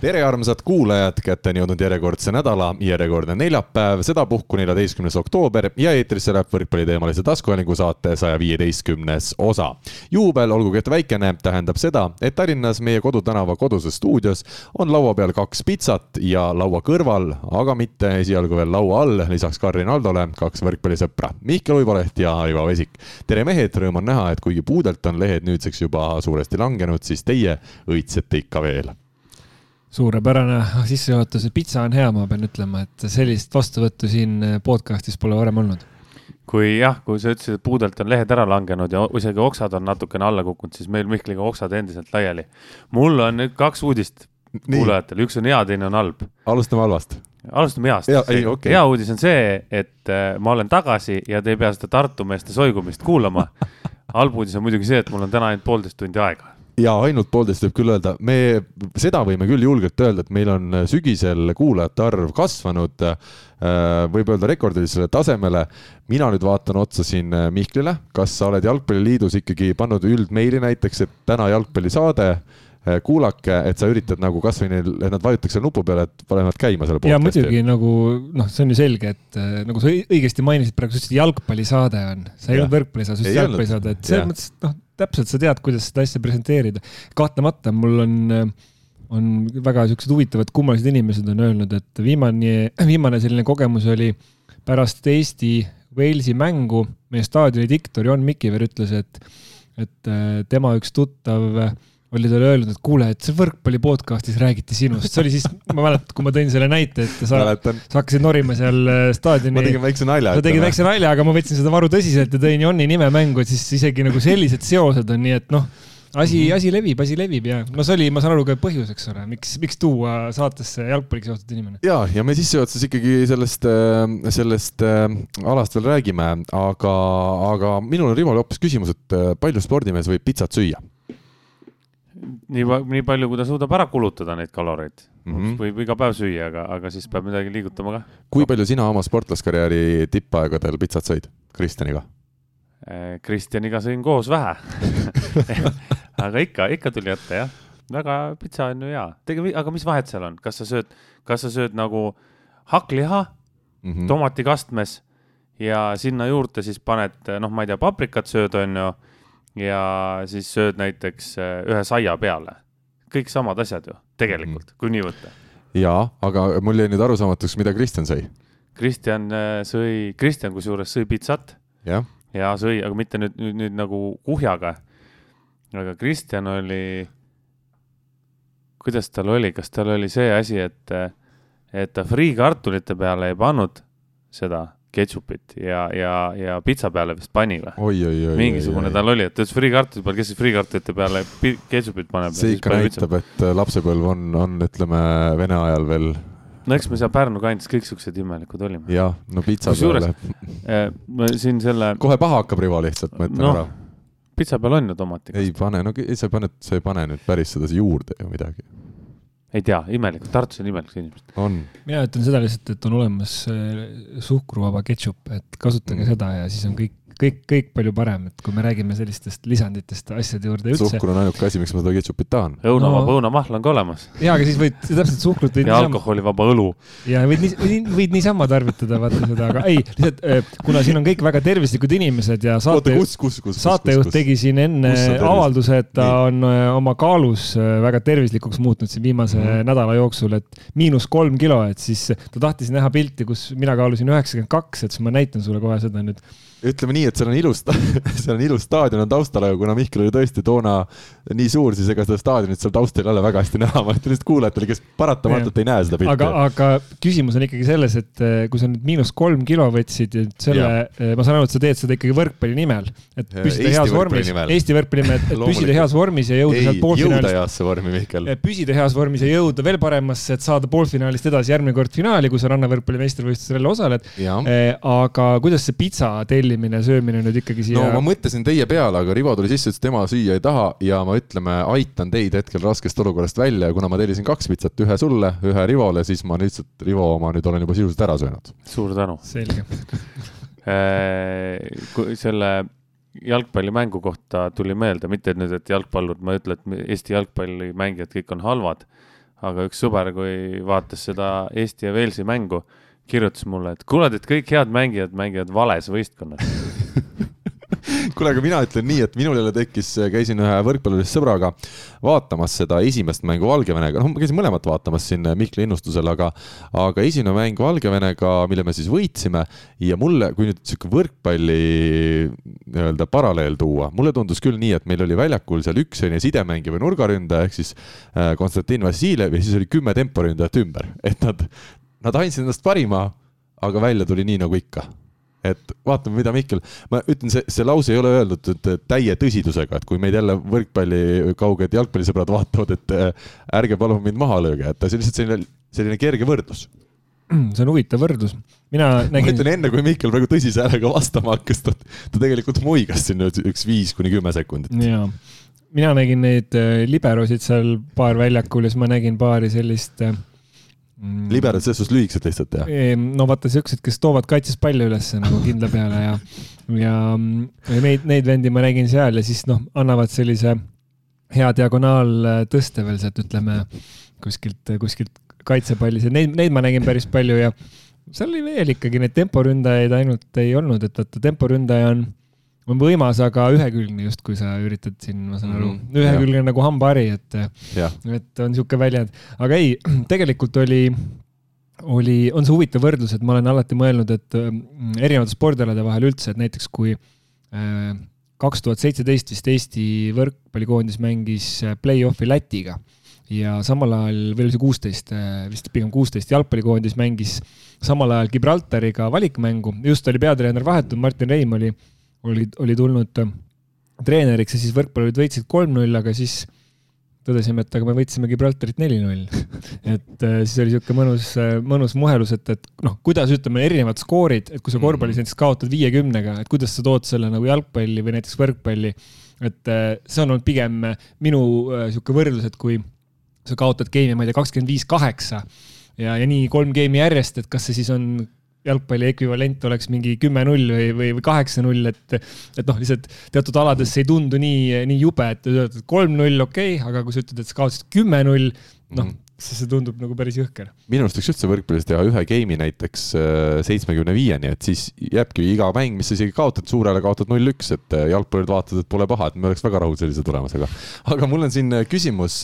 tere, armsad kuulajad, kätte on jõudnud järjekordse nädala järjekordne neljapäev, sedapuhku neljateistkümnes oktoober ja eetrisse läheb võrkpalliteemalise taskuhäälingu saate saja viieteistkümnes osa. juubel, olgugi et väikene, tähendab seda, et Tallinnas meie kodutänava koduses stuudios on laua peal kaks pitsat ja laua kõrval, aga mitte esialgu veel laua all, lisaks Karin Aldole kaks võrkpallisõpra, Mihkel Uiboleht ja Aivo Vesik. tere mehed, rõõm on näha, et kuigi puudelt on lehed nüüdseks juba suuresti langenud, siis teie õitsete ikka veel suurepärane sissejuhatus, pitsa on hea, ma pean ütlema, et sellist vastuvõttu siin podcast'is pole varem olnud. kui jah, kui sa ütlesid, et puudelt on lehed ära langenud ja isegi oksad on natukene alla kukkunud, siis meil Mihkliga oksad endiselt laiali. mul on nüüd kaks uudist kuulajatele, üks on hea, teine on halb. alustame halvast. alustame heast. Okay. hea uudis on see, et äh, ma olen tagasi ja te ei pea seda Tartu meeste soigumist kuulama halb uudis on muidugi see, et mul on täna ainult poolteist tundi aega ja ainult poolteist võib küll öelda, me seda võime küll julgelt öelda, et meil on sügisel kuulajate arv kasvanud. Äh, võib öelda rekordilisele tasemele. mina nüüd vaatan otsa siin äh, Mihklile, kas sa oled Jalgpalliliidus ikkagi pannud üldmeili näiteks, et täna jalgpallisaade äh, kuulake, et sa üritad nagu kasvõi neil, et nad vajutaks selle nupu peale, et panevad käima selle ja muidugi nagu noh, see on ju selge, et nagu sa õigesti mainisid praegu, sa ütlesid jalgpallisaade on, sa ei olnud võrkpallisaade, sa ütlesid jalgpallisaade, et selles mõttes, noh täpselt sa tead, kuidas seda asja presenteerida. kahtlemata mul on, on väga siuksed huvitavad kummalised inimesed on öelnud, et viimane, viimane selline kogemus oli pärast Eesti Walesi mängu. meie staadioni diktor Jon Mikiver ütles, et, et tema üks tuttav oli talle öelnud, et kuule, et see võrkpalli podcast'is räägiti sinust, see oli siis, ma mäletan, kui ma tõin selle näite, et sa, sa hakkasid norima seal äh, staadioni. ma tegin väikse nalja. sa tegid väikse nalja, aga ma võtsin seda varu tõsiselt ja tõin Jonni nime mängu, et siis isegi nagu sellised seosed on, nii et noh, asi mm, -hmm. asi levib, asi levib ja no see oli, ma saan aru, ka põhjus, eks ole, miks, miks tuua saatesse jalgpalliga seotud inimene. ja, ja me sissejuhatuses ikkagi sellest, äh, sellest äh, alast veel räägime, aga, aga minul on Rivole hoopis küsimus, et palju spordimees võib pitsat süüa? Nii, nii palju, kui ta suudab ära kulutada neid kaloreid mm. -hmm. võib iga päev süüa, aga, aga siis peab midagi liigutama ka. kui palju sina oma sportlaskarjääri tippaegadel pitsat sõid Kristjaniga? Äh, Kristjaniga sõin koos vähe aga ikka, ikka tuli ette jah. väga, pitsa on ju hea. tegelikult, aga mis vahet seal on, kas sa sööd, kas sa sööd nagu hakkliha mm -hmm. tomatikastmes ja sinna juurde siis paned, noh, ma ei tea, paprikat sööd, on ju ja siis sööd näiteks äh, ühe saia peale. kõik samad asjad ju, tegelikult mm, kui nii võtta. jaa, aga mul jäi nüüd arusaamatuks, mida Kristjan sõi. Kristjan äh, sõi, Kristjan kusjuures sõi pitsat. ja, ja sõi, aga mitte nüüd, nüüd, nüüd nagu kuhjaga. aga Kristjan oli, kuidas tal oli, kas tal oli see asi, et, et ta friikartulite peale ei pannud seda ketšupit ja, ja, ja pitsa peale vist pani või? mingisugune tal oli, et ta ütles friikartuli peal, kes siis friikartulite peale ketšupit paneb. see ikka näitab, et äh, lapsepõlv on, on, ütleme, Vene ajal veel. no eks me seal Pärnu kandis kõik siuksed imelikud olime. jah, no pitsa peale. Äh, ma siin selle. kohe paha hakkab Rivo lihtsalt, ma ütlen no, ära. pitsa peal on ju tomatit. ei pane, no sa paned, sa ei pane nüüd päris seda juurde ju midagi ei tea, imelikud, Tartus on imelikud inimesed. on. mina ütlen seda lihtsalt, et on olemas äh, suhkruvaba ketšup, et kasutage mm. seda ja siis on kõik kõik, kõik palju parem, et kui me räägime sellistest lisanditest asjade juurde üldse. suhkur on ainuke asi, miks ma seda ketšupit tahan. õunavaba no, õunamahl on ka olemas. jaa, aga siis võid täpselt suhkrut võid ja alkoholivaba õlu. ja võid nii, võid, võid niisama tarvitada, vaata seda, aga ei, lihtsalt äh, kuna siin on kõik väga tervislikud inimesed ja saate, saatejuht tegi siin enne avalduse, et ta nii. on äh, oma kaalus äh, väga tervislikuks muutnud siin viimase mm. nädala jooksul, et miinus kolm kilo, et siis ta tahtis näha pilti, kus mina kaalusin üheksakümmend kaks, et siis ma näitan sulle kohe seda nüüd ütleme nii, et seal on ilus, seal on ilus staadion on taustal, aga kuna Mihkel oli tõesti toona nii suur, siis ega seda staadionit seal taustal ei ole väga hästi näha, ma ütlen lihtsalt kuulajatele, kes paratamatult ei näe seda pilti. aga, aga küsimus on ikkagi selles, et eh, kui sa nüüd miinus kolm kilo võtsid, selle, eh, ma saan aru, et sa teed seda ikkagi võrkpalli nimel, et püsida heas vormis, Eesti võrkpalli nimel, et püsida heas vormis ja jõuda sealt poolfinaalist. jõuda heasse vormi, Mihkel. püsida heas vormis ja jõuda veel paremasse, et saada poolfinaalist edasi järgmine kord finaali, kui sa rannavõrkpalli meistrivõistlusel jälle osaled. Eh, aga kuidas see pitsa tellimine grillimine, söömine nüüd ikkagi siia. no ma mõtlesin teie peale, aga Rivo tuli sisse, ütles, tema süüa ei taha ja ma ütleme, aitan teid hetkel raskest olukorrast välja ja kuna ma tellisin kaks pitsat, ühe sulle, ühe Rivole, siis ma lihtsalt Rivo oma nüüd olen juba sisuliselt ära söönud. suur tänu. selge äh, selle jalgpallimängu kohta tuli meelde, mitte nüüd, et jalgpallur, ma ei ütle, et Eesti jalgpallimängijad kõik on halvad, aga üks sõber, kui vaatas seda Eesti ja Walesi mängu, kirjutas mulle, et kuule, et kõik head mängijad mängivad vales võistkonnas. Kuule, aga mina ütlen nii, et minul jälle tekkis, käisin ühe võrkpallurist sõbraga vaatamas seda esimest mängu Valgevenega, noh, ma käisin mõlemat vaatamas siin Mihkli innustusel, aga, aga esimene mäng Valgevenega, mille me siis võitsime ja mulle, kui nüüd sihuke võrkpalli nii-öelda paralleel tuua, mulle tundus küll nii, et meil oli väljakul seal üks selline sidemängija või nurgaründaja ehk siis äh, Konstantin Vassiljev ja siis oli kümme temporündajat ümber, et nad, nad andsid endast parima, aga välja tuli nii nagu ikka et vaatame, mida Mihkel, ma ütlen, see, see lause ei ole öeldud täie tõsidusega, et kui meid jälle võrkpalli kauged jalgpallisõbrad vaatavad, et äh, ärge palun mind maha lööge, et see on lihtsalt selline, selline kerge võrdlus. see on huvitav võrdlus, mina nägin. ma ütlen enne, kui Mihkel praegu tõsise häälega vastama hakkas, ta, ta tegelikult muigas siin nüüd üks viis kuni kümme sekundit. jaa, mina nägin neid äh, liberosid seal paar väljakul ja siis ma nägin paari sellist äh. Liberad selles suhtes lühikesed lihtsalt, jah? no vaata siuksed, kes toovad kaitses palli ülesse nagu kindla peale ja, ja, ja neid, neid vendi ma nägin seal ja siis noh, annavad sellise hea diagonaaltõste veel sealt, ütleme kuskilt, kuskilt kaitsepallis ja neid, neid ma nägin päris palju ja seal oli veel ikkagi neid temporündajaid ainult ei olnud, et vaata temporündaja on on võimas, aga ühekülgne justkui sa üritad siin, ma saan aru. Mm,, ühekülgne nagu hambahari, et, et on niisugune väljend, aga ei, tegelikult oli, oli, on see huvitav võrdlus, et ma olen alati mõelnud, et mm, erinevate spordialade vahel üldse, et näiteks kui äh, kaks tuhat seitseteist vist Eesti võrkpallikoondis mängis äh, play-off'i Lätiga ja samal ajal, või oli see kuusteist, äh, vist pigem kuusteist, jalgpallikoondis mängis samal ajal Gibraltariga valikmängu, just oli peatreener vahetunud, Martin Reim oli oli, oli tulnud äh, treeneriks ja siis võrkpallurid võitsid kolm-null, aga siis tõdesime, et aga me võitsime Gibraltarit neli-null. et äh, siis oli niisugune mõnus, äh, mõnus muhelus, et, et noh, kuidas ütleme, erinevad skoorid, et kui sa korvpallis mhm. näiteks kaotad viiekümnega, et kuidas sa tood selle nagu jalgpalli või näiteks võrkpalli. et see on olnud pigem minu niisugune võrdlus, et kui sa kaotad game'i, ma ei tea, kakskümmend viis, kaheksa ja, ja nii kolm game'i järjest, et kas see siis on jalgpalli ekvivalent oleks mingi kümme-null või, või, või kaheksa-null, et, et noh, lihtsalt teatud alades see ei tundu nii, nii jube, et kolm-null, okei okay,, aga kui sa ütled, et sa kaotasid kümme-null, noh mm -hmm siis see tundub nagu päris jõhker. minu arust võiks üldse võrkpallis teha ühe game'i näiteks äh, seitsmekümne viieni, et siis jääbki iga mäng, mis sa isegi kaotad, suurele kaotad null-üks, et äh, jalgpallurid vaatavad, et pole paha, et me oleks väga rahul sellise tulemusega. aga mul on siin äh, küsimus,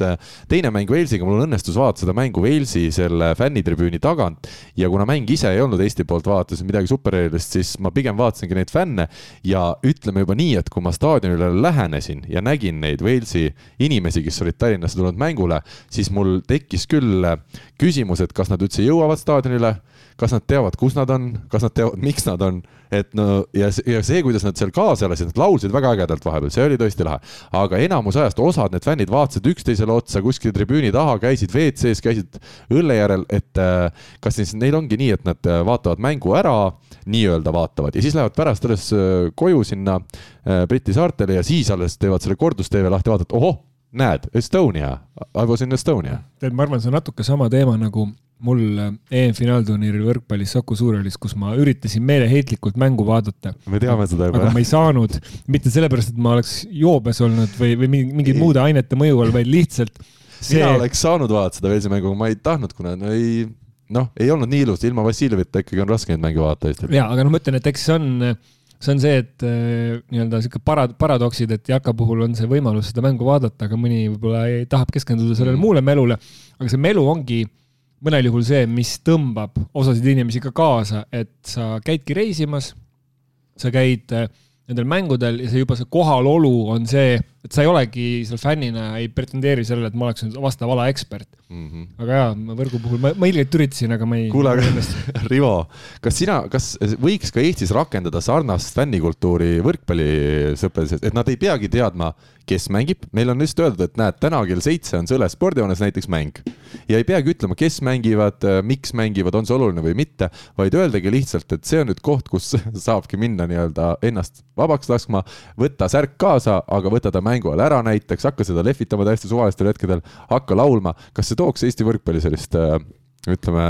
teine mäng Walesiga, mul õnnestus vaadata seda mängu Walesi selle fännitribüüni tagant ja kuna mäng ise ei olnud Eesti poolt vaadates midagi supererilist, siis ma pigem vaatasingi neid fänne ja ütleme juba nii, et kui ma staadionile lähenesin ja nägin neid Walesi inimesi, kes olid Tallinnasse tulnud mängule, siis mul tekkis tekkis küll äh, küsimus, et kas nad üldse jõuavad staadionile, kas nad teavad, kus nad on, kas nad teavad, miks nad on, et no ja see, ja see, kuidas nad seal kaasa elasid, nad laulsid väga ägedalt vahepeal, see oli tõesti lahe. aga enamus ajast osad need fännid vaatasid üksteisele otsa kuskil tribüüni taha, käisid WC-s, käisid õlle järel, et äh, kas siis neil ongi nii, et nad äh, vaatavad mängu ära, nii-öelda vaatavad ja siis lähevad pärast alles koju sinna Briti saartele ja siis alles teevad selle kordus-TV lahti, vaatavad, ohoh näed, Estonia, I was in Estonia. tead, ma arvan, see on natuke sama teema nagu mul EM-finaalturniiril võrkpallis Saku Suurhallis, kus ma üritasin meeleheitlikult mängu vaadata. me teame seda juba. aga ma ei saanud, mitte sellepärast, et ma oleks joobes olnud või, või mingite muude ainete mõju all, vaid lihtsalt see.... mina oleks saanud vaadata seda Velsi mängu, aga ma ei tahtnud, kuna no ei, noh, ei olnud nii ilus, ilma Vassiljevita ikkagi on raske neid mänge vaadata Eestil. ja, aga noh, ma ütlen, et eks see on see on see, et äh, nii-öelda sihuke para-, paradoksid, et jalka puhul on see võimalus seda mängu vaadata, aga mõni võib-olla tahab keskenduda sellele mm. muule melule. aga see melu ongi mõnel juhul see, mis tõmbab osasid inimesi ka kaasa, et sa käidki reisimas, sa käid äh, nendel mängudel ja see juba see kohalolu on see, et sa ei olegi seal fännina, ei pretendeeri sellele, et ma oleks vastav ala ekspert mm. -hmm. aga jaa, võrgu puhul ma, ma ilgelt üritasin, aga ma ei. kuule, aga Rivo, kas sina, kas võiks ka Eestis rakendada sarnast fännikultuuri võrkpallisõpradel, et nad ei peagi teadma, kes mängib, meil on lihtsalt öeldud, et näed, täna kell seitse on Sõles spordihoones näiteks mäng. ja ei peagi ütlema, kes mängivad, miks mängivad, on see oluline või mitte, vaid öeldagi lihtsalt, et see on nüüd koht, kus saabki minna nii-öelda ennast vabaks laskma, võtta särk kaasa, aga võta ta mängu ajal ära näiteks, hakka seda lehvitama täiesti suvalistel hetkedel, hakka laulma. kas see tooks Eesti võrkpalli sellist, ütleme,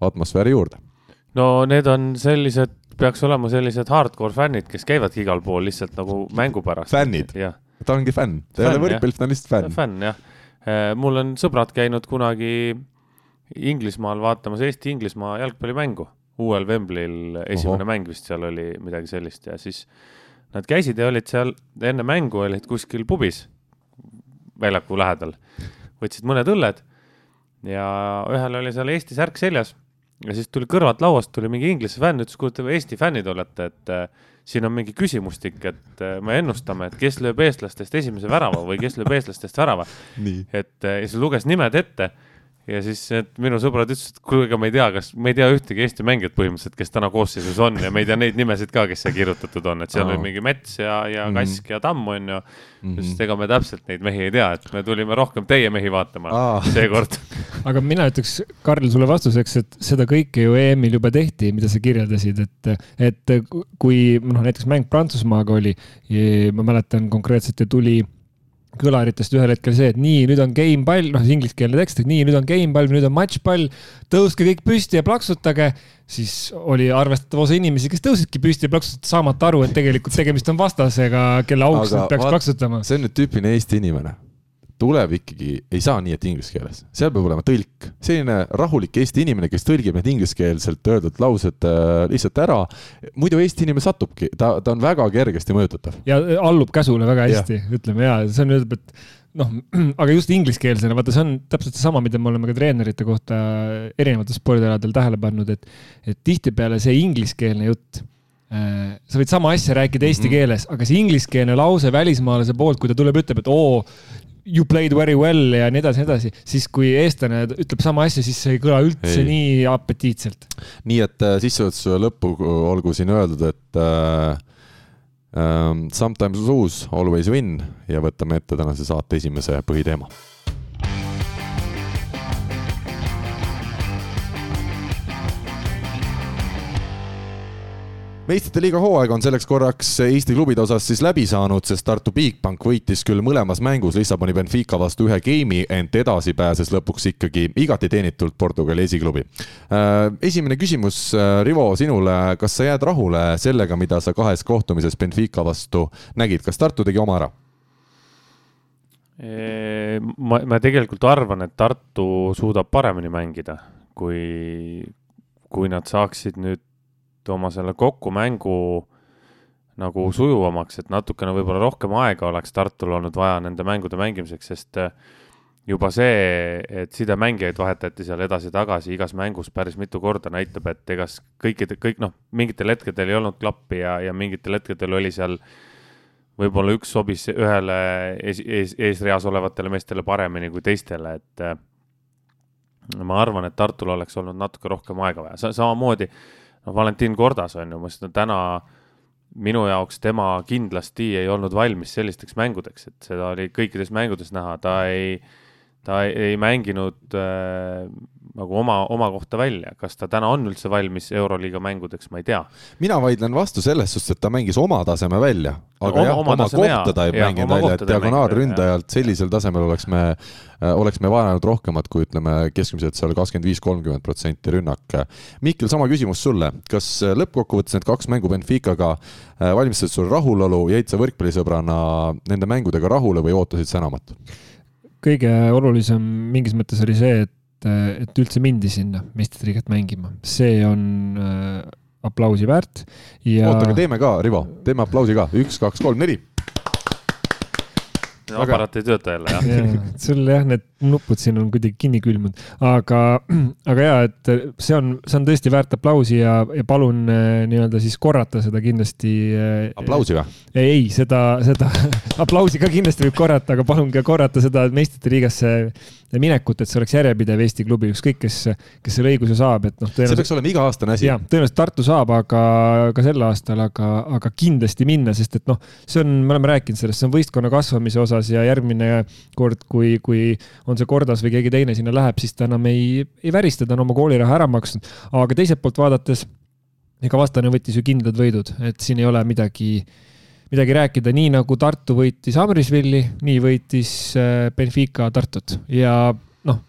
atmosfääri juurde? no need on sellised peaks olema sellised hardcore fännid, kes käivadki igal pool lihtsalt nagu mängu pärast. fännid? ta ongi fänn, ta ei ole võrkpalli, ta on lihtsalt fänn. fänn, jah. Äh, mul on sõbrad käinud kunagi Inglismaal vaatamas Eesti-Inglismaa jalgpallimängu. uuel Wembley'l esimene Oho. mäng vist seal oli midagi sellist ja siis nad käisid ja olid seal enne mängu olid kuskil pubis väljaku lähedal. võtsid mõned õlled ja ühel oli seal Eesti särk seljas ja siis tuli kõrvalt lauast tuli mingi inglise fänn, ütles, kuule, te Eesti fännid olete, et äh, siin on mingi küsimustik, et äh, me ennustame, et kes lööb eestlastest esimese värava või kes lööb eestlastest värava. et äh, ja siis luges nimed ette ja siis minu sõbrad ütlesid, et kuule, ega me ei tea, kas, me ei tea ühtegi Eesti mängijat põhimõtteliselt, kes täna koosseisus on ja me ei tea neid nimesid ka, kes siia kirjutatud on, et seal oh. oli mingi Mets ja, ja. Kask mm -hmm. ja Tamm on ju mm. -hmm. sest ega me täpselt neid mehi ei tea, et me tulime rohkem teie mehi vaatama oh. seekord aga mina ütleks, Karl, sulle vastuseks, et seda kõike ju EM-il juba tehti, mida sa kirjeldasid, et, et kui noh, näiteks mäng Prantsusmaaga oli, ma mäletan konkreetselt ja tuli kõlaritest ühel hetkel see, et nii, nüüd on game pall, noh, ingliskeelne tekst, et nii, nüüd on game pall, nüüd on matš pall, tõuske kõik püsti ja plaksutage, siis oli arvestatav osa inimesi, kes tõusidki püsti ja plaksutasid, saamata aru, et tegelikult tegemist on vastasega, kelle auks nad peaks vaat, plaksutama. see on nüüd tüüpiline Eesti inimene tuleb ikkagi, ei saa nii, et inglise keeles, seal peab olema tõlk, selline rahulik Eesti inimene, kes tõlgib need ingliskeelselt öeldud laused äh, lihtsalt ära. muidu Eesti inimene satubki, ta, ta on väga kergesti mõjutatav. ja äh, allub käsule väga hästi, ütleme ja see on, et noh, aga just ingliskeelsena, vaata, see on täpselt seesama, mida me oleme ka treenerite kohta erinevatel spordialadel tähele pannud, et, et tihtipeale see ingliskeelne jutt äh, sa võid sama asja rääkida eesti mm -hmm. keeles, aga see ingliskeelne lause välismaalase poolt, kui ta tuleb, ütleb, et oo, you played very well ja nii edasi, nii edasi, siis kui eestlane ütleb sama asja, siis see ei kõla üldse ei. nii apetiitselt. nii et äh, sissejuhatuse lõppu olgu siin öeldud, et äh, äh, sometimes lose, always win ja võtame ette tänase saate esimese põhiteema meistrite liiga hooaeg on selleks korraks Eesti klubide osas siis läbi saanud, sest Tartu Bigbank võitis küll mõlemas mängus Lissaboni Benfica vastu ühe geimi, ent edasi pääses lõpuks ikkagi igati teenitult Portugali esiklubi. Äh, esimene küsimus, äh, Rivo, sinule, kas sa jääd rahule sellega, mida sa kahes kohtumises Benfica vastu nägid, kas Tartu tegi oma ära? ma, ma tegelikult arvan, et Tartu suudab paremini mängida, kui, kui nad saaksid nüüd oma selle kokkumängu nagu sujuvamaks, et natukene võib-olla rohkem aega oleks Tartul olnud vaja nende mängude mängimiseks, sest äh, juba see, et sidemängijaid vahetati seal edasi-tagasi igas mängus päris mitu korda, näitab, et ega kõikide, kõik noh, mingitel hetkedel ei olnud klappi ja, ja mingitel hetkedel oli seal võib-olla üks sobis ühele ees, ees, eesreas olevatele meestele paremini kui teistele, et äh, ma arvan, et Tartul oleks olnud natuke rohkem aega vaja. Sa, samamoodi noh, Valentin Kordas on ju, ma ütlen täna minu jaoks tema kindlasti ei olnud valmis sellisteks mängudeks, et seda oli kõikides mängudes näha, ta ei, ta ei, ei mänginud äh, nagu oma, oma kohta välja, kas ta täna on üldse valmis Euroliiga mängudeks, ma ei tea. mina vaidlen vastu selles suhtes, et ta mängis oma taseme välja, aga oma, jah, oma, oma kohta ta ei ja, mänginud välja, et diagonaalründajalt sellisel tasemel oleks me, oleks me vajanud rohkemat kui ütleme keskmiselt seal kakskümmend viis, kolmkümmend protsenti rünnak. Mihkel, sama küsimus sulle, kas äh, lõppkokkuvõttes need kaks mängu Benficaga äh, valmistasid sul rahulolu, jäid sa võrkpallisõbrana nende mängudega rahule või ootasid sa enamat? kõige olulisem mingis mõttes oli see, et et, et üldse mindi sinna meistriliigat mängima, see on äh, aplausi väärt ja. oota, aga teeme ka, Rivo, teeme aplausi ka, üks, kaks, kolm, neli aparaat ei tööta jälle, jah ja,? sul jah, need nupud siin on kuidagi kinni külmunud, aga, aga ja, et see on, see on tõesti väärt aplausi ja, ja palun äh, nii-öelda siis korrata seda kindlasti. Äh, aplausi või? ei, seda, seda aplausi ka kindlasti võib korrata, aga palun ka korrata seda meistrite liigasse minekut, et see oleks järjepidev Eesti klubi, ükskõik kes, kes selle õiguse saab, et noh. see peaks olema iga-aastane asi. jah, tõenäoliselt Tartu saab, aga ka sel aastal, aga, aga kindlasti minna, sest et noh, see on, me oleme rääkinud sellest, see on võistkonna kasvamise osas ja järgmine kord, kui, kui on see Kordas või keegi teine sinna läheb, siis ta enam ei, ei värista, ta on oma kooliraha ära maksnud. aga teiselt poolt vaadates, ega vastane võttis ju kindlad võidud, et siin ei ole midagi midagi rääkida, nii nagu Tartu võitis Amrisvilli, nii võitis äh, Benfica Tartut ja noh,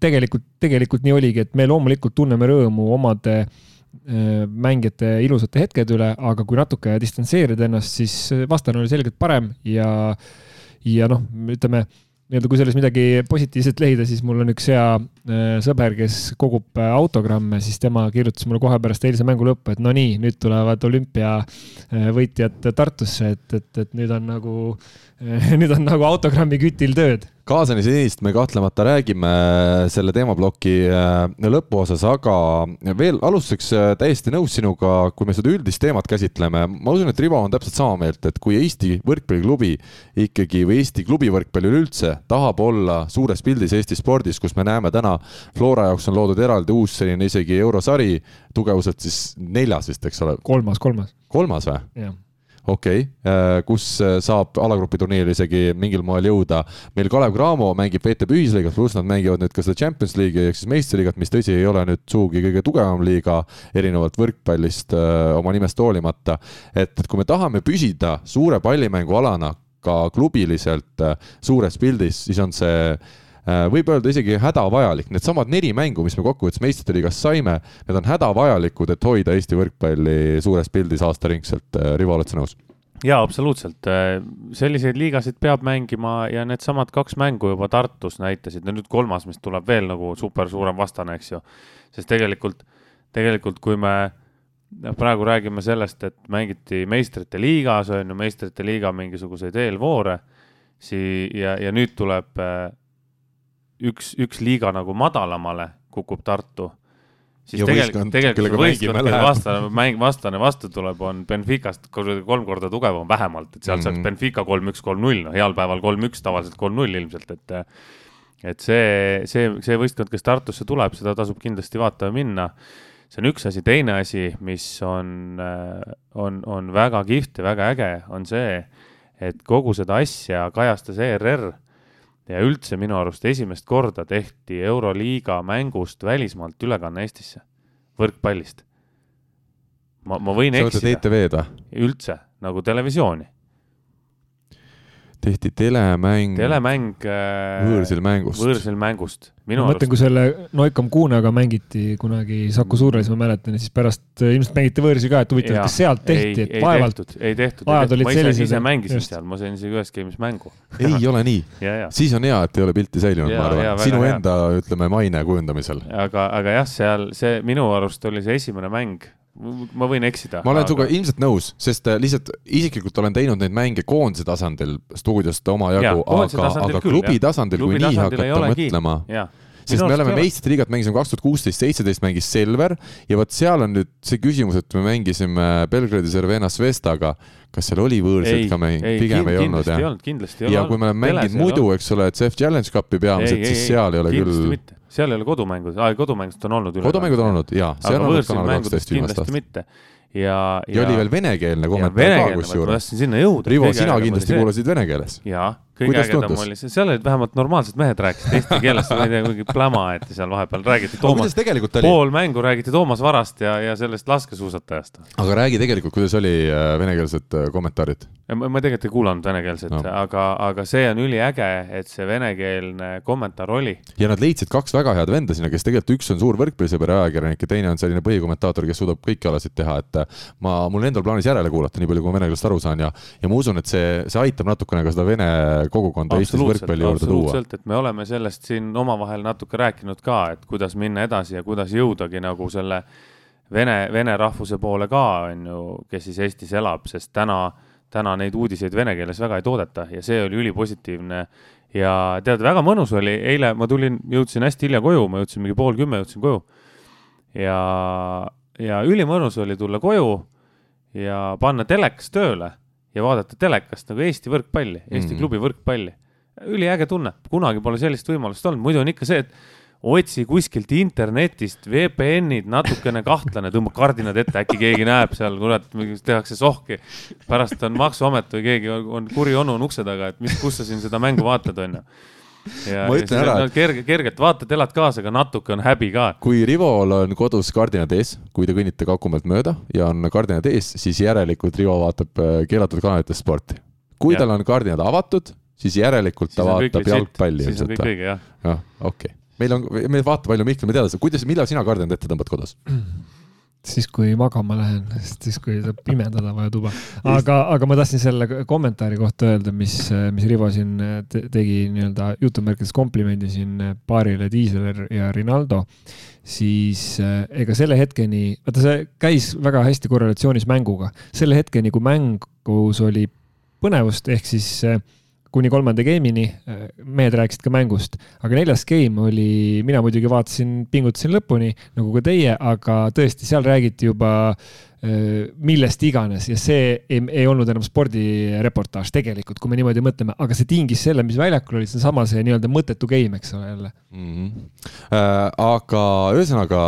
tegelikult, tegelikult nii oligi, et me loomulikult tunneme rõõmu omade äh, mängijate ilusate hetkede üle, aga kui natuke distantseerida ennast, siis vastane oli selgelt parem ja, ja noh, ütleme nii-öelda, kui selles midagi positiivset leida, siis mul on üks hea äh, sõber, kes kogub äh, autogramme, siis tema kirjutas mulle kohe pärast eilse mängu lõppu, et no nii, nüüd tulevad olümpiavõitjad äh, Tartusse, et, et, et nüüd on nagu, nüüd on nagu autogrammi kütil tööd kaasani senist me kahtlemata räägime selle teemaploki äh, lõpuosas, aga veel alustuseks äh, täiesti nõus sinuga, kui me seda üldist teemat käsitleme, ma usun, et Rivo on täpselt sama meelt, et kui Eesti võrkpalliklubi ikkagi või Eesti klubivõrkpall üleüldse tahab olla suures pildis Eesti spordis, kus me näeme täna, Flora jaoks on loodud eraldi uus selline isegi eurosari, tugevuselt siis neljas vist, eks ole? kolmas, kolmas. kolmas või? Okei okay., äh, kus äh, saab alagrupi turniiril isegi mingil moel jõuda. meil Kalev Cramo mängib VTB ühisliigas, pluss nad mängivad nüüd ka seda Champions League'i ehk siis meistriliigat, mis tõsi, ei ole nüüd sugugi kõige tugevam liiga, erinevalt võrkpallist äh, oma nimest hoolimata. et, et kui me tahame püsida suure pallimängualana ka klubiliselt suures pildis, siis on see võib öelda isegi hädavajalik, needsamad neli mängu, mis me kokkuvõttes meistrite liigas saime, need on hädavajalikud, et hoida Eesti võrkpalli suures pildis aastaringselt. Rivo, oled sa nõus? jaa, absoluutselt. selliseid liigasid peab mängima ja needsamad kaks mängu juba Tartus näitasid, no nüüd kolmas, mis tuleb veel nagu super suurem vastane, eks ju. sest tegelikult, tegelikult kui me praegu räägime sellest, et mängiti meistrite liigas, on ju, meistrite liiga mingisuguseid eelvoore, sii- ja, ja nüüd tuleb üks, üks liiga nagu madalamale kukub Tartu, siis ja tegelikult, tegelikult võistkond, kelle vastane mäng, vastane vastu tuleb, on Benficast kolm korda tugevam vähemalt, et sealt mm -hmm. saaks mhm. Benfica kolm-üks, kolm-null, noh, heal päeval kolm-üks, tavaliselt kolm-null ilmselt, et et see, see, see võistkond, kes Tartusse tuleb, seda tasub kindlasti vaatama minna. see on üks asi, teine asi, mis on, on, on väga kihvt ja väga äge, on see, et kogu seda asja kajastas ERR ja üldse minu arust esimest korda tehti Euroliiga mängust välismaalt ülekanne Eestisse, võrkpallist. ma, ma võin eksida. sa mõtled ETV-d või? üldse, nagu televisiooni tehti telemäng. telemäng äh,. võõrsil mängust. võõrsil mängust. ma mõtlen arust..., kui selle Noikam Kuunaga mängiti kunagi Saku Suurhallis, ma mäletan, ja siis pärast äh, ilmselt mängiti võõrsil ka, et huvitav, kas sealt tehti, et vaevalt. ei tehtud, ei tehtud, ma ise, ise mängisin just. seal, ma sain isegi ühes game'is mängu ei ole nii siis on hea, et ei ole pilti säilinud, ma arvan, sinu hea. enda, ütleme, maine kujundamisel. aga, aga jah, seal see minu arust oli see esimene mäng ma võin eksida. ma olen aga... sinuga ilmselt nõus, sest äh, lihtsalt isiklikult olen teinud neid mänge koondise tasandil stuudiost omajagu, aga, aga küll, klubi jah. tasandil, kui nii hakata mõtlema, sest me oleme meistrite liigat mängisime kaks tuhat kuusteist, seitseteist mängis Selver ja vot seal on nüüd see küsimus, et me mängisime Belgradi Cervena Svestaga, kas seal oli võõrseid ka mäng, pigem ei olnud jah? kindlasti ei olnud. ja kui me oleme mänginud muidu, eks ole, CF Challenge Cupi peamiselt, siis seal ei ole küll seal ei ole kodumängud, kodumängud on olnud. kodumängud on olnud olnud Kanal kaksteist viimast aastat. ja, ja, ja oli veel venekeelne kommentaar ka kusjuures. ma tahtsin sinna jõuda. Rivo, sina kindlasti kuulasid vene keeles. jaa, kõige ägedam oli see, seal olid vähemalt normaalsed mehed rääkisid eesti keeles, ma ei tea, kuigi pläma aeti seal vahepeal, räägiti Toomas, pool mängu räägiti Toomas Varast ja, ja sellest laskesuusatajast. aga räägi tegelikult, kuidas oli äh, venekeelsed äh, kommentaarid? ma, ma tegelikult ei kuulanud venekeelset no., aga, aga see on üliäge, et see venekeelne kommentaar oli. ja nad leidsid kaks väga head venda sinna, kes tegelikult üks on suur võrkpallisõber ja ajakirjanik ja teine on selline põhikommentaator, kes suudab kõiki alasid teha, et äh, ma, mul endal plaanis järele kuulata, nii palju kui ma vene keelest aru saan ja, ja ma usun, et see, see aitab natukene ka seda vene kogukonda Eestis võrkpalli juurde tuua. et me oleme sellest siin omavahel natuke rääkinud ka, et kuidas minna edasi ja kuidas jõudagi nagu selle vene, vene rahvuse poole ka, on ju, kes siis Eestis elab, sest täna, täna neid uudiseid vene keeles väga ei toodeta ja see oli ülipositiivne ja tead, väga mõnus oli, eile ma tulin, jõudsin hästi hilja koju, ma jõudsin mingi pool kümme, jõudsin koju. ja, ja ülimõnus oli tulla koju ja panna telekas tööle ja vaadata telekast nagu Eesti võrkpalli, Eesti mm. klubi võrkpalli. üliäge tunne, kunagi pole sellist võimalust olnud, muidu on ikka see, et otsi kuskilt internetist VPN-id, natukene kahtlane, tõmba kardinad ette, äkki keegi näeb seal, kurat, tehakse sohki. pärast on maksuamet või keegi on kuri onu on ukse taga, et mis, kus sa siin seda mängu vaatad, onju ja, ma ütlen ära, kerge, kergelt vaatad, elad kaasa, aga natuke on häbi ka. kui Rivol on kodus kardinad ees, kui te kõnnite Kakumäelt mööda ja on kardinad eas, siis järelikult Rivo vaatab äh, keelatud kanalitest sporti. kui ja. tal on kardinad avatud, siis järelikult ta siis vaatab jalgpalli. siis on kõik õige, jah. jah, okei okay meil on, me vaata palju Mihkel, me teada, kuidas, millal sina kardinad ette tõmbad kodus? siis, kui magama lähen, siis kui saab pimendada vaja tuba. aga, aga ma tahtsin selle kommentaari kohta öelda, mis, mis Rivo siin te tegi nii-öelda jutumärkides komplimendi siin paarile Tiisler ja Rinaldo. siis ega selle hetkeni, vaata see käis väga hästi korrelatsioonis mänguga, selle hetkeni, kui mängus oli põnevust, ehk siis äh, kuni kolmanda game'ini, mehed rääkisid ka mängust, aga neljas game oli, mina muidugi vaatasin, pingutasin lõpuni, nagu ka teie, aga tõesti, seal räägiti juba äh, millest iganes ja see ei, ei olnud enam spordireportaaž tegelikult, kui me niimoodi mõtleme, aga see tingis selle, mis väljakul oli, seesama see nii-öelda mõttetu game, eks ole jälle mm. -hmm. Äh, aga ühesõnaga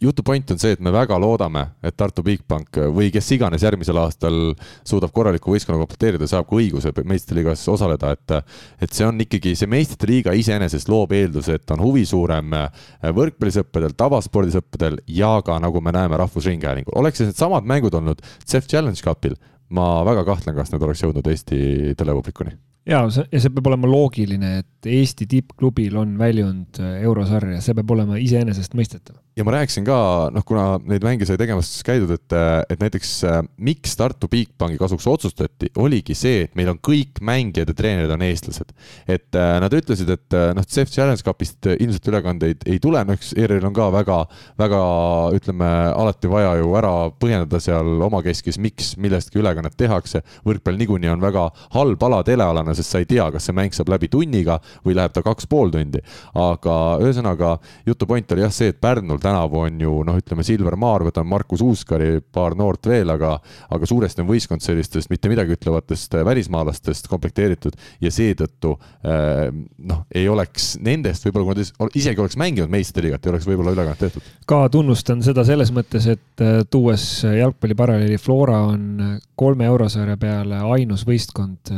jutu point on see, et me väga loodame, et Tartu Bigbank või kes iganes järgmisel aastal suudab korraliku võistkonna komplekteerida, saab ka õiguse meistriliigas osaleda, et et see on ikkagi, see meistrite liiga iseenesest loob eelduse, et on huvi suurem võrkpallisõppedel, tavaspordisõppedel ja ka, nagu me näeme, Rahvusringhäälingul. oleks siis needsamad mängud olnud CEF Challenge Cupil, ma väga kahtlen, kas need oleks jõudnud Eesti telepublikuni ja see, ja see peab olema loogiline, et Eesti tippklubil on väljund äh, eurosarja, see peab olema iseenesestmõistetav. Ja ma rääkisin ka, noh, kuna neid mänge sai tegemas käidud, et, äh, et näiteks äh, miks Tartu Bigbanki kasuks otsustati, oligi see, et meil on kõik mängijad ja treenerid on eestlased. et nad ütlesid, et noh, CEF Challenge Cupist ilmselt ülekandeid ei tule, noh, eks ERR-il on ka väga, väga ütleme, alati vaja ju ära põhjendada seal omakeskis, miks millestki ülekannet tehakse. võrkpall niikuinii on väga halb ala, telealane sest sa ei tea, kas see mäng saab läbi tunniga või läheb ta kaks pool tundi. aga ühesõnaga jutu point oli jah see, et Pärnul tänavu on ju noh, ütleme Silver Maar, võtame Markus Uuskari, paar noort veel, aga, aga suuresti on võistkond sellistest mitte midagi ütlevatest äh, välismaalastest komplekteeritud ja seetõttu äh, noh, ei oleks nendest võib-olla, kui nad isegi oleks mänginud meistriliigat, ei oleks võib-olla ülekannet tehtud. ka tunnustan seda selles mõttes, et äh, tuues jalgpalliparalleeli Flora on kolme eurosarja peale ainus võistkond,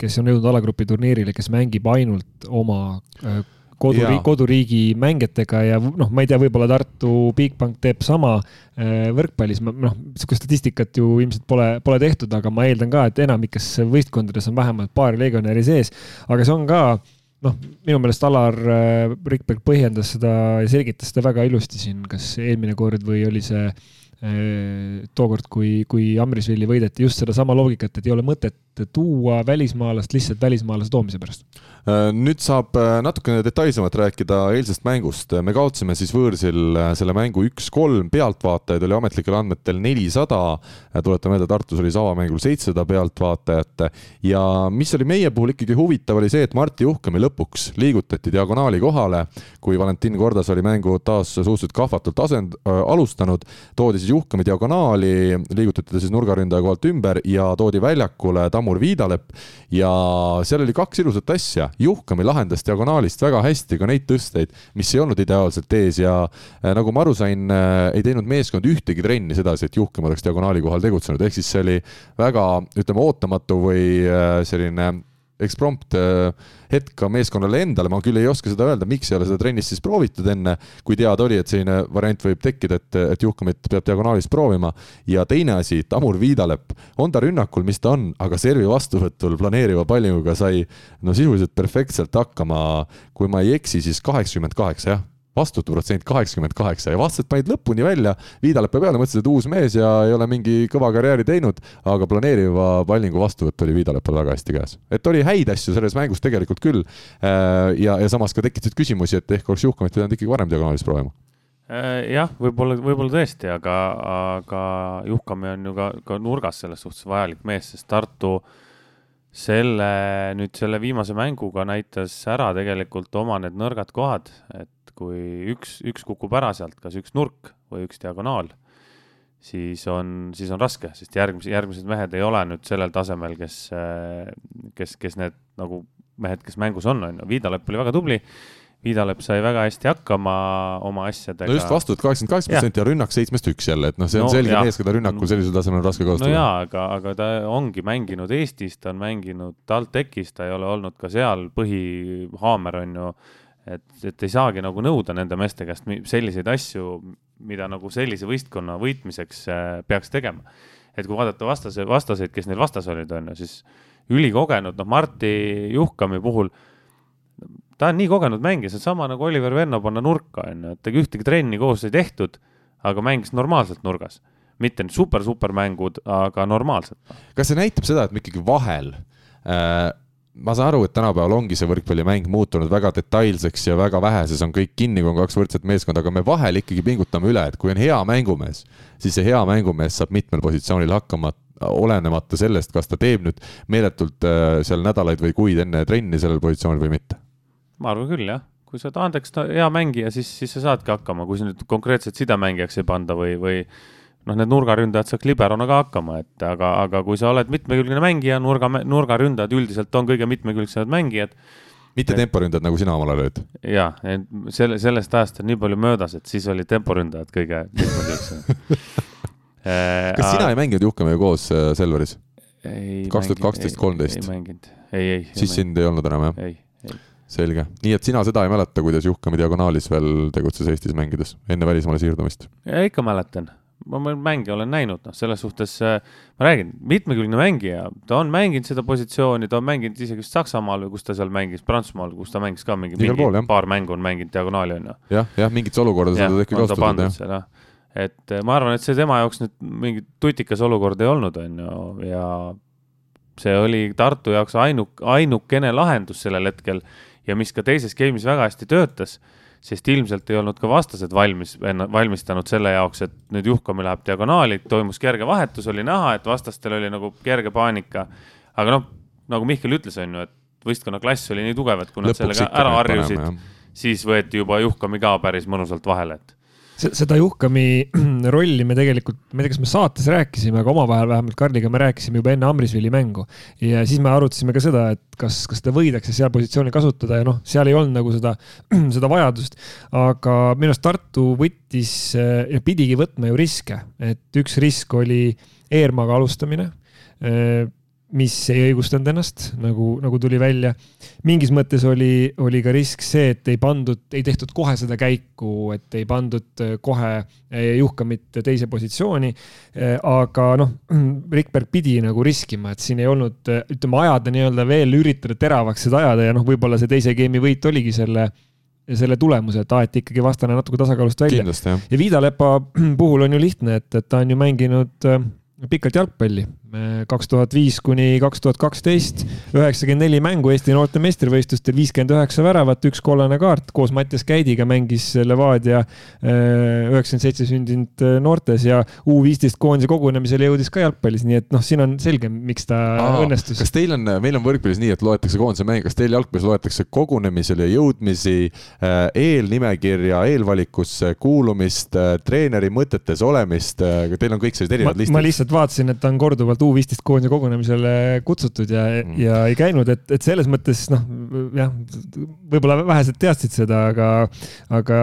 kes on jõudnud alagrupi turniirile, kes mängib ainult oma äh, koduriigi, mängijatega ja noh, ma ei tea, võib-olla Tartu Bigbank teeb sama äh, võrkpallis, noh, niisugust statistikat ju ilmselt pole, pole tehtud, aga ma eeldan ka, et enamikes võistkondades on vähemalt paar legionäri sees, aga see on ka noh, minu meelest Alar äh, Rikberg põhjendas seda ja selgitas seda väga ilusti siin, kas eelmine kord või oli see tookord, kui, kui Amrisvilli võideti just sedasama loogikat, et ei ole mõtet tuua välismaalast lihtsalt välismaalase toomise pärast Äh, nüüd saab äh, natukene detailsemalt rääkida eilsest mängust. me kaotasime siis võõrsil äh, selle mängu üks-kolm, pealtvaatajaid oli ametlikel andmetel nelisada. tuletame meelde, Tartus oli savamängul seitsesada pealtvaatajat ja mis oli meie puhul ikkagi huvitav, oli see, et Martti Juhkami lõpuks liigutati diagonaali kohale, kui Valentin Kordas oli mängu taas suhteliselt kahvatult asend- äh,, alustanud, toodi siis Juhkami diagonaali, liigutati ta siis nurgaründaja kohalt ümber ja toodi väljakule Tamur Viidalepp. Ja seal oli kaks ilusat asja. Juhkami lahendas diagonaalist väga hästi ka neid tõsteid, mis ei olnud ideaalselt ees. Ja äh, nagu ma aru sain, äh, ei teinud meeskond ühtegi trenni sedasi, et Juhkam oleks diagonaali kohal tegutsenud, ehk siis see oli väga, ütleme, ootamatu või äh, selline eksprompt äh, hetk ka meeskonnale endale, ma küll ei oska seda öelda, miks ei ole seda trennis siis proovitud enne, kui teada oli, et selline variant võib tekkida, et, et Juhkamit peab diagonaalis proovima. ja teine asi, Tamur Viidalepp, on ta rünnakul, mis ta on, aga servi vastuvõtul planeeriva pallinguga sai no sisuliselt perfektselt hakkama, kui ma ei eksi, siis kaheksakümmend kaheksa, jah vastuvõtuprotsent kaheksakümmend kaheksa ja vastased panid lõpuni välja, Viidaleppe peale mõtlesid, et uus mees ja ei ole mingi kõva karjääri teinud, aga planeeriva pallingu vastuvõtt oli Viidalepel väga hästi käes. et oli häid asju selles mängus tegelikult küll. Äh, ja, ja samas ka tekitasid küsimusi, et ehk oleks Juhkamit pidanud ikkagi varem diagonaalis proovima äh, jah, võib-olla, võib-olla tõesti, aga, aga Juhkami on ju ka, ka nurgas selles suhtes vajalik mees, sest Tartu selle, nüüd selle viimase mänguga näitas ära tegelikult oma need nõrgad kohad, et kui üks, üks kukub ära sealt, kas üks nurk või üks diagonaal, siis on, siis on raske, sest järgmise, järgmised mehed ei ole nüüd sellel tasemel, kes, kes, kes need nagu mehed, kes mängus on, on ju, Viidalepp oli väga tubli Viidalepp sai väga hästi hakkama oma asjadega. no just vastused kaheksakümmend kaheksa protsenti ja rünnak seitsmest üks jälle, et noh, see on no, selge mees, keda rünnakul sellisel tasemel on raske kasutada. no jaa, aga, aga ta ongi mänginud Eestis, ta on mänginud TalTechis, ta ei ole olnud ka seal põhihaamer, on ju. Et, et ei saagi nagu nõuda nende meeste käest selliseid asju, mida nagu sellise võistkonna võitmiseks äh, peaks tegema. et kui vaadata vastase, vastaseid, kes neil vastas olid, on ju, siis ülikogenud, noh, Marti Juhkami puhul ta on nii kogenud mängija, see on sama nagu Oliver Venno panna nurka, on ju, et ega ühtegi trenni koos ei tehtud, aga mängis normaalselt nurgas. mitte super-super mängud, aga normaalselt. kas see näitab seda, et me ikkagi vahel äh, ma saan aru, et tänapäeval ongi see võrkpallimäng muutunud väga detailseks ja väga väheses on kõik kinni, kui on kaks võrdset meeskonda, aga me vahel ikkagi pingutame üle, et kui on hea mängumees, siis see hea mängumees saab mitmel positsioonil hakkama, olenemata sellest, kas ta teeb nüüd meeletult äh, seal nädalaid või kuid enne trenni sellel positsioonil või mitte ma arvan küll, jah. kui sa oled andeks hea mängija, siis, siis sa saadki hakkama, kui sa nüüd konkreetselt sidemängijaks ei panda või, või noh, need nurgaründajad saaks liberona ka hakkama, et aga, aga kui sa oled mitmekülgne mängija, nurga, nurgaründajad üldiselt on kõige mitmekülgsemad mängijad. mitte temporündajad, nagu sina omal ajal olid? jaa, selle, sellest ajast on nii palju möödas, et siis olid temporündajad kõige mitmekülgsemad kas sina ei mänginud Juhkemega koos äh, Selveris? kaks tuhat kaksteist, kolmteist? ei mänginud, ei, ei. siis sind ei olnud enam, jah? ei, ei selge, nii et sina seda ei mäleta, kuidas Juhkami diagonaalis veel tegutses Eestis mängides, enne välismaale siirdumist? ikka mäletan, ma mänge olen näinud, noh, selles suhtes äh, ma räägin, mitmekülgne mängija, ta on mänginud seda positsiooni, ta on mänginud isegi vist Saksamaal või kus ta seal mängis, Prantsusmaal, kus ta mängis ka mingi, mingi pool, paar mängu on mänginud diagonaali, on ju. jah, jah, mingites olukordades on ta ikka kasutatud, jah et äh, ma arvan, et see tema jaoks nüüd mingi tutikas olukord ei olnud, on ju, ja see oli Tartu jaoks ainuk-, ainukene lahendus sellel hetkel ja mis ka teises game'is väga hästi töötas, sest ilmselt ei olnud ka vastased valmis, valmistanud selle jaoks, et nüüd Juhkami läheb diagonaali, toimus kerge vahetus, oli näha, et vastastel oli nagu kerge paanika. aga noh, nagu Mihkel ütles, on ju, et võistkonna klass oli nii tugev, et kui nad Lõpuks sellega ära harjusid, siis võeti juba Juhkami ka päris mõnusalt vahele, et seda Juhkami rolli me tegelikult, ma ei tea, kas me saates rääkisime, aga omavahel vähemalt Karliga me rääkisime juba enne Amrisvili mängu. ja siis me arutasime ka seda, et kas, kas teda võidakse seal positsioonil kasutada ja noh, seal ei olnud nagu seda, seda vajadust. aga minu arust Tartu võttis ja pidigi võtma ju riske, et üks risk oli Eermaga alustamine mis ei õigustanud ennast, nagu, nagu tuli välja. mingis mõttes oli, oli ka risk see, et ei pandud, ei tehtud kohe seda käiku, et ei pandud äh, kohe äh, Juhkamit teise positsiooni. Äh, aga noh, Rikberg pidi nagu riskima, et siin ei olnud, ütleme, ajada nii-öelda veel üritada teravaks seda ajada ja noh, võib-olla see teise game'i võit oligi selle selle tulemuse, et aeti ikkagi vastane natuke tasakaalust välja. ja Viidalepa puhul on ju lihtne, et, et ta on ju mänginud pikalt jalgpalli kaks tuhat viis kuni kaks tuhat kaksteist, üheksakümmend neli mängu Eesti noorte meistrivõistlustel, viiskümmend üheksa väravat, üks kollane kaart, koos Mattias Käidiga mängis Levadia äh, üheksakümmend seitse sündinud äh, noortes ja U viisteist koondise kogunemisele jõudis ka jalgpallis, nii et noh, siin on selge, miks ta Aa, õnnestus. kas teil on, meil on võrkpallis nii, et loetakse koondise mänge, kas teil jalgpallis loetakse kogunemisele jõudmisi, äh, eelnimekirja, eelvalikusse kuulumist, treeneri mõtetes olemist, teil on kõik sellised erinevad listid? ma lihtsalt vaatasin, et ta on korduvalt U15 koondise kogunemisele kutsutud ja mm., ja ei käinud, et, et selles mõttes noh, jah, võib-olla vähesed teadsid seda, aga, aga,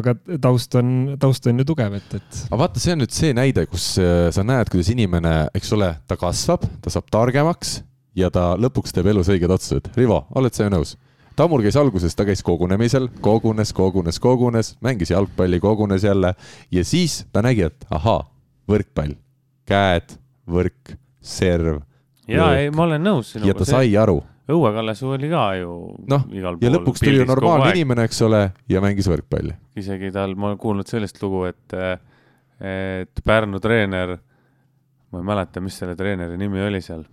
aga taust on, taust on ju tugev, et, et. aga vaata, see on nüüd see näide, kus äh, sa näed, kuidas inimene, eks ole, ta kasvab, ta saab targemaks ja ta lõpuks teeb elus õiged otsused. Rivo, oled sa ju nõus? Tammur käis alguses, ta käis kogunemisel, kogunes, kogunes, kogunes, mängis jalgpalli, kogunes jälle ja siis ta nägi, et ahaa, võrkpall, käed, võrk, serv. ja ei, ma olen nõus sinuga. ja ta sai aru. Õue Kallasuu oli ka ju noh, ja lõpuks tuli ju normaalne inimene, eks ole, ja mängis võrkpalli. isegi tal, ma olen kuulnud sellist lugu, et, et Pärnu treener, ma ei mäleta, mis selle treeneri nimi oli seal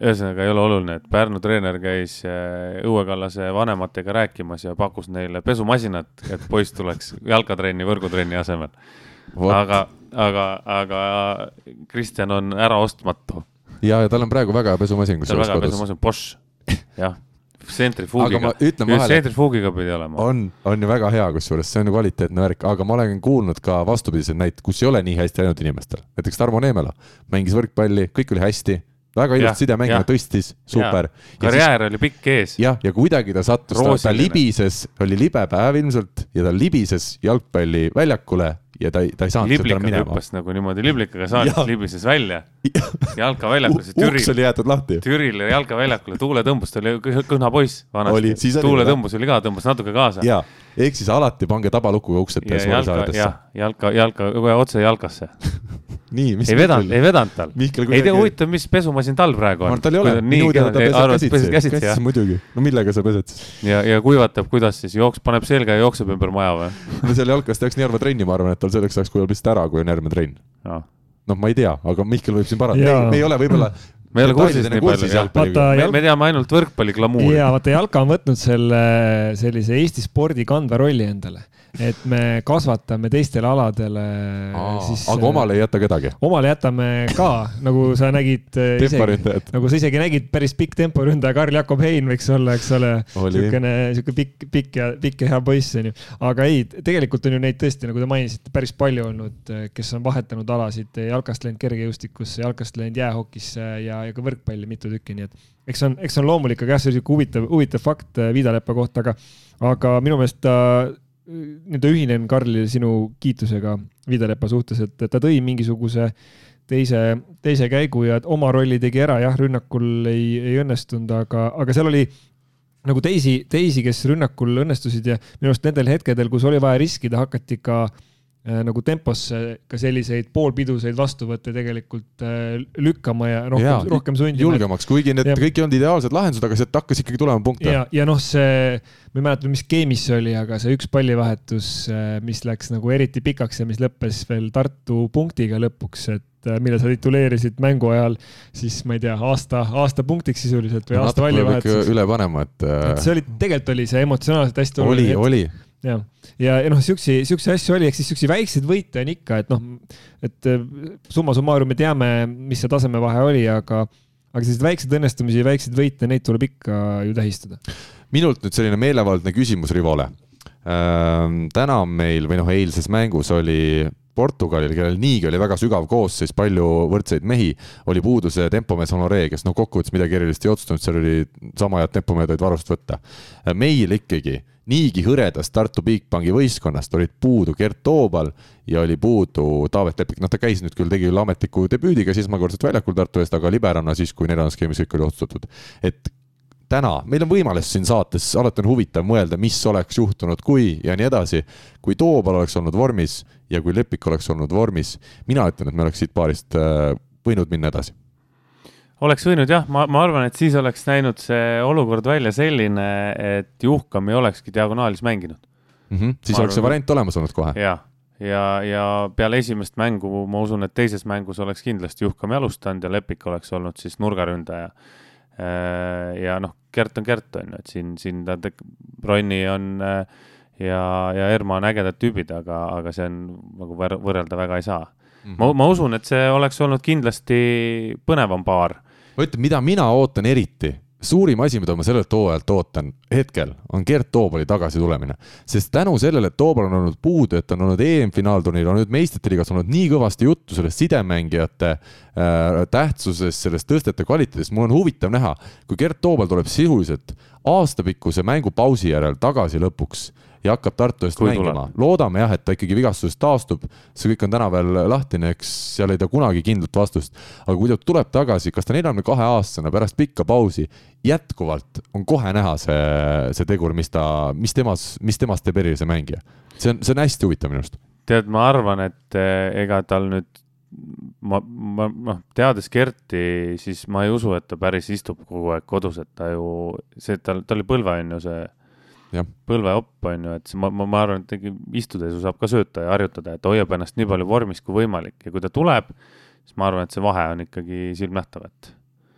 ühesõnaga ei ole oluline, et Pärnu treener käis äh, Õue Kallase vanematega rääkimas ja pakkus neile pesumasinat, et poiss tuleks jalkatrenni võrgutrenni asemel. aga aga, aga Kristjan on äraostmatu ja, ja tal on praegu väga hea pesumasin. tal on väga hea pesumasin, Bosch, jah tsentrifuugiga, just tsentrifuugiga pidi olema. on, on ju väga hea, kusjuures see on kvaliteetne värk, aga ma olen kuulnud ka vastupidiseid näiteid, kus ei ole nii hästi läinud inimestel. näiteks Tarmo Neemela mängis võrkpalli, kõik oli hästi väga ilusti sidemängija, tõstis, super. karjäär siis, oli pikk ees. jah, ja kuidagi ta sattus, ta libises, oli libe päev ilmselt ja ta libises jalgpalliväljakule ja ta ei, ta ei saanud sealt minema. hüppas nagu niimoodi liblikaga saalis, libises välja jalkaväljakul, see Türil. uks oli jäetud lahti. Türile jalgaväljakule, Tuule tõmbus, ta oli kõhna poiss vanasti. Tuule tõmbus oli ka, tõmbas natuke kaasa. ja, ehk siis alati pange tabalukuga uksed täis saadesse. jah, jalka, jalka, kohe otse jalkasse nii, mis ei vedanud, ei vedanud tal. ei tea, huvitav, mis pesumasin tal praegu on. tal ei ole, minu teada ta peseb käsitsi, käsitsi, muidugi. no millega sa pesed siis? ja, ja kuivatab, kuidas siis, jooks, paneb selga ja jookseb ümber maja või? no seal jalkas tehakse nii harva trenni, ma arvan, et tal selleks ajaks kujub lihtsalt ära, kui on järgmine trenn no.. noh, ma ei tea, aga Mihkel võib siin parandada, me ei ole võib-olla me ei ole kursis nii palju, vaata me, me teame ainult võrkpalli glamuuri. ja vaata, jalka on võtnud selle sellise Eesti spordi kandva rolli endale et me kasvatame teistele aladele. aga omale ei jäta kedagi? omale jätame ka, nagu sa nägid äh, nagu sa isegi nägid, päris pikk temporündaja Karl Jakob Hein võiks olla, eks ole. niisugune, niisugune pikk, pikk ja, pikk ja hea poiss, onju. aga ei, tegelikult on ju neid tõesti, nagu te mainisite, päris palju olnud, kes on vahetanud alasid, jalkast läinud kergejõustikusse, jalkast läinud jäähokisse ja, ja ka võrkpalli mitu tükki, nii et eks on, eks on loomulik, aga jah, see on sihuke huvitav, huvitav fakt äh, Viidalepa kohta, aga, aga minu meelest ta nii-öelda ühinen Karlile sinu kiitusega Viidalepa suhtes, et ta tõi mingisuguse teise, teise käigu ja oma rolli tegi ära, jah, rünnakul ei, ei õnnestunud, aga, aga seal oli nagu teisi, teisi, kes rünnakul õnnestusid ja minu arust nendel hetkedel, kus oli vaja riskida, hakati ka Äh, nagu temposse ka selliseid poolpiduseid vastuvõtte tegelikult äh, lükkama ja rohkem, ja, rohkem sundima. julgemaks, kuigi need ja. kõik ei olnud ideaalsed lahendused, aga sealt hakkas ikkagi tulema punkte. ja, ja noh, see, ma ei mäleta, mis skeemis see oli, aga see üks pallivahetus, äh, mis läks nagu eriti pikaks ja mis lõppes veel Tartu punktiga lõpuks, et mille sa tituleerisid mängu ajal siis ma ei tea, aasta, aasta punktiks sisuliselt või no, aasta pallivahetus. üle panema, et see oli, tegelikult oli see emotsionaalselt hästi oluline. oli, oli ja, ja, ja noh, siukse, siukse asju oli, ehk siis siukseid väikseid võite on ikka, et noh, et äh, summa summarum me teame, mis see tasemevahe oli, aga, aga selliseid väikseid õnnestumisi, väikseid võite, neid tuleb ikka ju tähistada. minult nüüd selline meelevaldne küsimus Rivole. Täna on meil või noh, eilses mängus oli Portugalil, kellel niigi oli väga sügav koosseis, palju võrdseid mehi, oli puudu see tempomees Honore, kes noh, kokkuvõttes midagi erilist ei otsustanud, seal oli sama head tempomehed olid varust võtta. meil ikkagi niigi hõredast Tartu Bigbanki võistkonnast olid puudu Gert Toobal ja oli puudu Taavet Lepik, noh, ta käis nüüd küll, tegi küll ametliku debüüdiga esmakordselt väljakul Tartu eest, aga liberana siis, kui neljandas skeemis kõik oli otsustatud. et täna, meil on võimalus siin saates, alati on huvitav mõelda, mis oleks juhtunud, kui ja nii edasi. kui Toobal oleks olnud vormis ja kui Lepik oleks olnud vormis, mina ütlen, et me oleks siit paarist äh, võinud minna edasi oleks võinud jah, ma, ma arvan, et siis oleks näinud see olukord välja selline, et Juhkam ei olekski diagonaalis mänginud mm. -hmm. siis ma oleks arvan, see variant olemas olnud kohe. ja, ja, ja peale esimest mängu ma usun, et teises mängus oleks kindlasti Juhkam jalustanud ja Lepik oleks olnud siis nurgaründaja. Äh, ja noh, Gert on Gert, on ju, et siin, siin ta, Ronni on äh, ja, ja Erma on ägedad tüübid, aga, aga see on nagu võrrelda väga ei saa mm. -hmm. ma, ma usun, et see oleks olnud kindlasti põnevam paar ma ütlen, mida mina ootan eriti, suurim asi, mida ma sellelt hooajalt ootan hetkel, on Gert Toobali tagasitulemine. sest tänu sellele, et Toobal on olnud puudu, et on olnud EM-finaalturniir, on nüüd meistrite liigas olnud nii kõvasti juttu sellest sidemängijate äh, tähtsusest, sellest tõstete kvaliteedist, mul on huvitav näha, kui Gert Toobal tuleb sisuliselt aastapikkuse mängupausi järel tagasi lõpuks ja hakkab Tartu eest mängima. loodame jah, et ta ikkagi vigastusest taastub, see kõik on täna veel lahtine, eks seal ei tea kunagi kindlat vastust. aga kui ta tuleb tagasi, kas ta neljakümne kahe aastasena pärast pikka pausi jätkuvalt on kohe näha see, see tegur, mis ta, mis temas, mis temast teeb erilise mängija. see on, see on hästi huvitav minu arust. tead, ma arvan, et eh, ega tal nüüd ma, ma noh, teades Kerti, siis ma ei usu, et ta päris istub kogu aeg kodus, et ta ju, see, tal, tal oli põlve on ju see põlveopp on ju, et ma, ma, ma arvan, et istudes ju saab ka sööta ja harjutada, et hoiab ennast nii palju vormis kui võimalik ja kui ta tuleb, siis ma arvan, et see vahe on ikkagi silmnähtav, et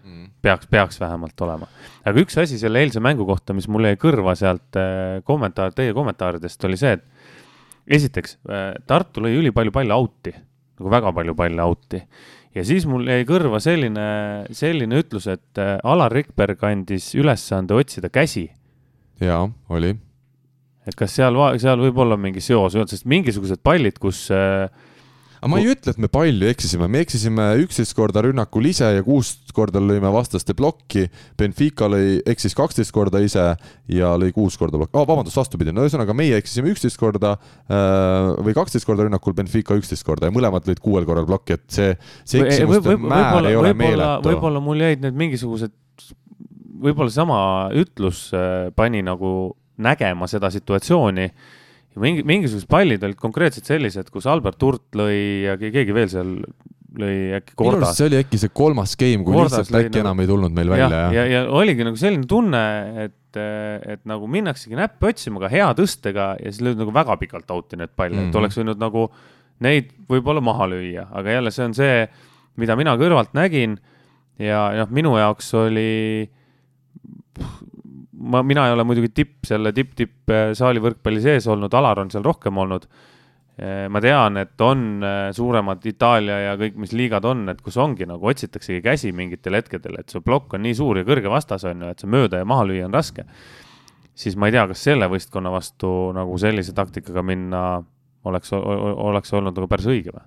mm. peaks, peaks vähemalt olema. aga üks asi selle eilse mängu kohta, mis mul jäi kõrva sealt äh, kommentaar, teie kommentaaridest oli see, et esiteks äh, Tartu lõi ülipalju palle out'i nagu väga palju palle out'i. ja siis mul jäi kõrva selline, selline ütlus, et äh, Alar Rikberg andis ülesande otsida käsi. Jaa, oli. et kas seal, seal võib olla mingi seos, sest mingisugused pallid, kus äh, aga ma ei ütle, et me palju eksisime, me eksisime üksteist korda rünnakul ise ja kuus korda lõime vastaste plokki. Benfica lõi, eksis kaksteist korda ise ja lõi kuus korda plokki oh,, vabandust, vastupidi, no ühesõnaga meie eksisime üksteist korda äh, või kaksteist korda rünnakul, Benfica üksteist korda ja mõlemad lõid kuuel korral plokki, et see, see eksimuste määr ei ole meeletu. võib-olla mul jäid need mingisugused, võib-olla sama ütlus äh, pani nagu nägema seda situatsiooni mingi, mingisugused pallid olid konkreetselt sellised, kus Albert Hurt lõi ja keegi veel seal lõi äkki kordas. see oli äkki see kolmas game, kui kordas lihtsalt äkki nagu... enam ei tulnud meil välja, ja, ja, ja oligi nagu selline tunne, et, et nagu minnaksegi näppe otsima ka hea tõstega ja siis lööd nagu väga pikalt out'i need palle mm, -hmm. et mhm. oleks võinud nagu neid võib-olla maha lüüa, aga jälle see on see, mida mina kõrvalt nägin ja noh, minu jaoks oli ma, mina ei ole muidugi tipp, selle tipp-tipp äh, saali võrkpalli sees olnud, Alar on seal rohkem olnud. Äh, ma tean, et on äh, suuremad Itaalia ja kõik, mis liigad on, et kus ongi nagu otsitaksegi käsi mingitel hetkedel, et su plokk on nii suur ja kõrge vastas on ju, et see mööda ja maha lüüa on raske. siis ma ei tea, kas selle võistkonna vastu nagu sellise taktikaga minna oleks, oleks olnud nagu päris õige või?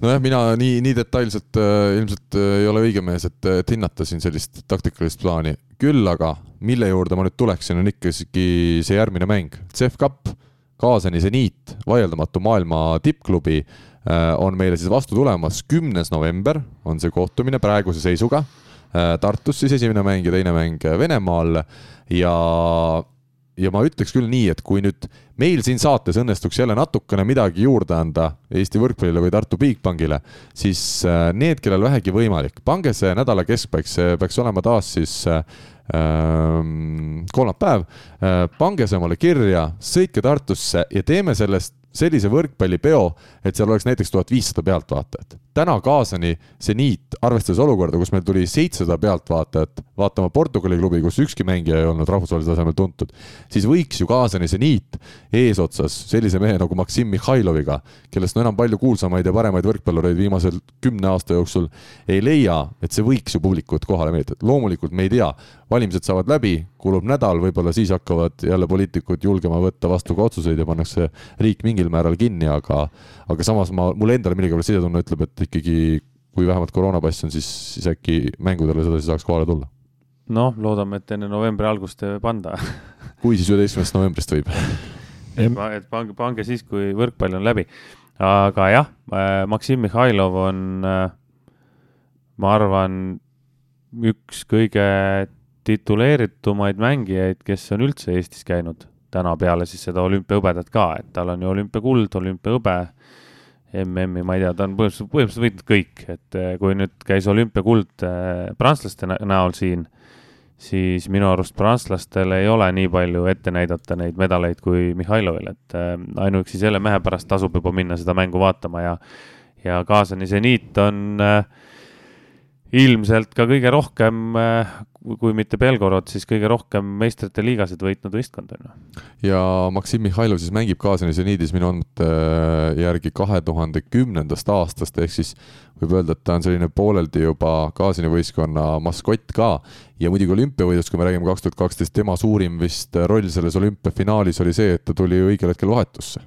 Nojah, mina nii, nii detailselt äh, ilmselt äh, ei ole õige mees, et, et hinnata siin sellist taktikalist plaani. küll aga, mille juurde ma nüüd tuleksin, on ikkagi see järgmine mäng, CEF Cup, Kaasani seniit, vaieldamatu maailma tippklubi äh, on meile siis vastu tulemas, kümnes november on see kohtumine praeguse seisuga äh,. Tartus siis esimene mäng ja teine mäng Venemaal ja ja ma ütleks küll nii, et kui nüüd meil siin saates õnnestuks jälle natukene midagi juurde anda Eesti võrkpallile või Tartu Bigbankile, siis äh, need, kellel vähegi võimalik, pange see nädala keskpaik, see peaks olema taas siis äh, ähm, kolmapäev, äh, pange see omale kirja, sõitke Tartusse ja teeme sellest sellise võrkpallipeo, et seal oleks näiteks tuhat viissada pealtvaatajat. täna kaasani seniit, arvestades olukorda, kus meil tuli seitsesada pealtvaatajat vaatama Portugali klubi, kus ükski mängija ei olnud rahvusvahelisel tasemel tuntud, siis võiks ju kaasani seniit eesotsas sellise mehe nagu Maksim Mihhailoviga, kellest no enam palju kuulsamaid ja paremaid võrkpallureid viimasel kümne aasta jooksul ei leia, et see võiks ju publikut kohale meelitada. loomulikult me ei tea, valimised saavad läbi, kulub nädal, võib-olla siis hakkavad jälle poliitikud julgema võtta vastu ka otsuseid ja pannakse riik mingil määral kinni, aga, aga samas ma, mulle endale millegipärast sisetunne ütleb, et ikkagi kui vähemalt koroonapass on, siis, siis äkki mängudele sedasi saaks kohale tulla. noh, loodame, et enne novembri algust ei panda kui, siis üheteistkümnendast novembrist võib et pange, pange siis, kui võrkpall on läbi. aga jah, äh, Maksim Mihhailov on, äh, ma arvan, üks kõige tituleeritumaid mängijaid, kes on üldse Eestis käinud täna peale siis seda olümpiahõbedat ka, et tal on ju olümpiakuld, olümpiahõbe, MM-i, ma ei tea, ta on põhimõtteliselt, põhimõtteliselt võitnud kõik, et eh, kui nüüd käis olümpiakuld eh, prantslaste näol siin, siis minu arust prantslastel ei ole nii palju ette näidata neid medaleid kui Mihhailovil, et eh, ainuüksi selle mehe pärast tasub juba minna seda mängu vaatama ja, ja kaasani seniit on äh, ilmselt ka kõige rohkem, äh, kui mitte Belgorod, siis kõige rohkem meistrite liigasid võitnud võistkond on ju. ja Maksim Mihhailov siis mängib Kaasani seniidis minu andmete äh, järgi kahe tuhande kümnendast aastast, ehk siis võib öelda, et ta on selline pooleldi juba Kaasani võistkonna maskott ka. ja muidugi olümpiavõidust, kui me räägime kaks tuhat kaksteist, tema suurim vist roll selles olümpiafinaalis oli see, et ta tuli õigel hetkel vahetusse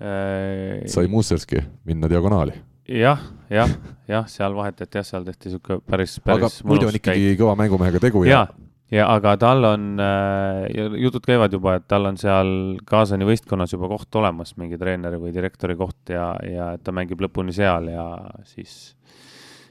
äh.... sai Musserski minna diagonaali jah, jah, jah, seal vahetati jah, seal tehti sihuke päris, päris. aga muidu on ikkagi käik. kõva mängumehega tegu ja. ja, ja aga tal on äh,, jutud käivad juba, et tal on seal Kaasani võistkonnas juba koht olemas, mingi treeneri või direktori koht ja, ja et ta mängib lõpuni seal ja siis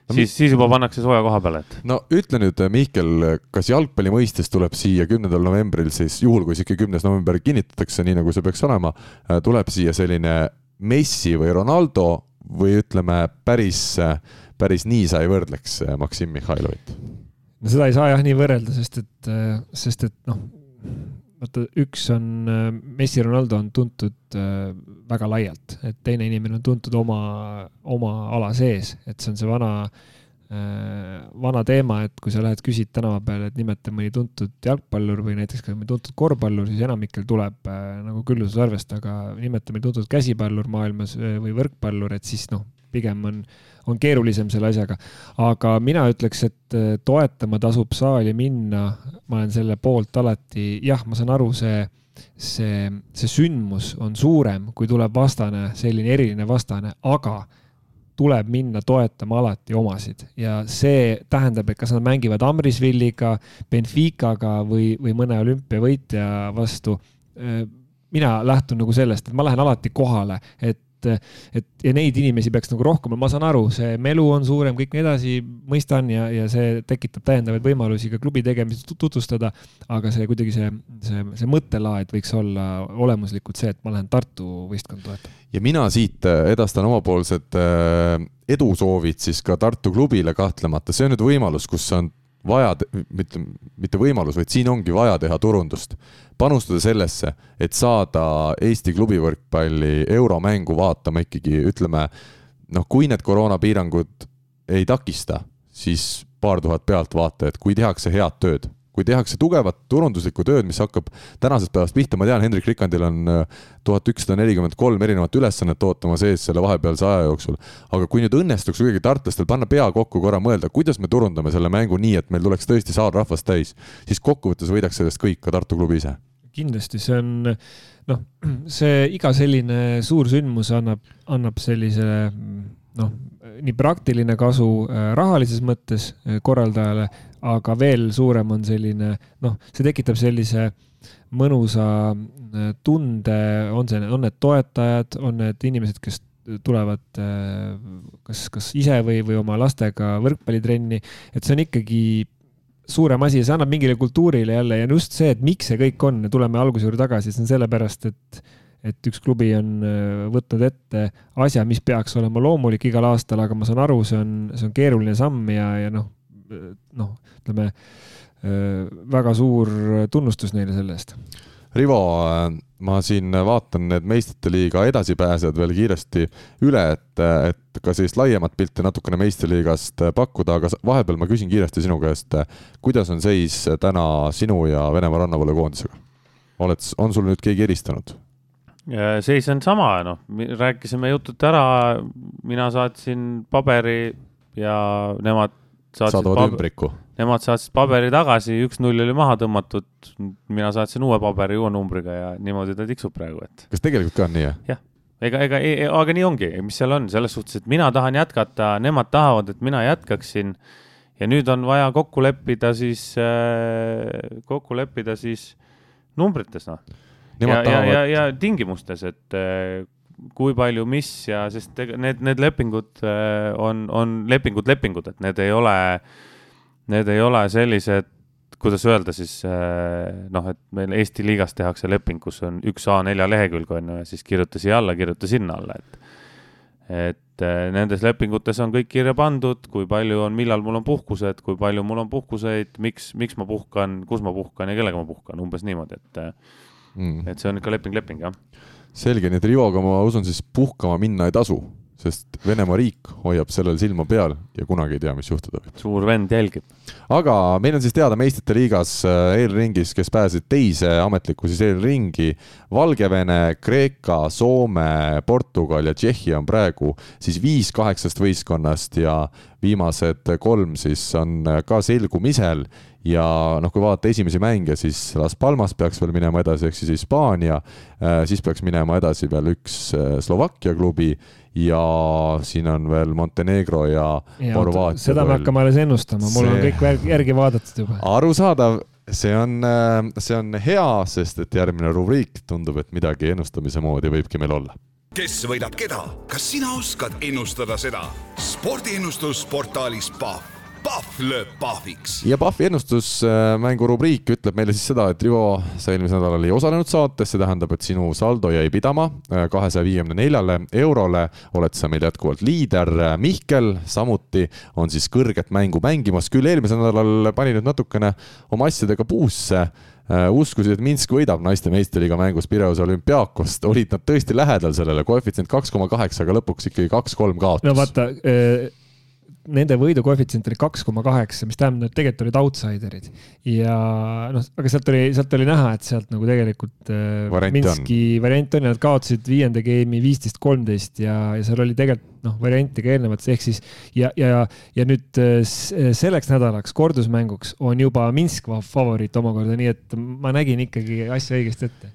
no,. siis, siis juba pannakse sooja koha peale, et. no ütle nüüd, Mihkel, kas jalgpalli mõistes tuleb siia kümnendal novembril siis, juhul kui ikka kümnes november kinnitatakse, nii nagu see peaks olema, äh, tuleb siia selline Messi või Ronaldo või ütleme, päris, päris nii sa ei võrdleks äh, Maksim Mihhailovit? no seda ei saa jah nii võrrelda, sest et, äh, sest et noh, vaata, üks on, äh, Messi, Ronaldo on tuntud väga laialt, et teine inimene on tuntud oma, oma ala sees, et see on see vana vana teema, et kui sa lähed küsid tänava peal, et nimeta mõni tuntud jalgpallur või näiteks ka mõni tuntud korvpallur, siis enamikel tuleb nagu küllutusarvest, aga nimeta mõni tuntud käsipallur maailmas või võrkpallur, et siis noh, pigem on, on keerulisem selle asjaga. aga mina ütleks, et toetama tasub saali minna, ma olen selle poolt alati, jah, ma saan aru, see see, see sündmus on suurem, kui tuleb vastane, selline eriline vastane, aga tuleb minna toetama alati omasid ja see tähendab, et kas nad mängivad Amrisvilliga, Benficaga või, või mõne olümpiavõitja vastu. mina lähtun nagu sellest, et ma lähen alati kohale, et et, et ja neid inimesi peaks nagu rohkem, ma saan aru, see melu on suurem, kõik nii edasi, mõistan ja, ja see tekitab täiendavaid võimalusi ka klubi tegemist tutvustada. aga see kuidagi see, see, see mõttelaad võiks olla olemuslikult see, et ma lähen Tartu võistkonda toetama. ja mina siit äh, edastan omapoolsed äh, edusoovid siis ka Tartu klubile kahtlemata, see on nüüd võimalus, kus on vaja, mitte, mitte võimalus, vaid siin ongi vaja teha turundust. panustada sellesse, et saada Eesti klubivõrkpalli euromängu vaatama ikkagi, ütleme noh, kui need koroonapiirangud ei takista, siis paar tuhat pealtvaatajat, kui tehakse head tööd kui tehakse tugevat turunduslikku tööd, mis hakkab tänasest päevast pihta, ma tean, Hendrik Rikandil on äh, tuhat ükssada nelikümmend kolm erinevat ülesannet ootamas ees selle vahepealse aja jooksul. aga kui nüüd õnnestuks kuidagi tartlastel panna pea kokku, korra mõelda, kuidas me turundame selle mängu nii, et meil tuleks tõesti saal rahvast täis, siis kokkuvõttes võidaks sellest kõik, ka Tartu klubi ise. kindlasti, see on noh, see iga selline suur sündmus annab, annab sellise noh, nii praktiline kasu äh, rahalises mõttes äh, korraldajale, aga veel suurem on selline noh, see tekitab sellise mõnusa tunde, on see, on need toetajad, on need inimesed, kes tulevad kas, kas ise või, või oma lastega võrkpallitrenni, et see on ikkagi suurem asi ja see annab mingile kultuurile jälle ja just see, et miks see kõik on, tuleme alguse juurde tagasi, see on sellepärast, et et üks klubi on äh, võtnud ette asja, mis peaks olema loomulik igal aastal, aga ma saan aru, see on, see on keeruline samm ja, ja noh, noh, ütleme äh, väga suur tunnustus neile selle eest. Rivo, ma siin vaatan need meistrite liiga edasipääsejad veel kiiresti üle, et, et ka sellist laiemat pilti natukene meistriliigast pakkuda, aga vahepeal ma küsin kiiresti sinu käest, kuidas on seis täna sinu ja Venemaa rannavalve koondisega? oled, on sul nüüd keegi eristanud? Seis on sama, noh, rääkisime jutud ära, mina saatsin paberi ja nemad saatsid saadavad ümbriku. Nemad saatsid paberi tagasi, üks-null oli maha tõmmatud, mina saatsin uue paberi uue numbriga ja niimoodi ta tiksub praegu, et. kas tegelikult ka on nii, jah? jah, ega, ega, e, e, aga nii ongi, mis seal on, selles suhtes, et mina tahan jätkata, nemad tahavad, et mina jätkaksin. ja nüüd on vaja kokku leppida siis äh,, kokku leppida siis numbrites, noh ja, ja, ja, ja tingimustes, et äh, kui palju, mis ja, sest need, need lepingud äh, on, on lepingud, lepingud, et need ei ole, need ei ole sellised, kuidas öelda siis äh, noh, et meil Eesti liigas tehakse leping, kus on üks A4 lehekülg on ju ja siis kirjuta siia alla, kirjuta sinna alla, et et nendes lepingutes on kõik kirja pandud, kui palju on, millal mul on puhkused, kui palju mul on puhkuseid, miks, miks ma puhkan, kus ma puhkan ja kellega ma puhkan, umbes niimoodi, et mm.. et see on ikka leping, leping, jah. selge, nii et Rivoga ma usun siis puhkama minna ei tasu, sest Venemaa riik hoiab sellel silma peal ja kunagi ei tea, mis juhtuda võib. suur vend jälgib. aga meil on siis teada meistrite liigas äh, eelringis, kes pääsesid teise ametlikku siis eelringi. Valgevene, Kreeka, Soome, Portugal ja Tšehhi on praegu siis viis kaheksast võistkonnast ja viimased kolm siis on ka selgumisel ja noh, kui vaadata esimesi mänge, siis Las Palmas peaks veel minema edasi, ehk siis Hispaania, äh, siis peaks minema edasi veel üks äh, Slovakkia klubi ja siin on veel Montenegro ja, ja Horvaatia. seda me hakkame alles ennustama, mul see... on kõik järgi vaadatud juba. arusaadav, see on, äh, see on hea, sest et järgmine rubriik tundub, et midagi ennustamise moodi võibki meil olla kes võidab keda, kas sina oskad ennustada seda? spordiennustus portaalis Pahv Pahv lööb pahviks. ja Pahvi ennustusmängu rubriik ütleb meile siis seda, et Rivo, sa eelmisel nädalal ei osalenud saates, see tähendab, et sinu saldo jäi pidama äh, kahesaja viiekümne neljale eurole. oled sa meil jätkuvalt liider. Mihkel samuti on siis kõrget mängu mängimas, küll eelmisel nädalal pani nüüd natukene oma asjadega puusse Uh, uskusid, et Minsk võidab naiste meistriliiga mängus Pireuse olümpiaakost, olid nad tõesti lähedal sellele, koefitsient kaks koma kaheksa, aga lõpuks ikkagi kaks-kolm kaotus. no vaata, nende võidukoefitsient oli kaks koma kaheksa, mis tähendab, et tegelikult olid outsider'id. ja noh, aga sealt oli, sealt oli näha, et sealt nagu tegelikult äh, variant Minski on. variant on ja nad kaotasid viienda game'i viisteist, kolmteist ja, ja seal oli tegelikult noh, variante ka eelnevalt, ehk siis ja, ja, ja nüüd äh, selleks nädalaks kordusmänguks on juba Minsk favoriit omakorda, nii et ma nägin ikkagi asja õigesti ette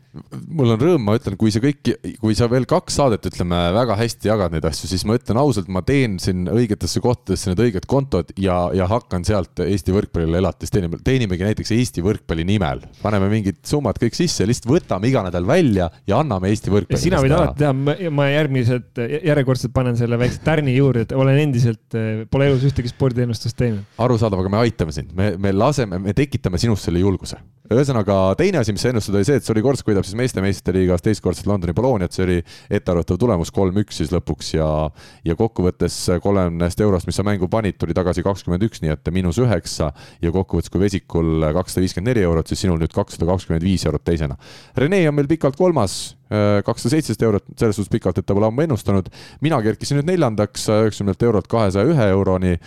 mul on rõõm, ma ütlen, kui sa kõik, kui sa veel kaks saadet, ütleme, väga hästi jagad neid asju, siis ma ütlen ausalt, ma teen siin õigetesse kohtadesse need õiged kontod ja, ja hakkan sealt Eesti võrkpallile elatist teenima. teenimegi näiteks Eesti võrkpalli nimel, paneme mingid summad kõik sisse, lihtsalt võtame iga nädal välja ja anname Eesti võrkpallile. sina võid alati teha, ma järgmised, järjekordselt panen selle väikse tärni juurde, et olen endiselt, pole elus ühtegi spordiennustust teinud. arusaadav, aga me aitame sind, me, me laseme, me tekitame sinust selle julguse. Ühesõnaga, teine asi, mis sa ennustada, oli see, et Soli Korsk võidab siis meeste meistrite liigas teistkordset Londoni Bologniat, see oli ettearvatav tulemus kolm-üks siis lõpuks ja, ja kokkuvõttes kolmekümnest eurost, mis sa mängu panid, tuli tagasi kakskümmend üks, nii et miinus üheksa ja kokkuvõttes, kui Vesikul kakssada viiskümmend neli eurot, siis sinul nüüd kakssada kakskümmend viis eurot teisena. Rene on meil pikalt kolmas, kakssada seitseteist eurot, selles suhtes pikalt, et ta pole ammu ennustanud. mina kerkisin nüüd neljandaks saja üheksakümnelt eurolt kahesaja ühe euroni.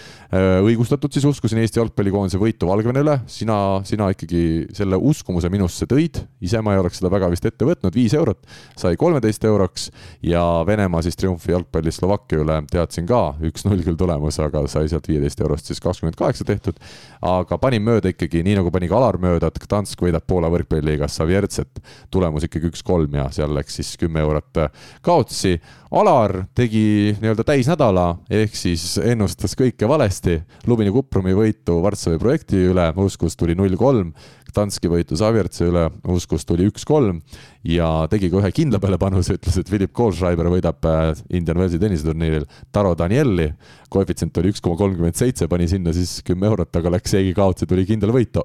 Õigustatud siis uskusin Eesti jalgpallikoondise võitu Valgevene üle, sina, sina ikkagi selle uskumuse minusse tõid, ise ma ei oleks seda väga vist ette võtnud, viis eurot sai kolmeteist euroks ja Venemaa siis triumfi jalgpallis Slovakkia üle teadsin ka, üks-null küll tulemus, aga sai sealt viieteist eurost siis kakskümmend kaheksa tehtud. aga panin mööda ikkagi, nii nagu pani ka Alar mööda, et Gdansk võidab Poola võrkpalliliigas Savjertset, tulemus ikkagi üks-kolm ja seal läks siis kümme eurot kaotsi. Alar tegi nii-öelda täisnädala, ehk siis ennustas kõike valesti. Lubini Kuprumi võitu Varssavi projekti üle, uskus tuli null kolm, Danski võitu Savjertse üle, uskus tuli üks-kolm ja tegi ka ühe kindla peale panuse, ütles, et Philip Kohlschreiber võidab äh, Indian Wellsi tenniseturniiril Taro Danieli. koefitsient oli üks koma kolmkümmend seitse, pani sinna siis kümme eurot, aga läks seegi kaotsi, tuli kindel võit,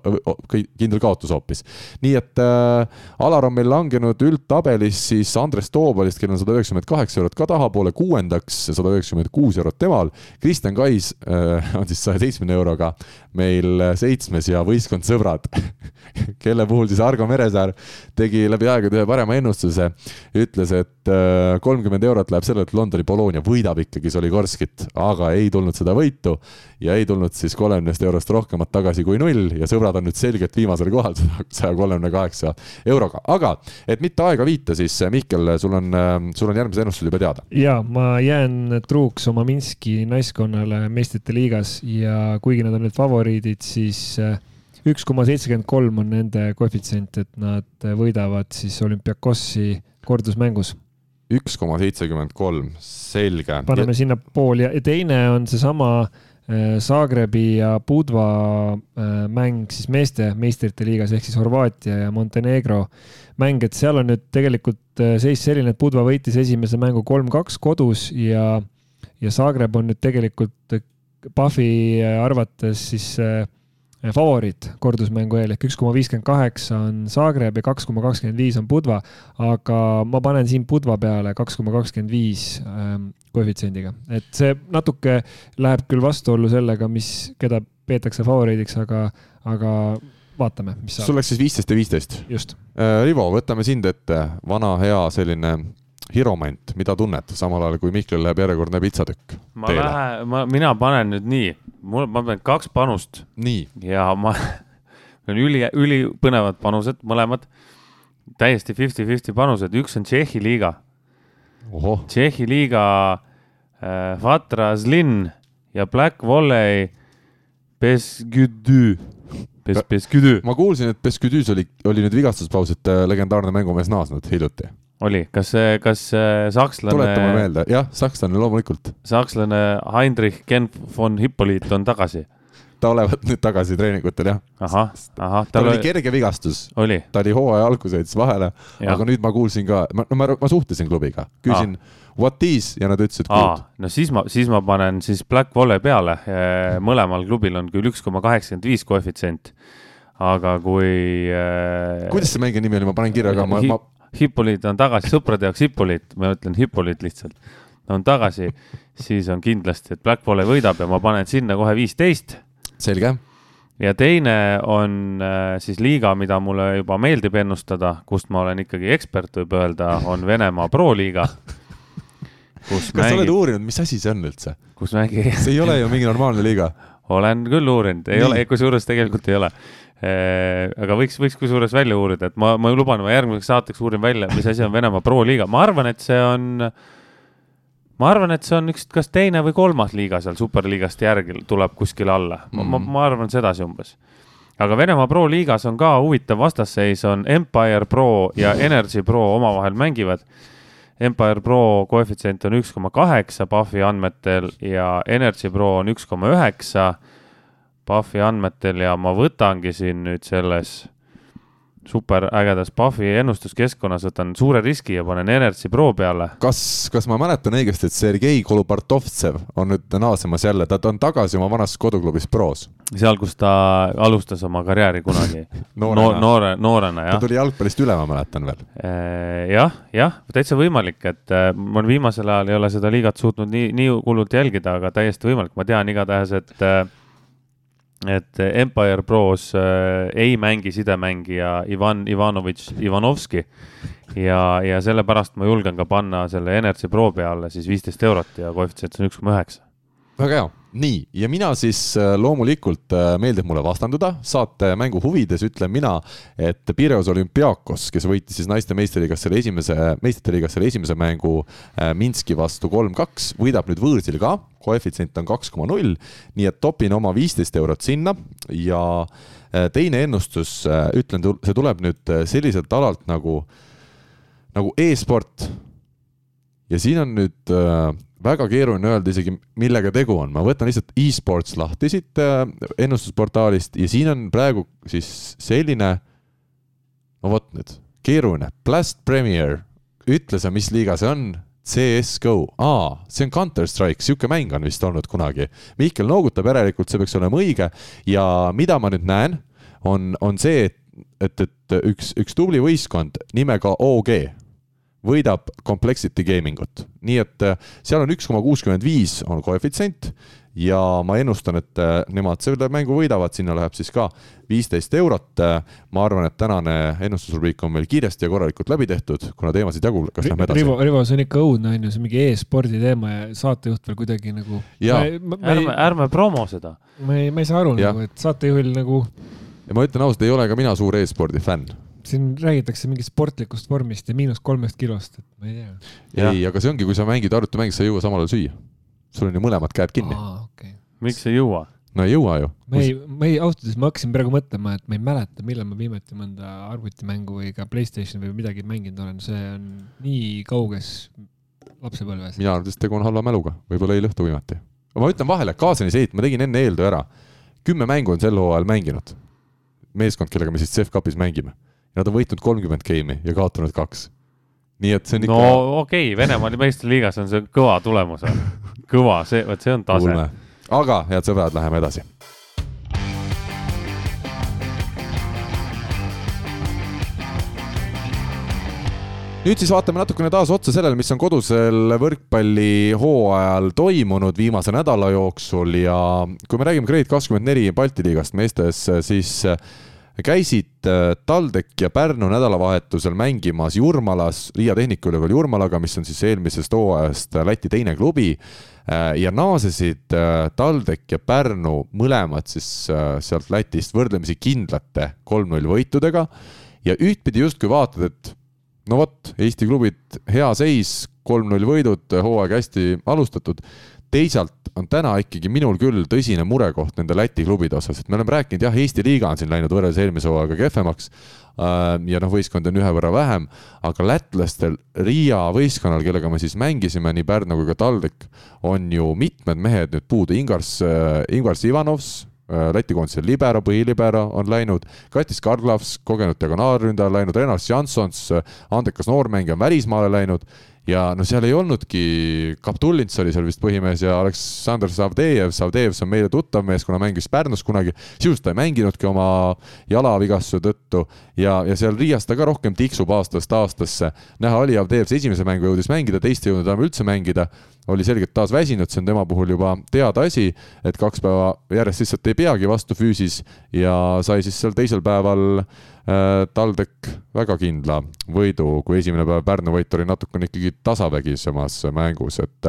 kindel kaotus hoopis. nii et äh, Alar on meil langenud üldtabelis siis Andres Toobalist, kellel on sada üheksakümmend kaheksa eurot ka tahapoole, kuuendaks sada üheksakümmend kuus eurot temal. Kristjan Kais äh, on siis saja seitsmekümne euroga meil seitsmes ja võistkond sõbrad kelle puhul siis Argo Meresaar tegi läbi aegade ühe parema ennustuse, ütles, et äh, kolmkümmend eurot läheb sellele, et Londoni Bologna võidab ikkagi Solikorskit, aga ei tulnud seda võitu ja ei tulnud siis kolmekümnest eurost rohkemat tagasi kui null ja sõbrad on nüüd selgelt viimasel kohal saja kolmekümne kaheksa euroga, aga et mitte aega viita, siis Mihkel, sul on, äh, sul on järgmised ennustused juba teada. ja ma jään truuks oma Minski naiskonnale meistrite liigas ja kuigi nad on nüüd favoriidid, siis äh, üks koma seitsekümmend kolm on nende koefitsient, et nad võidavad siis olümpiakossi kordusmängus. üks koma seitsekümmend kolm, selge. paneme ja... sinna pool ja teine on seesama äh, Zagrebi ja Budva äh, mäng siis meeste meistrite liigas ehk siis Horvaatia ja Montenegro mäng, et seal on nüüd tegelikult äh, seis selline, et Budva võitis esimese mängu kolm-kaks kodus ja, ja Zagreb on nüüd tegelikult Pahvi arvates siis äh, favoriit kordusmängu eel ehk üks koma viiskümmend kaheksa on Zagreb ja kaks koma kakskümmend viis on Budva, aga ma panen siin Budva peale kaks koma kakskümmend viis ähm, koefitsiendiga, et see natuke läheb küll vastuollu sellega, mis, keda peetakse favoriidiks, aga, aga vaatame, mis saab. sul läks siis viisteist ja viisteist? just. Äh, Rivo, võtame sind ette, vana hea selline hiromant, mida tunned, samal ajal kui Mihklil läheb järjekordne pitsatükk? ma lähen, ma, mina panen nüüd nii, mul, ma pean kaks panust. ja ma, on üli, ülipõnevad panused, mõlemad. täiesti fifty-fifty panused, üks on Tšehhi liiga. Tšehhi liiga äh, Vatra Zlin ja Black Volley Besgüdü. Bes-, Besgüdü. ma kuulsin, et Besgüdüs oli, oli nüüd vigastuspaus, et äh, legendaarne mängumees naasnud hiljuti oli, kas, kas sakslane. tuleta mulle meelde, jah, sakslane loomulikult. sakslane Heinrich Ken von Hippolyt on tagasi. ta olevat nüüd tagasi treeningutel jah. ahah, ahah. tal oli kerge vigastus. ta oli hooaja alguses jättis vahele, aga nüüd ma kuulsin ka, ma, no ma, ma suhtlesin klubiga, küsisin ah. what is ja nad ütlesid good. no siis ma, siis ma panen siis Black Volley peale. mõlemal klubil on küll üks koma kaheksakümmend viis koefitsient aga kui äh.... kuidas see mängi nimi oli, ma panen kirja ka, ma, ma Hippolyt on tagasi, sõprade jaoks Hippolyt, ma ütlen Hippolyt lihtsalt, on tagasi, siis on kindlasti, et Black Volley võidab ja ma panen sinna kohe viisteist. selge. ja teine on äh, siis liiga, mida mulle juba meeldib ennustada, kust ma olen ikkagi ekspert, võib öelda, on Venemaa Pro liiga kas mängib... sa oled uurinud, mis asi see on üldse? kus mängib? see ei ole ju mingi normaalne liiga. Olen küll uurinud, ei Nii. ole, kusjuures tegelikult ei ole aga võiks, võiks kusjuures välja uurida, et ma, ma luban, ma järgmiseks saateks uurin välja, mis asi on Venemaa Pro liiga, ma arvan, et see on, ma arvan, et see on üks, kas teine või kolmas liiga seal superliigast järgi tuleb kuskile alla mm, -hmm. ma, ma arvan sedasi umbes. aga Venemaa Pro liigas on ka huvitav vastasseis, on Empire Pro ja Energy Pro omavahel mängivad. Empire Pro koefitsient on üks koma kaheksa Pahvi andmetel ja Energy Pro on üks koma üheksa Puffi andmetel ja ma võtangi siin nüüd selles superägedas Puffi ennustuskeskkonnas, võtan suure riski ja panen Energy Pro peale. kas, kas ma mäletan õigesti, et Sergei Kolubartovtsev on nüüd naasemas jälle, ta on tagasi oma vanas koduklubis Pros? seal, kus ta alustas oma karjääri kunagi noorena. No, noore, noorena, jah. ta tuli jalgpallist üle, ma mäletan veel. Äh, jah, jah, täitsa võimalik, et äh, ma viimasel ajal ei ole seda liigat suutnud nii, nii hullult jälgida, aga täiesti võimalik, ma tean igatahes, et äh, et Empire Pros äh, ei mängi sidemängija Ivan Ivanovitš Ivanovski ja, ja sellepärast ma julgen ka panna selle Energy Pro peale siis viisteist eurot ja koefitsient on üks koma üheksa. Väga hea. Nii, ja mina siis äh, loomulikult äh, meeldib mulle vastanduda, saate mängu huvides ütlen mina, et Pireus olümpiaakos, kes võitis siis naiste meistriliigas selle esimese, meistrite liigas selle esimese mängu äh, Minski vastu kolm-kaks, võidab nüüd võõrsil ka, koefitsient on kaks koma null, nii et topin oma viisteist eurot sinna. Ja teine ennustus, ütlen, see tuleb nüüd selliselt alalt nagu, nagu e-sport. ja siin on nüüd väga keeruline öelda isegi, millega tegu on, ma võtan lihtsalt e-sports lahti siit äh, ennustusportaalist ja siin on praegu siis selline, no vot nüüd, keeruline, Blast Premier, ütle sa, mis liiga see on, CS-GO, aa, see on Counter Strike, sihuke mäng on vist olnud kunagi. Mihkel noogutab, järelikult see peaks olema õige. Ja mida ma nüüd näen, on, on see, et, et, et üks, üks tubli võistkond nimega OG võidab Complexity Gaming ut. nii et äh, seal on üks koma kuuskümmend viis on koefitsient ja ma ennustan, et äh, nemad selle mängu võidavad, sinna läheb siis ka viisteist eurot. Äh, ma arvan, et tänane ennustusrubriik on meil kiiresti ja korralikult läbi tehtud, kuna teemasid jagub, kas lähme edasi? Rivo, Rivo, see on ikka õudne, on ju, see mingi e-spordi teema ja saatejuht veel kuidagi nagu. ärme, ärme promo seda. ma ei, ma ei saa aru ja. nagu, et saatejuhil nagu. ja ma ütlen ausalt, ei ole ka mina suur e-spordi fänn siin räägitakse mingist sportlikust vormist ja miinus kolmest kilost, et ma ei tea. ei, aga see ongi, kui sa mängid arvutimänge, sa ei jõua samal ajal süüa. sul on ju mõlemad käed kinni. Okay. miks ei jõua? no ei jõua ju. ma ei, ma ei, ausalt öeldes ma hakkasin praegu mõtlema, et ma ei mäleta, millal ma viimati mõnda arvutimängu või ka Playstationi või midagi mänginud olen, see on nii kauges lapsepõlves. mina arvan, et tegu on halva mäluga, võib-olla eile õhtu viimati. ma ütlen vahele, Kaasani seit, ma tegin enne eeltöö ära. kümme mängu on sel hooajal mänginud. meeskond, kellega me siis CEF Cupis mängime Nad on võitnud kolmkümmend game'i ja kaotanud kaks. nii et see on ikka. no okei okay,, Venemaa meistriliigas on see kõva tulemus, kõva, see, vot see on tase. aga head sõbrad, läheme edasi nüüd siis vaatame natukene taas otsa sellele, mis on kodusel võrkpallihooajal toimunud viimase nädala jooksul ja kui me räägime Grade24 Balti liigast meestes, siis käisid äh, TalTech ja Pärnu nädalavahetusel mängimas Jurmalas, Riia Tehnikaülikooli Jurmalaga, mis on siis eelmisest hooajast Läti teine klubi äh, ja naasesid äh, TalTech ja Pärnu mõlemad siis sealt Lätist võrdlemisi kindlate kolm-null võitudega. Ja ühtpidi justkui vaatad, et no vot, Eesti klubid, hea seis, kolm-null võidud, hooaeg hästi alustatud. Teisalt on täna ikkagi minul küll tõsine murekoht nende Läti klubide osas, et me oleme rääkinud, jah, Eesti liiga on siin läinud võrreldes eelmise hooaega kehvemaks äh, ja noh, võistkondi on ühe võrra vähem, aga lätlastel Riia võistkonnal, kellega me siis mängisime, nii Pärnu kui ka TalTech, on ju mitmed mehed nüüd puudu, Ingars, äh, Ingars Ivanovs, äh, Läti koondise libero, põhilibero on läinud, Katis Karglavs, kogenud diagonaalründaja on läinud, Renas Jansons, andekas noormängija on välismaale läinud ja no seal ei olnudki, Kaptullins oli seal vist põhimees ja Aleksandr Savdejev, Savdejev, see on meile tuttav mees, kuna mängis Pärnus kunagi, sisuliselt ta ei mänginudki oma jalavigastuse tõttu. Ja, ja seal Riias ta ka rohkem tiksub aastast aastasse. näha oli, Avdejev see esimese mängu jõudis mängida, teist ei jõudnud enam üldse mängida, oli selgelt taas väsinud, see on tema puhul juba teada asi, et kaks päeva järjest lihtsalt ei peagi vastu füüsis ja sai siis seal teisel päeval Äh, TalTech väga kindla võidu, kui esimene päev Pärnu võit oli natukene ikkagi tasavägisemas mängus, et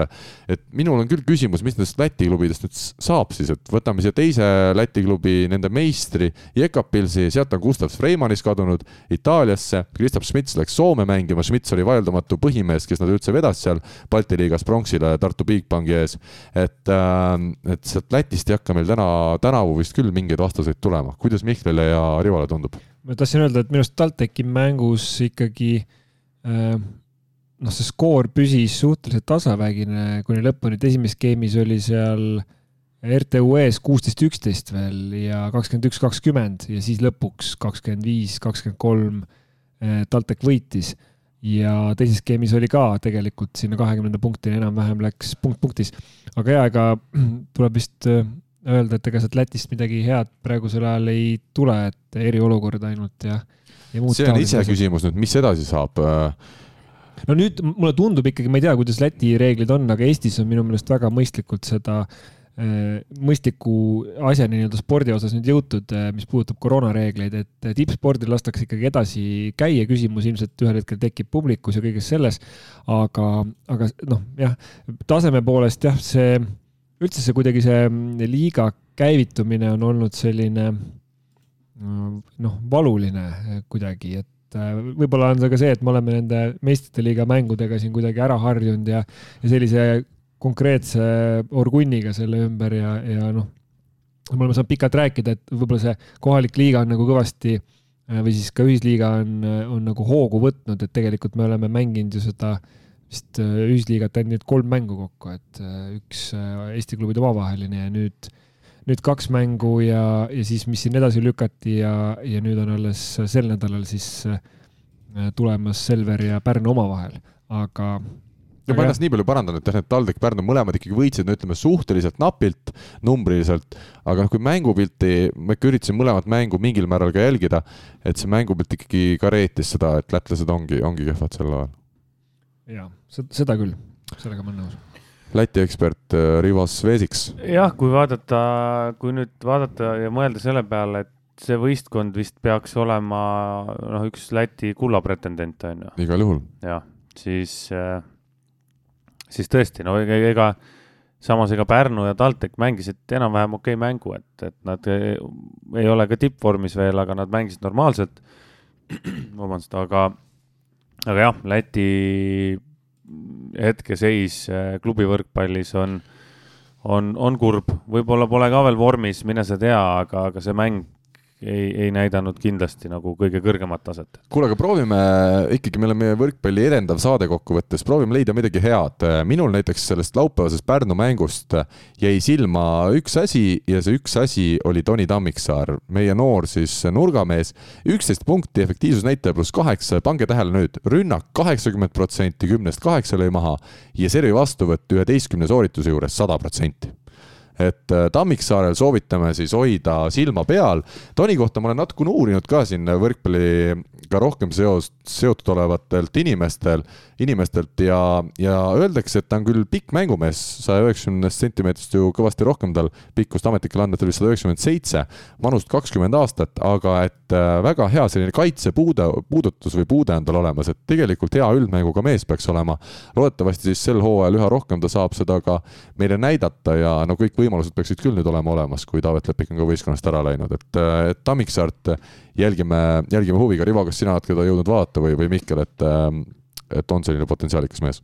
et minul on küll küsimus, mis nendest Läti klubidest nüüd saab siis, et võtame siia teise Läti klubi, nende meistri Jekapilsi, sealt on Gustav Freimanis kadunud Itaaliasse, Kristaps Schmitz läks Soome mängima, Schmitz oli vaieldamatu põhimees, kes nad üldse vedas seal Balti liigas pronksile Tartu Bigbanki ees. et, äh, et sealt Lätist ei hakka meil täna, tänavu vist küll mingeid vastuseid tulema, kuidas Mihklile ja Rivale tundub? Ma tahtsin öelda, et minu arust TalTechi mängus ikkagi äh, noh, see skoor püsis suhteliselt tasavägine kuni lõpuni, et esimeses game'is oli seal RTÜ-s kuusteist, üksteist veel ja kakskümmend üks, kakskümmend ja siis lõpuks kakskümmend viis, kakskümmend kolm äh, TalTech võitis. ja teises game'is oli ka tegelikult sinna kahekümnenda punktini enam-vähem läks punkt punktis. aga jaa, ega tuleb vist äh, öelda, et ega sealt Lätist midagi head praegusel ajal ei tule, et eriolukord ainult ja, ja muud see on iseküsimus nüüd, mis edasi saab? no nüüd mulle tundub ikkagi, ma ei tea, kuidas Läti reeglid on, aga Eestis on minu meelest väga mõistlikult seda äh, mõistliku asjani nii-öelda spordi osas nüüd jõutud, äh, mis puudutab koroonareegleid, et tippspordil lastakse ikkagi edasi käia, küsimus ilmselt ühel hetkel tekib publikus ja kõiges selles. aga, aga noh, jah, taseme poolest jah, see üldse see kuidagi see mm, liiga käivitumine on olnud selline mm, noh, valuline eh, kuidagi, et eh, võib-olla on see ka see, et me oleme nende meistrite liiga mängudega siin kuidagi ära harjunud ja, ja sellise konkreetse orgunniga selle ümber ja, ja noh, me oleme saanud pikalt rääkida, et võib-olla see kohalik liiga on nagu kõvasti eh, või siis ka ühisliiga on, on nagu hoogu võtnud, et tegelikult me oleme mänginud ju seda äh, vist äh, ühisliigat ainult kolm mängu kokku, et äh, üks äh, Eesti klubide omavaheline ja nüüd, nüüd kaks mängu ja, ja siis, mis siin edasi lükati ja, ja nüüd on alles sel nädalal siis tulemas Selver ja Pärnu omavahel, aga ja ma ennast nii palju parandan, et jah, need TalTech, Pärnu mõlemad ikkagi võitsid, no ütleme suhteliselt napilt, numbriliselt, aga noh, kui mängupilti, ma ikka üritasin mõlemat mängu mingil määral ka jälgida, et see mängupilt ikkagi ka reetis seda, et lätlased ongi, ongi kehvad sel ajal jaa, seda küll, sellega ma olen nõus. Läti ekspert äh, Rivas Veesiks. jah, kui vaadata, kui nüüd vaadata ja mõelda selle peale, et see võistkond vist peaks olema noh, üks Läti kulla pretendent on ju. igal juhul. jah, siis, äh, siis tõesti, no ega, ega samas ega Pärnu ja TalTech mängisid enam-vähem okei okay mängu, et, et nad ei, ei ole ka tippvormis veel, aga nad mängisid normaalselt. vabandust, aga aga jah, Läti hetkeseis äh, klubi võrkpallis on, on, on kurb, võib-olla pole ka veel vormis, mine sa tea, aga, aga see mäng ei, ei näidanud kindlasti nagu kõige kõrgemat taset. kuule, aga proovime ikkagi, me oleme võrkpalli edendav saade kokkuvõttes, proovime leida midagi head. minul näiteks sellest laupäevasest Pärnu mängust jäi silma üks asi ja see üks asi oli Toni Tammiksaar, meie noor siis nurgamees. üksteist punkti, efektiivsusnäitaja pluss kaheksa, pange tähele nüüd, rünnak kaheksakümmend protsenti, kümnest kaheksa lõi maha ja servi vastuvõtt üheteistkümne soorituse juures sada protsenti et äh, Tammiksaarel soovitame siis hoida silma peal. Toni kohta ma olen natukene uurinud ka siin võrkpalliga rohkem seost, seotud olevatelt inimestel, inimestelt ja, ja öeldakse, et ta on küll pikk mängumees, saja üheksakümnest sentimeetrist ju kõvasti rohkem tal pikkust ametlikel andmetel oli sada üheksakümmend seitse, vanust kakskümmend aastat, aga et äh, väga hea selline kaitsepuude, puudutus või puude on tal olemas, et tegelikult hea üldmänguga mees peaks olema. loodetavasti siis sel hooajal üha rohkem ta saab seda ka meile näidata ja no kõik või võimalused peaksid küll nüüd olema olemas, kui Taavet Lepik on ka võistkonnast ära läinud, et, et Tammiksaart jälgime, jälgime huviga. Rivo, kas sina oled teda jõudnud vaadata või, või Mihkel, et, et on selline potentsiaalikas mees?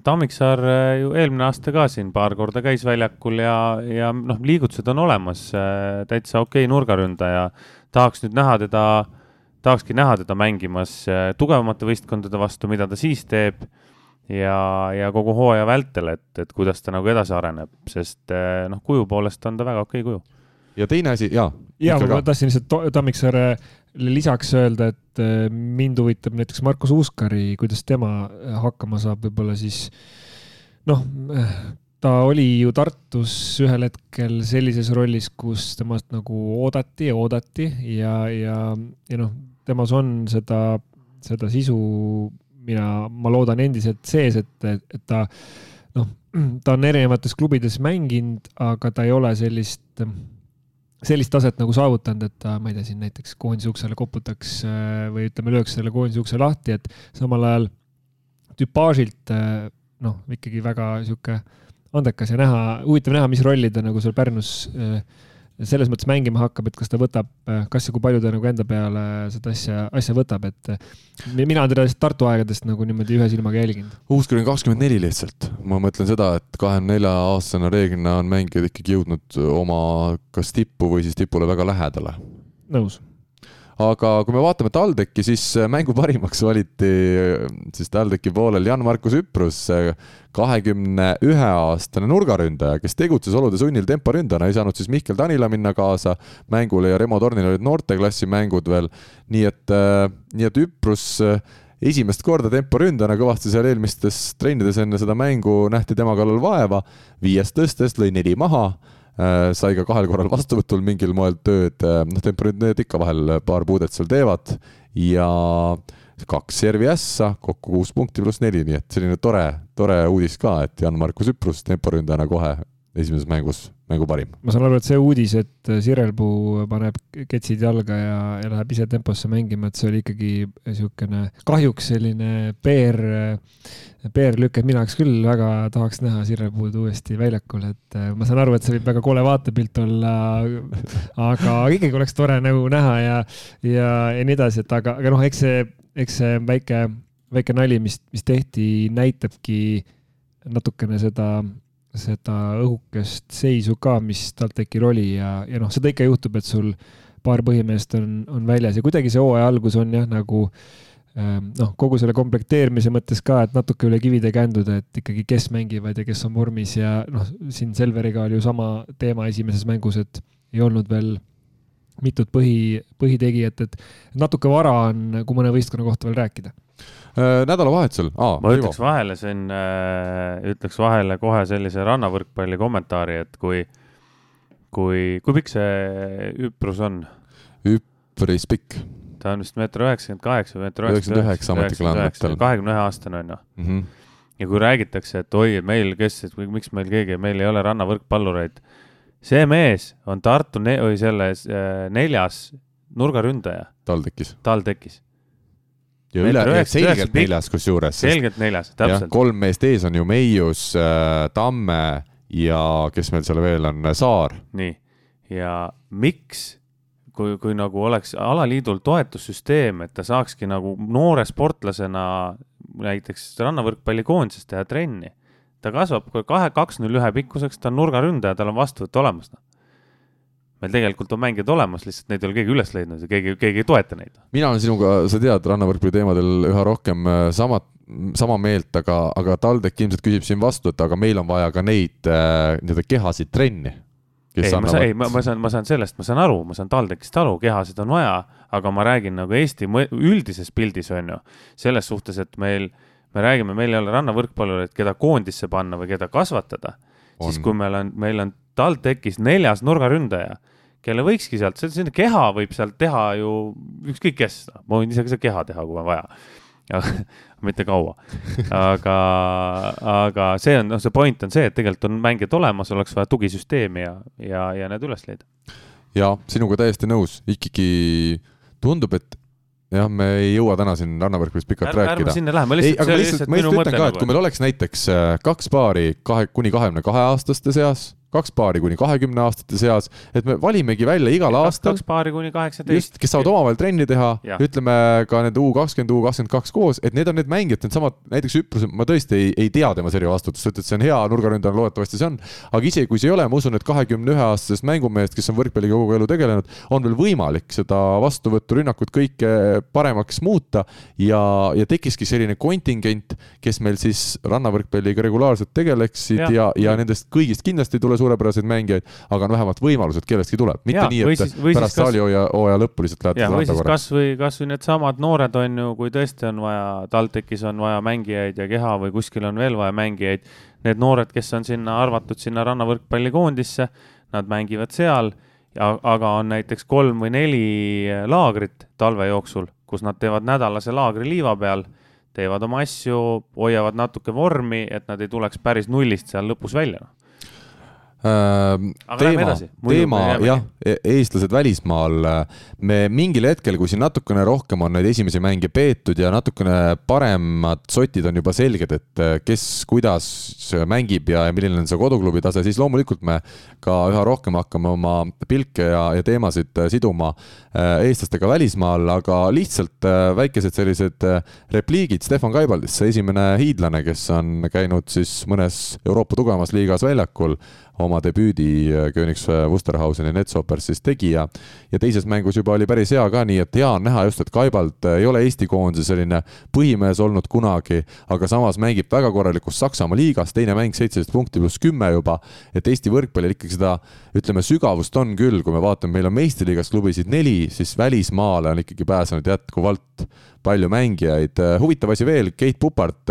Tammiksaar eh, ju eelmine aasta ka siin paar korda käis väljakul ja, ja noh, liigutused on olemas, eh, täitsa okei okay nurgaründaja. tahaks nüüd näha teda, tahakski näha teda mängimas eh, tugevamate võistkondade vastu, mida ta siis teeb ja, ja kogu hooaja vältel, et, et kuidas ta nagu edasi areneb, sest eh, noh, kuju poolest on ta väga okei kuju. ja teine asi, jaa. ja ma tahtsin lihtsalt Tammiksaare lisaks öelda, et eh, mind huvitab näiteks Markus Uuskari, kuidas tema eh, hakkama saab, võib-olla siis noh, ta oli ju Tartus ühel hetkel sellises rollis, kus temast nagu oodati ja oodati ja, ja, ja noh, temas on seda, seda sisu mina, ma loodan endiselt sees, et, et ta noh, ta on erinevates klubides mänginud, aga ta ei ole sellist sellist taset nagu saavutanud, et ta, ma ei tea, siin näiteks koondise uksele koputaks äh, või ütleme, lööks selle koondise ukse lahti, et samal ajal tüpaažilt äh, noh, ikkagi väga sihuke andekas ja näha, huvitav näha, mis rolli ta nagu seal Pärnus äh, selles mõttes mängima hakkab, et kas ta võtab, kas ja kui palju ta nagu enda peale seda asja, asja võtab, et mina teda Tartu aegadest nagu niimoodi ühe silmaga jälginud. On kakskümmend neli lihtsalt, ma mõtlen seda, et kahekümne nelja aastasena reeglina on mängijad ikkagi jõudnud oma kas tippu või siis tipule väga lähedale. nõus aga kui me vaatame TalTechi, siis äh, mängu parimaks valiti äh, siis TalTechi poolel Jan-Markus Üprus, äh, kahekümne ühe aastane nurgaründaja, kes tegutses olude sunnil temporündajana, ei saanud siis Mihkel Tanila minna kaasa mängule ja Remo Tornil olid noorteklassi mängud veel. nii et, nii et Üprus esimest korda temporündajana kõvasti seal eelmistes trennides enne seda mängu nähti tema kallal vaeva, viiest tõstes lõi neli maha sai ka kahel korral vastuvõtul mingil moel tööd, äh, noh, temporid need ikka vahel paar puudet seal teevad. Ja kaks servi ässa, kokku kuus punkti pluss neli, nii et selline tore, tore uudis ka, et Jan-Markus Üprus temporündajana kohe esimeses mängus mängu parim. ma saan aru, et see uudis, et Sirelpuu paneb ketsid jalga ja, ja läheb ise temposse mängima, et see oli ikkagi niisugune kahjuks selline PR, PR-lüke, et mina oleks küll väga tahaks näha Sirelpuud uuesti väljakul, et äh, ma saan aru, et see võib väga kole vaatepilt olla, aga ikkagi oleks tore nagu näha ja, ja, ja nii edasi, et aga, aga noh, eks see, eks see väike, väike nali, mis, mis tehti, näitabki natukene seda seda õhukest seisu ka, mis TalTechil oli ja, ja noh, seda ikka juhtub, et sul paar põhimeest on, on väljas ja kuidagi see hooaja algus on jah, nagu ähm, noh, kogu selle komplekteerimise mõttes ka, et natuke üle kivide känduda, et ikkagi, kes mängivad ja kes on vormis ja noh, siin Selveriga oli ju sama teema esimeses mängus, et ei olnud veel mitut põhi, põhitegijat, et natuke vara on, kui mõne võistkonna kohta veel rääkida Äh, nädalavahetusel ah,. ma ütleks vahele siin äh,, ütleks vahele kohe sellise rannavõrkpalli kommentaari, et kui, kui, kui pikk see üprus on? üpris pikk. ta on vist meeter üheksakümmend kaheksa või meeter üheksakümmend üheksa ametlikul andmetel. kahekümne ühe aastane on ju mm. -hmm. ja kui räägitakse, et oi, meil, kes, miks meil keegi, meil ei ole rannavõrkpallureid. See mees on Tartu ne-, või selles äh, neljas nurgaründaja. TalTechis. TalTechis ja üle, selgelt neljas kusjuures. selgelt neljas, täpselt. kolm meest ees on ju Meius äh,, Tamme ja kes meil seal veel on, Saar. nii, ja miks, kui, kui nagu oleks alaliidul toetussüsteem, et ta saakski nagu noore sportlasena näiteks rannavõrkpallikoondises teha trenni, ta kasvab kahe, kaks null ühe pikkuseks, ta on nurgaründaja, tal on vastuvõtt olemas, noh meil tegelikult on mängijad olemas, lihtsalt neid ei ole keegi üles leidnud ja keegi, keegi ei toeta neid. mina olen sinuga, sa tead, rannavõrkpalli teemadel üha rohkem äh, samat, sama meelt, aga, aga TalTech ilmselt küsib siin vastu, et aga meil on vaja ka neid äh, nii-öelda kehasid trenni. ei ma saan, ei, ma, ma saan, ma saan sellest, ma saan aru, ma saan TalTechist aru, kehasid on vaja, aga ma räägin nagu Eesti üldises pildis on ju, selles suhtes, et meil, me räägime, meil ei ole rannavõrkpallureid, keda koondisse panna või keda kasvatada, siis kui meil on, meil on TalTechis neljas nurgaründaja kelle võikski sealt, selline keha võib sealt teha ju ükskõik kes, ma võin ise ka seda keha teha, kui on vaja. mitte kaua. aga, aga see on, noh, see point on see, et tegelikult on mängijad olemas, oleks vaja tugisüsteemi ja, ja, ja need üles leida. ja sinuga täiesti nõus, ikkagi tundub, et jah, me ei jõua täna siin rannavõrkpallist pikalt ärme, rääkida. ärme sinna lähe, ma lihtsalt. aga ma lihtsalt, ma lihtsalt ütlen ka, et kui meil oleks näiteks äh, kaks paari kahe, kuni kahekümne kahe aastaste seas kaks paari kuni kahekümne aastate seas, et me valimegi välja igal kaks, aastal. kaks paari kuni kaheksateist. kes saavad omavahel trenni teha, ütleme ka need U kakskümmend, U kakskümmend kaks koos, et need on need mängijad, needsamad, näiteks Üprus, ma tõesti ei, ei tea tema servavastutust, sa ütled, see on hea nurgaründaja, loodetavasti see on. aga isegi kui see ei ole, ma usun, et kahekümne ühe aastasest mängumehest, kes on võrkpalliga kogu elu tegelenud, on veel võimalik seda vastuvõttu, rünnakut kõike paremaks muuta ja, ja tekkiski selline kontingent, kes meil siis rannavõrkpalliga regulaarselt tegeleksid ja, ja, ja nendest kõigist kindlasti ei tule suurepäraseid mängijaid, aga on vähemalt võimalused, kellestki tuleb, mitte ja, nii, et siis, pärast saalihooaja, hooaja lõppu lihtsalt lähete või siis kasvõi, kasvõi needsamad noored on ju, kui tõesti on vaja, TalTechis on vaja mängijaid ja keha või kuskil on veel vaja mängijaid, need noored, kes on sinna arvatud sinna rannavõrkpallikoondisse, nad mängivad seal ja, aga on näiteks kolm või neli laagrit talve jooksul, kus nad teevad nädalase laagri liiva peal teevad oma asju, hoiavad natuke vormi, et nad ei tuleks päris nullist seal lõpus välja teema, teema jah, e-, eestlased välismaal, me mingil hetkel, kui siin natukene rohkem on neid esimesi mänge peetud ja natukene paremad sotid on juba selged, et äh, kes kuidas mängib ja, ja milline on see koduklubi tase, siis loomulikult me ka üha rohkem hakkame oma pilke ja, ja teemasid äh, siduma eestlastega välismaal, aga lihtsalt väikesed sellised repliigid Stefan Kaibaldist, see esimene hiidlane, kes on käinud siis mõnes Euroopa tugevamas liigas väljakul oma debüüdi Königs Wusterhauseni Netsopers siis tegi ja ja teises mängus juba oli päris hea ka, nii et hea on näha just, et Kaibalt ei ole Eesti koondise selline põhimees olnud kunagi, aga samas mängib väga korralikus Saksamaa liigas, teine mäng seitseteist punkti pluss kümme juba, et Eesti võrkpallil ikkagi seda ütleme, sügavust on küll, kui me vaatame, meil on meistriliigas klubisid neli, siis välismaale on ikkagi pääsenud jätkuvalt palju mängijaid. huvitav asi veel, Keit Pupart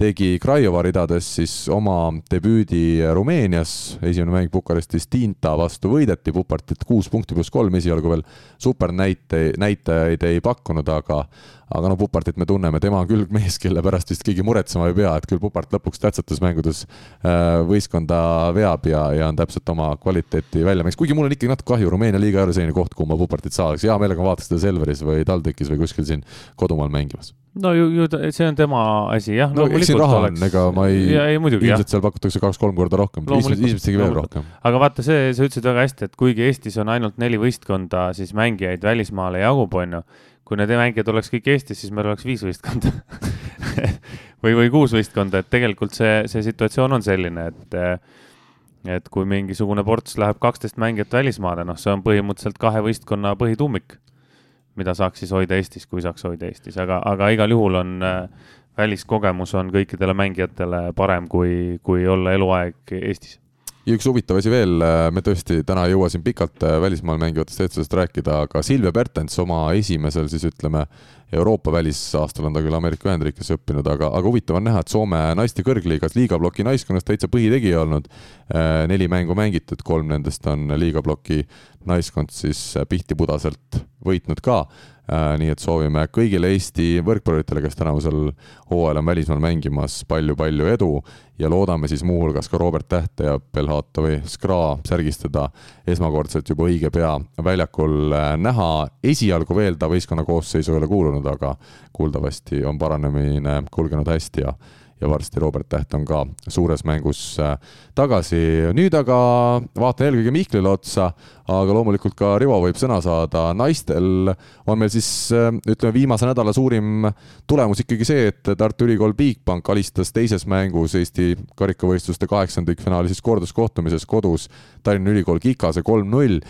tegi Craiova ridades siis oma debüüdi Rumeenias, esimene mäng Bukarestis Tinta vastu võideti, Pupartilt kuus punkti pluss kolm, esialgu veel. Supernäite, näitajaid ei pakkunud, aga aga no Pupartit me tunneme, tema on küll mees, kelle pärast vist keegi muretsema ei pea, et küll Pupart lõpuks tähtsates mängudes äh, võistkonda veab ja, ja on täpselt oma kvaliteeti välja mänginud, kuigi mul on ikkagi natuke kahju, Rumeenia liiga ei ole selline koht, kuhu ma Pupartit saaks, hea meelega vaataks teda Selveris või TalTechis või kuskil siin kodumaal mängimas no ju, ju see on tema asi, jah. no eks siin raha on, ega ma ei, ei, ilmselt seal pakutakse kaks-kolm korda rohkem, ilmselt isegi veel rohkem. aga vaata, see, sa ütlesid väga hästi, et kuigi Eestis on ainult neli võistkonda, siis mängijaid välismaale jagub, on ju. kui need mängijad oleks kõik Eestis, siis meil oleks viis võistkonda või, või kuus võistkonda, et tegelikult see, see situatsioon on selline, et et kui mingisugune ports läheb kaksteist mängijat välismaale, noh, see on põhimõtteliselt kahe võistkonna põhituumik mida saaks siis hoida Eestis, kui saaks hoida Eestis, aga, aga igal juhul on äh, väliskogemus on kõikidele mängijatele parem, kui, kui olla eluaeg Eestis ja üks huvitav asi veel, äh, me tõesti täna ei jõua siin pikalt äh, välismaal mängivatest eestlastest rääkida, aga Silvia Bertens oma esimesel siis ütleme, Euroopa välisaastal on ta küll Ameerika Ühendriikides õppinud, aga, aga huvitav on näha, et Soome naiste kõrgliigas liigabloki naiskonnas täitsa põhitegija olnud. neli mängu mängitud, kolm nendest on liigabloki naiskond siis Pihti-Pudaselt võitnud ka. Äh, nii et soovime kõigile Eesti võrkpalluritele, kes tänavusel hooajal on välismaal mängimas palju,, palju-palju edu ja loodame siis muuhulgas ka Robert Tähte ja Belhatovi Skra särgistada esmakordselt juba õige pea väljakul äh, näha. esialgu veel ta võistkonna koosseisu ei ole kuulunud, aga kuuldavasti on paranemine kulgenud hästi ja ja varsti Robert Täht on ka suures mängus äh, tagasi. nüüd aga vaatan eelkõige Mihklile otsa, aga loomulikult ka Rivo võib sõna saada. naistel on meil siis äh, ütleme, viimase nädala suurim tulemus ikkagi see, et Tartu Ülikool Bigbank alistas teises mängus Eesti karikavõistluste kaheksandikfinaali siis korduskohtumises kodus Tallinna Ülikool Kikase kolm-null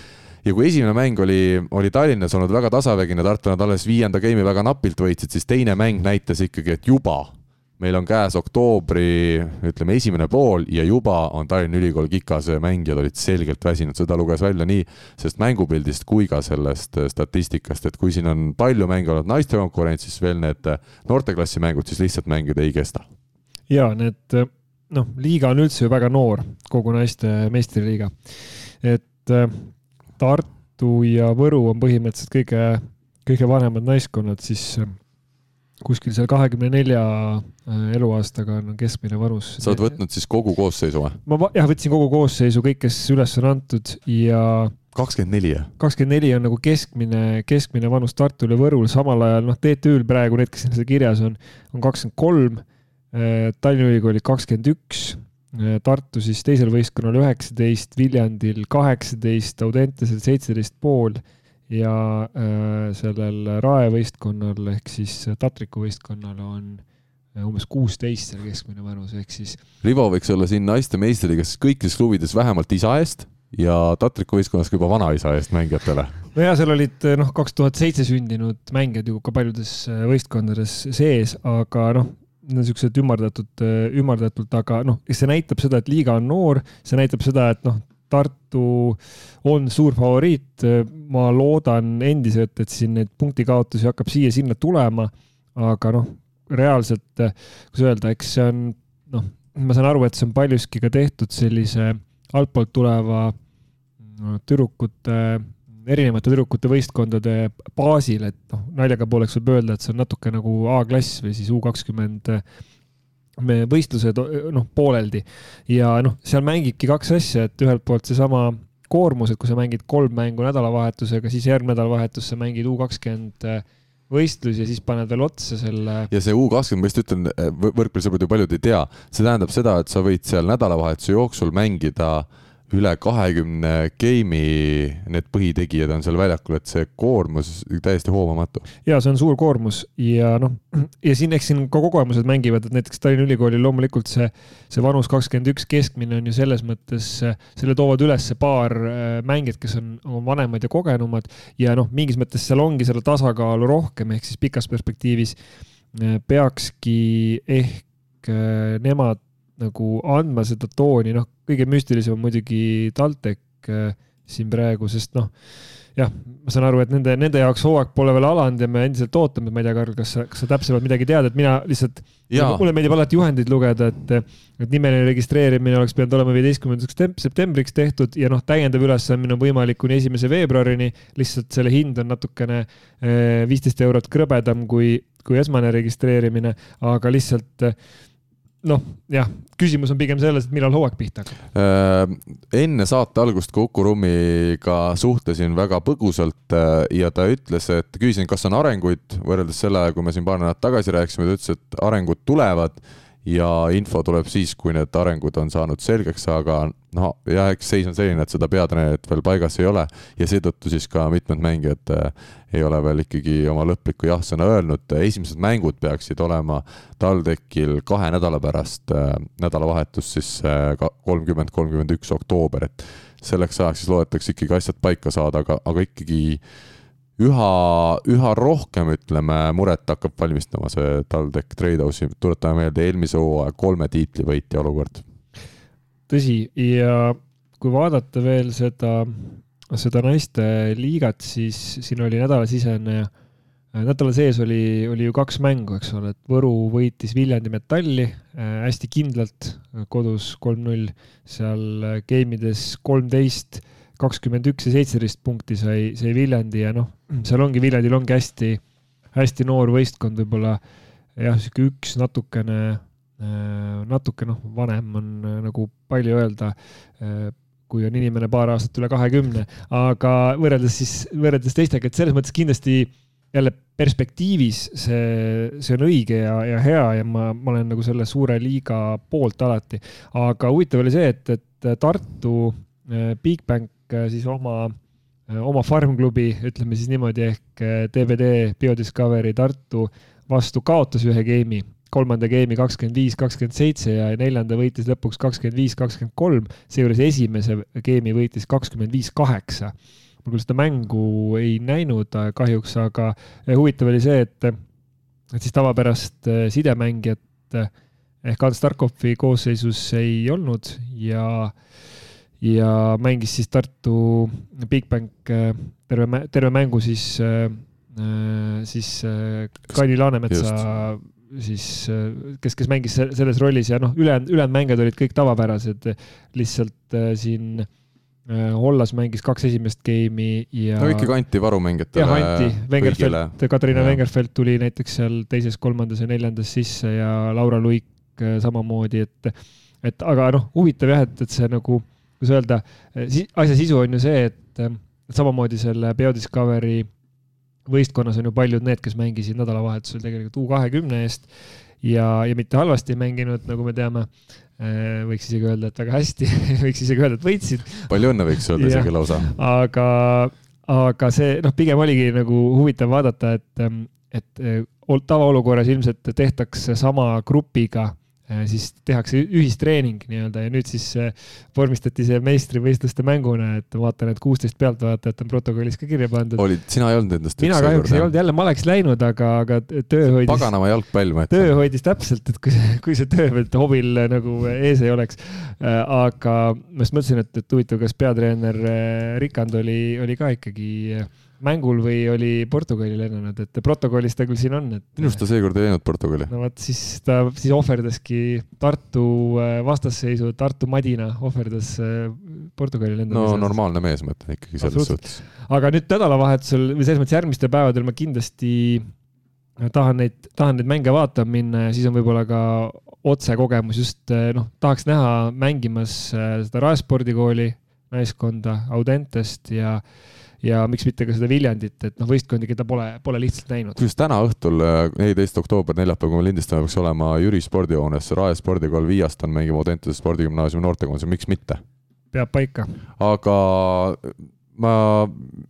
ja kui esimene mäng oli, oli Tallinnas olnud väga tasavägine, Tartu nad alles viienda game'i väga napilt võitsid, siis teine mäng näitas ikkagi, et juba meil on käes oktoobri, ütleme, esimene pool ja juba on Tallinna Ülikool Kikase mängijad olid selgelt väsinud, seda luges välja nii sellest mängupildist kui ka sellest statistikast, et kui siin on palju mänge olnud naiste konkurents, siis veel need noorteklassi mängud siis lihtsalt mängida ei kesta. ja need noh, liiga on üldse ju väga noor, kogu naiste meistriliiga. et Tartu ja Võru on põhimõtteliselt kõige, kõige vanemad naiskonnad, siis kuskil seal kahekümne nelja äh, eluaastaga on keskmine vanus. sa oled võtnud siis kogu koosseisu või? ma jah, võtsin kogu koosseisu, kõik, kes üles on antud ja. kakskümmend neli, jah? kakskümmend neli on nagu keskmine, keskmine vanus Tartul ja Võrul, samal ajal noh, TTÜ-l praegu need, kes seal kirjas on, on kakskümmend kolm. Äh, Tallinna Ülikoolil kakskümmend üks, äh, Tartu siis teisel võistkonnal üheksateist, Viljandil kaheksateist, Audentesel seitseteist pool ja äh, sellel raevõistkonnal ehk siis Tatriku võistkonnal on äh, umbes kuusteist selle keskmine vanus, ehk siis. Rivo võiks olla siin naiste meistriliigas kõikides klubides vähemalt isa eest ja Tatriku võistkonnas ka juba vanaisa eest mängijatele. nojah, seal olid noh, kaks tuhat seitse sündinud mängijad ju ka paljudes äh, võistkondades sees, aga noh, niisugused ümardatud, ümardatult, aga noh, see näitab seda, et liiga on noor, see näitab seda, et noh, Tartu on suur favoriit, ma loodan endiselt, et siin neid punktikaotusi hakkab siia-sinna tulema, aga noh, reaalselt, kuidas öelda, eks see on noh, ma saan aru, et see on paljuski ka tehtud sellise altpoolt tuleva tüdrukute, erinevate tüdrukute võistkondade baasil, et noh, naljaga pooleks võib öelda, et see on natuke nagu A-klass või siis U kakskümmend võistlused noh, pooleldi ja noh, seal mängibki kaks asja, et ühelt poolt seesama koormus, et kui sa mängid kolm mängu nädalavahetusega, siis järgmine nädalavahetus sa mängid U kakskümmend võistlus ja siis paned veel otsa selle. ja see U kakskümmend, ma just ütlen, võrkpallisõbrad ju paljud ei tea, see tähendab seda, et sa võid seal nädalavahetuse jooksul mängida äh, üle kahekümne game'i need põhitegijad on seal väljakul, et see koormus täiesti hoomamatu. ja see on suur koormus ja noh, ja siin, eks siin ka kogemused mängivad, et näiteks Tallinna Ülikoolil loomulikult see, see vanus kakskümmend üks keskmine on ju selles mõttes, selle toovad üles paar äh, mängijat, kes on vanemad ja kogenumad ja noh, mingis mõttes seal ongi seda tasakaalu rohkem, ehk siis pikas perspektiivis äh, peakski ehk äh, nemad nagu andma seda tooni, noh, kõige müstilisem on muidugi TalTech äh, siin praegu, sest noh, jah, ma saan aru, et nende, nende jaoks hooaeg pole veel alanud ja me endiselt ootame, ma ei tea, Karl, kas sa, kas sa täpsemalt midagi tead, et mina lihtsalt, mulle meeldib alati juhendeid lugeda, et, et nimeline registreerimine oleks pidanud olema viieteistkümnendaks septembriks tehtud ja noh, täiendav ülesanne on võimalik kuni esimese veebruarini, lihtsalt selle hind on natukene äh, viisteist eurot krõbedam kui, kui esmane registreerimine, aga lihtsalt noh, jah, küsimus on pigem selles, et millal hooaeg pihta hakkab. Äh, enne saate algust ka Uku Rummiga suhtlesin väga põgusalt äh, ja ta ütles, et küsisin, kas on arenguid võrreldes selle ajaga, kui me siin paar nädalat tagasi rääkisime, ta ütles, et arengud tulevad ja info tuleb siis, kui need arengud on saanud selgeks, aga noh, jah, eks seis on selline, et seda peatreenerit veel paigas ei ole ja seetõttu siis ka mitmed mängijad äh, ei ole veel ikkagi oma lõplikku jah-sõna öelnud. esimesed mängud peaksid olema TalTechil kahe nädala pärast, äh, nädalavahetus siis äh, kolmkümmend, kolmkümmend üks oktoober, et selleks ajaks siis loodetakse ikkagi asjad paika saada, aga, aga ikkagi üha, üha rohkem, ütleme, muret hakkab valmistama see TalTech Tradehouse'i, tuletame meelde eelmise hooaja kolme tiitlivõitja olukord. tõsi, ja kui vaadata veel seda, seda naiste liigat, siis siin oli nädalasisene, nädala sees oli, oli ju kaks mängu, eks ole, et Võru võitis Viljandi Metalli äh, hästi kindlalt kodus kolm-null, seal game'ides kolmteist kakskümmend üks ja seitseteist punkti sai, sai Viljandi ja noh, seal ongi, Viljandil ongi hästi, hästi noor võistkond, võib-olla. Jah, sihuke üks natukene, äh, natuke noh, vanem on äh, nagu palju öelda, äh, kui on inimene paar aastat üle kahekümne, aga võrreldes siis, võrreldes teistega, et selles mõttes kindlasti jälle perspektiivis see, see on õige ja, ja hea ja ma, ma olen nagu selle suure liiga poolt alati. aga huvitav oli see, et, et Tartu Bigbank Äh, siis oma, äh, oma farm-klubi, ütleme siis niimoodi, ehk DVD äh, BioDiscovery Tartu vastu kaotas ühe game'i, kolmanda game'i kakskümmend viis, kakskümmend seitse ja neljanda võitis lõpuks kakskümmend viis, kakskümmend kolm, seejuures esimese game'i võitis kakskümmend viis, kaheksa. ma küll seda mängu ei näinud kahjuks, aga huvitav oli see, et, et siis tavapärast sidemängijat ehk Ants Tarkovi koosseisus ei olnud ja äh, ja mängis siis Tartu Bigbank äh, terve, terve mängu siis, äh, äh, siis Kaili Laanemetsa Just. siis, kes, kes mängis selles rollis ja noh, ülejäänud, ülejäänud mängijad olid kõik tavapärased, lihtsalt siin Hollas mängis kaks esimest game'i ja. no ikkagi anti varumängijatele. jah, anti, Wengerfeld, Katariina Wengerfeld tuli näiteks seal teises, kolmandas ja neljandas sisse ja Laura Luik samamoodi, et, et aga noh, huvitav jah, et, et see nagu kuidas öelda, eh, asja sisu on ju see, et, eh, samamoodi selle BioDiscovery võistkonnas on ju paljud need, kes mängisid nädalavahetusel tegelikult U kahekümne eest ja, ja mitte halvasti mänginud, nagu me teame. Eh, võiks isegi öelda, et väga hästi võiks isegi öelda, et võitsid. palju õnne võiks öelda isegi lausa. aga, aga see noh, pigem oligi nagu huvitav vaadata, et, et tavaolukorras ilmselt tehtaks sama grupiga siis tehakse ühistreening nii-öelda ja nüüd siis äh, vormistati see meistrivõistluste mänguna, et vaatan, et kuusteist pealtvaatajat on protokollis ka kirja pandud. olid, sina ei olnud nendest? mina kahjuks ei olnud, jälle ma oleks läinud, aga, aga töö hoidis. paganama jalgpall, ma ütlen. töö hoidis täpselt, et kui see, kui see töö veel hobil nagu ees ei oleks. Äh, aga ma just mõtlesin, et, et huvitav, kas peatreener Rikand oli, oli ka ikkagi mängul või oli Portugali lennanud, et protokollis ta küll siin on, et. minu arust ta seekord ei läinud Portugali. no vot, siis ta siis ohverdaski Tartu äh, vastasseisu, Tartu Madina ohverdas äh, Portugali lendamise. no normaalne mees, ma ütlen ikkagi selles suhtes. aga nüüd nädalavahetusel või selles mõttes järgmistel päevadel ma kindlasti tahan neid, tahan neid mänge vaatama minna ja siis on võib-olla ka otsekogemus just noh, tahaks näha mängimas seda Rae spordikooli naiskonda, Audentest ja ja miks mitte ka seda Viljandit, et noh, võistkondi, keda pole, pole lihtsalt näinud. kusjuures täna õhtul, neliteist oktoober, neljapäev, kui me lindistame, peaks olema Jüri spordihoones Rae spordikool Viiastan mängib Audentese spordigümnaasiumi noortekoondise, miks mitte? peab paika. aga ma,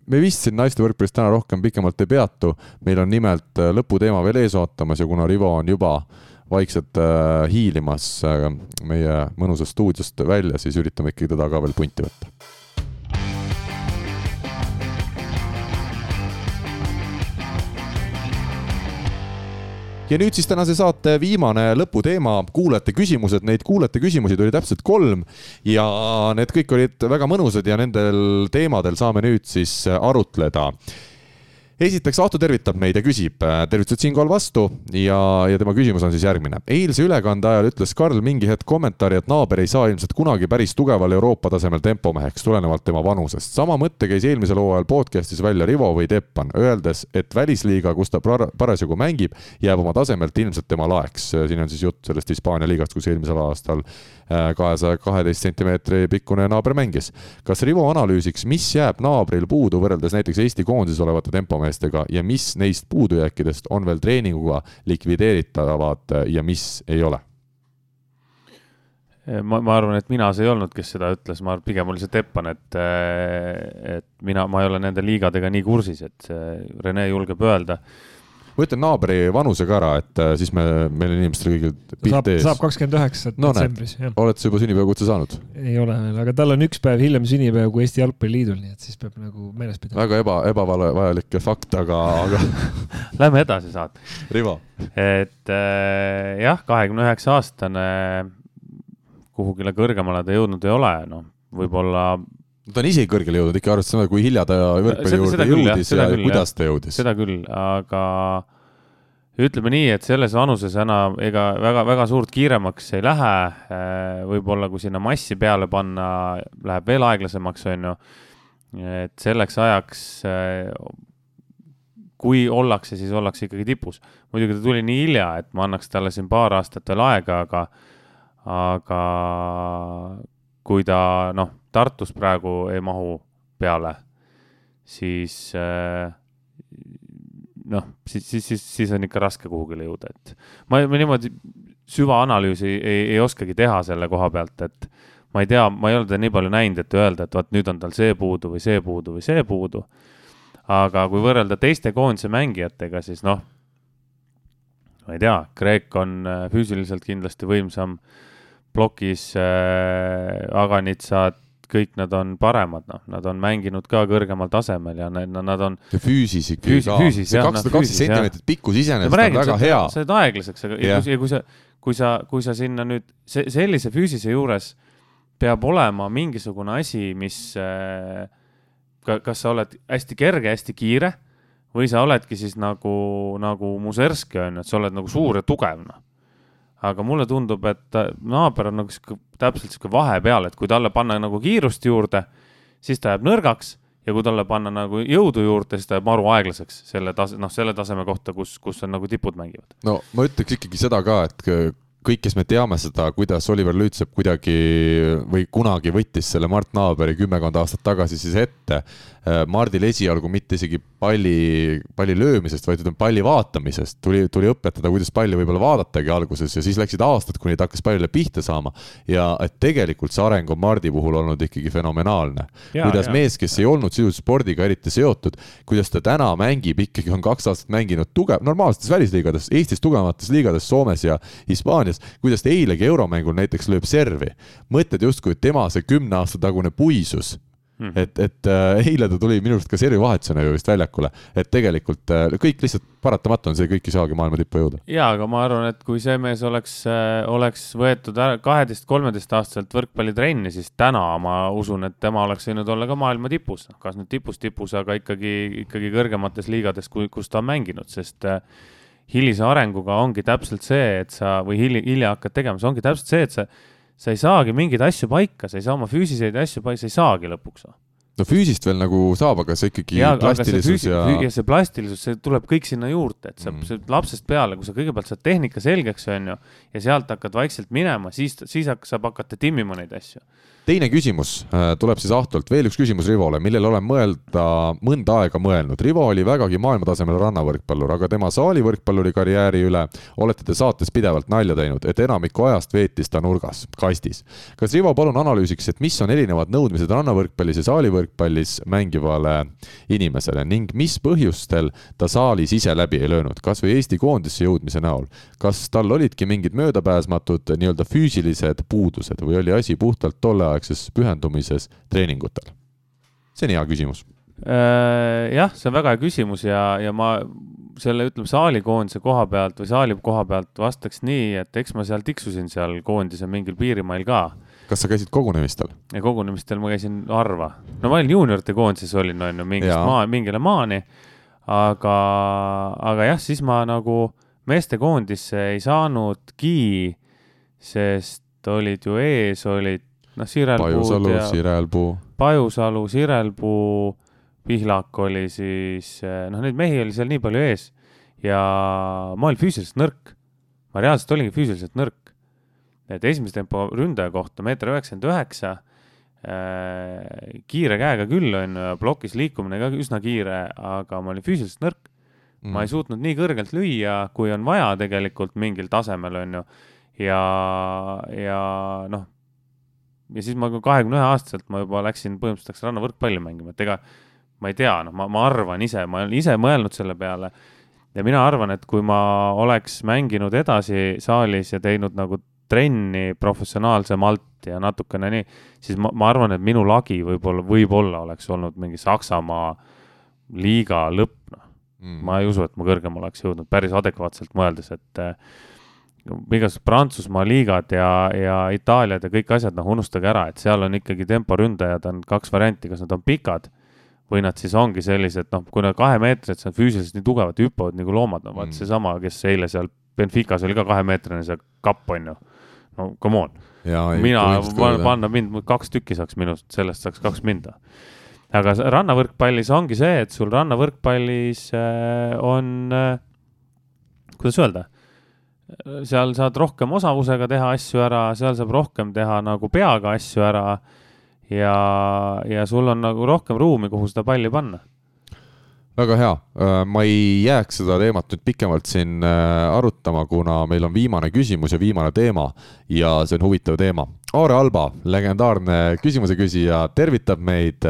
me vist siin naiste võrkpallis täna rohkem pikemalt ei peatu, meil on nimelt äh, lõputeema veel ees ootamas ja kuna Rivo on juba vaikselt äh, hiilimas äh, meie mõnusast stuudiost välja, siis üritame ikkagi teda ka veel punti võtta ja nüüd siis tänase saate viimane lõputeema, kuulajate küsimused, neid kuulajate küsimusi tuli täpselt kolm ja need kõik olid väga mõnusad ja nendel teemadel saame nüüd siis arutleda esiteks Ahto tervitab meid ja küsib, äh, tervitused siinkohal vastu ja, ja tema küsimus on siis järgmine. eilse ülekande ajal ütles Karl mingi hetk kommentaari, et naaber ei saa ilmselt kunagi päris tugeval Euroopa tasemel tempomeheks, tulenevalt tema vanusest. sama mõtte käis eelmisel hooajal podcast'is välja Rivo või Teppan, öeldes, et välisliiga, kus ta parasjagu mängib, jääb oma tasemelt ilmselt tema laeks. siin on siis jutt sellest Hispaania liigast, kus eelmisel aastal kahesaja kaheteist sentimeetri pikkune naaber mängis. kas Rivo analüüsiks, mis jääb naabril puudu võrreldes näiteks Eesti koondises olevate tempomeestega ja mis neist puudujääkidest on veel treeninguga likvideeritavad ja mis ei ole? ma, ma arvan, et mina see ei olnud, kes seda ütles, ma pigem oli see Teppan, et, et mina, ma ei ole nende liigadega nii kursis, et Rene julgeb öelda ma ütlen naabri vanuse ka ära, et äh, siis me, meil inimestel kõigil pilt ees. saab kakskümmend üheksa detsembris no,. oled sa juba sünnipäevakutse saanud? ei ole veel, aga tal on üks päev hiljem sünnipäev kui Eesti Jalgpalliliidul, nii et siis peab nagu meeles pidama. väga eba, ebavajalik fakt, aga, aga Lähme edasi saate. Rivo. et äh, jah, kahekümne üheksa aastane, kuhugile kõrgemale ta jõudnud ei ole, noh, võib-olla ta on isegi kõrgele jõudnud, ikka arvestades seda, kui hilja ta võrkpalli juurde jõudis ja küll, kuidas ta jõudis. seda küll, aga ütleme nii, et selles vanuses enam ega väga-väga suurt kiiremaks ei lähe. võib-olla kui sinna massi peale panna, läheb veel aeglasemaks, on ju. et selleks ajaks, kui ollakse, siis ollakse ikkagi tipus. muidugi ta tuli nii hilja, et ma annaks talle siin paar aastat veel aega, aga, aga kui ta noh Tartus praegu ei mahu peale, siis äh, noh, siis, siis, siis, siis on ikka raske kuhugile jõuda, et ma, ma niimoodi süvaanalüüsi ei, ei oskagi teha selle koha pealt, et ma ei tea, ma ei ole teda nii palju näinud, et öelda, et vot nüüd on tal see puudu või see puudu või see puudu. aga kui võrrelda teiste koondise mängijatega, siis noh, ma ei tea, Kreek on äh, füüsiliselt kindlasti võimsam, plokis äh, Aganitsad kõik nad on paremad, noh, nad on mänginud ka kõrgemal tasemel ja need, nad on. ja füüsis ikkagi füüsis, ka. see kakssada kaksteist sentimeetrit pikkus iseenesest on väga sa, hea. sa oled aeglaseks, aga yeah. ja kui sa, kui sa, kui sa sinna nüüd se, sellise füüsise juures peab olema mingisugune asi, mis äh, ka, kas sa oled hästi kerge, hästi kiire või sa oledki siis nagu, nagu Muserski on ju, et sa oled nagu suur ja tugev, noh aga mulle tundub, et naaber on nagu sihuke, täpselt sihuke vahepeal, et kui talle panna nagu kiirust juurde, siis ta jääb nõrgaks ja kui talle panna nagu jõudu juurde, siis ta jääb maru aeglaseks selle tase, noh, selle taseme kohta, kus, kus on nagu tipud mängivad. no ma ütleks ikkagi seda ka, et kõik, kes me teame seda, kuidas Oliver Lüütsepp kuidagi või kunagi võttis selle Mart Naaberi kümmekond aastat tagasi siis ette Äh, Mardil esialgu mitte isegi palli, palli löömisest, vaid ütleme palli vaatamisest, tuli, tuli õpetada, kuidas palli võib-olla vaadatagi alguses ja siis läksid aastad, kuni ta hakkas pallile pihta saama. ja et tegelikult see areng on Mardi puhul olnud ikkagi fenomenaalne. kuidas ja. mees, kes ei olnud sisuliselt spordiga eriti seotud, kuidas ta täna mängib, ikkagi on kaks aastat mänginud tugev, normaalsetes välisliigades, Eestis tugevamates liigades, Soomes ja Hispaanias, kuidas ta eilegi euromängul näiteks lööb servi. mõtled justkui tema see kümne aasta tagune puisus Mm. et, et äh, eile ta tuli minu arust ka servivahetusena ju vist väljakule, et tegelikult äh, kõik lihtsalt paratamatu on, see kõik ei saagi maailma tippu jõuda. ja, aga ma arvan, et kui see mees oleks äh,, oleks võetud kaheteist, kolmeteist aastaselt võrkpallitrenni, siis täna ma usun, et tema oleks võinud olla ka maailma tipus, noh, kas nüüd tipus tipus, aga ikkagi, ikkagi kõrgemates liigades, kui, kus ta on mänginud, sest hilise arenguga ongi täpselt see, et sa või hilja, hilja hakkad tegema, see ongi täpselt see, et sa sa ei saagi mingeid asju paika, sa ei saa oma füüsiseid asju paika, sa ei saagi lõpuks. no füüsist veel nagu saab, aga see ikkagi ja, plastilisus ja. ja see plastilisus, see tuleb kõik sinna juurde, et sa mm., lapsest peale, kui sa kõigepealt saad tehnika selgeks, on ju, ja sealt hakkad vaikselt minema, siis, siis saab hakata timmima neid asju teine küsimus äh, tuleb siis Ahtolt, veel üks küsimus Rivole, millele olen mõelda, mõnda aega mõelnud. Rivo oli vägagi maailmatasemel rannavõrkpallur, aga tema saalivõrkpalluri karjääri üle olete te saates pidevalt nalja teinud, et enamiku ajast veetis ta nurgas, kastis. kas Rivo palun analüüsiks, et mis on erinevad nõudmised rannavõrkpallis ja saalivõrkpallis mängivale inimesele ning mis põhjustel ta saalis ise läbi ei löönud, kas või Eesti koondisse jõudmise näol? kas tal olidki mingid möödapääsmatud nii-öelda füüsilised puudused või oli asi puhtalt tolle aja õigeaegses pühendumises treeningutel? see on hea küsimus. Äh, jah, see on väga hea küsimus ja, ja ma selle, ütleme, saalikoondise koha pealt või saali koha pealt vastaks nii, et eks ma seal tiksusin seal koondise mingil piirimail ka kas sa käisid kogunemistel? kogunemistel ma käisin harva. no ma olin juuniorite koondises olin, on ju, mingist maa, mingile maani. aga, aga jah, siis ma nagu meestekoondisse ei saanudki, sest olid ju ees, olid noh, Sirelpuud Pajusalu, ja Sirelpuu. Pajusalu, Sirelpuu, Pihlak oli siis, noh, neid mehi oli seal nii palju ees ja ma olin füüsiliselt nõrk. ma reaalselt olingi füüsiliselt nõrk. et esimese tempo ründaja kohta meeter üheksakümmend üheksa, äh, kiire käega küll, on ju, plokis liikumine ka üsna kiire, aga ma olin füüsiliselt nõrk mm.. ma ei suutnud nii kõrgelt lüüa, kui on vaja tegelikult mingil tasemel, on ju. ja, ja noh ja siis ma kahekümne ühe aastaselt ma juba läksin põhimõtteliselt läks rannavõrkpalli mängima, et ega ma ei tea, noh, ma, ma arvan ise, ma olen ise mõelnud selle peale. ja mina arvan, et kui ma oleks mänginud edasi saalis ja teinud nagu trenni professionaalsemalt ja natukene nii, siis ma, ma arvan, et minu lagi võib-olla, võib-olla oleks olnud mingi Saksamaa liiga lõpp, noh mm.. ma ei usu, et ma kõrgemale oleks jõudnud päris adekvaatselt mõeldes, et igasugused Prantsusmaa liigad ja, ja Itaaliad ja kõik asjad, noh, unustage ära, et seal on ikkagi temporündajad on kaks varianti, kas nad on pikad või nad siis ongi sellised, noh, kui nad kahemeetrised, siis on füüsiliselt nii tugevad, hüppavad nagu loomad, no vaat mm. seesama, kes eile seal Benficas oli ka kahemeetrine, see kapp on ju. no come on. mina, panna mind, kaks tükki saaks minust, sellest saaks kaks minda. aga rannavõrkpallis ongi see, et sul rannavõrkpallis äh, on äh,, kuidas öelda seal saad rohkem osavusega teha asju ära, seal saab rohkem teha nagu peaga asju ära ja, ja sul on nagu rohkem ruumi, kuhu seda palli panna. Väga hea, äh, ma ei jääks seda teemat nüüd pikemalt siin äh, arutama, kuna meil on viimane küsimus ja viimane teema ja see on huvitav teema. Aare Alba, legendaarne küsimuse küsija, tervitab meid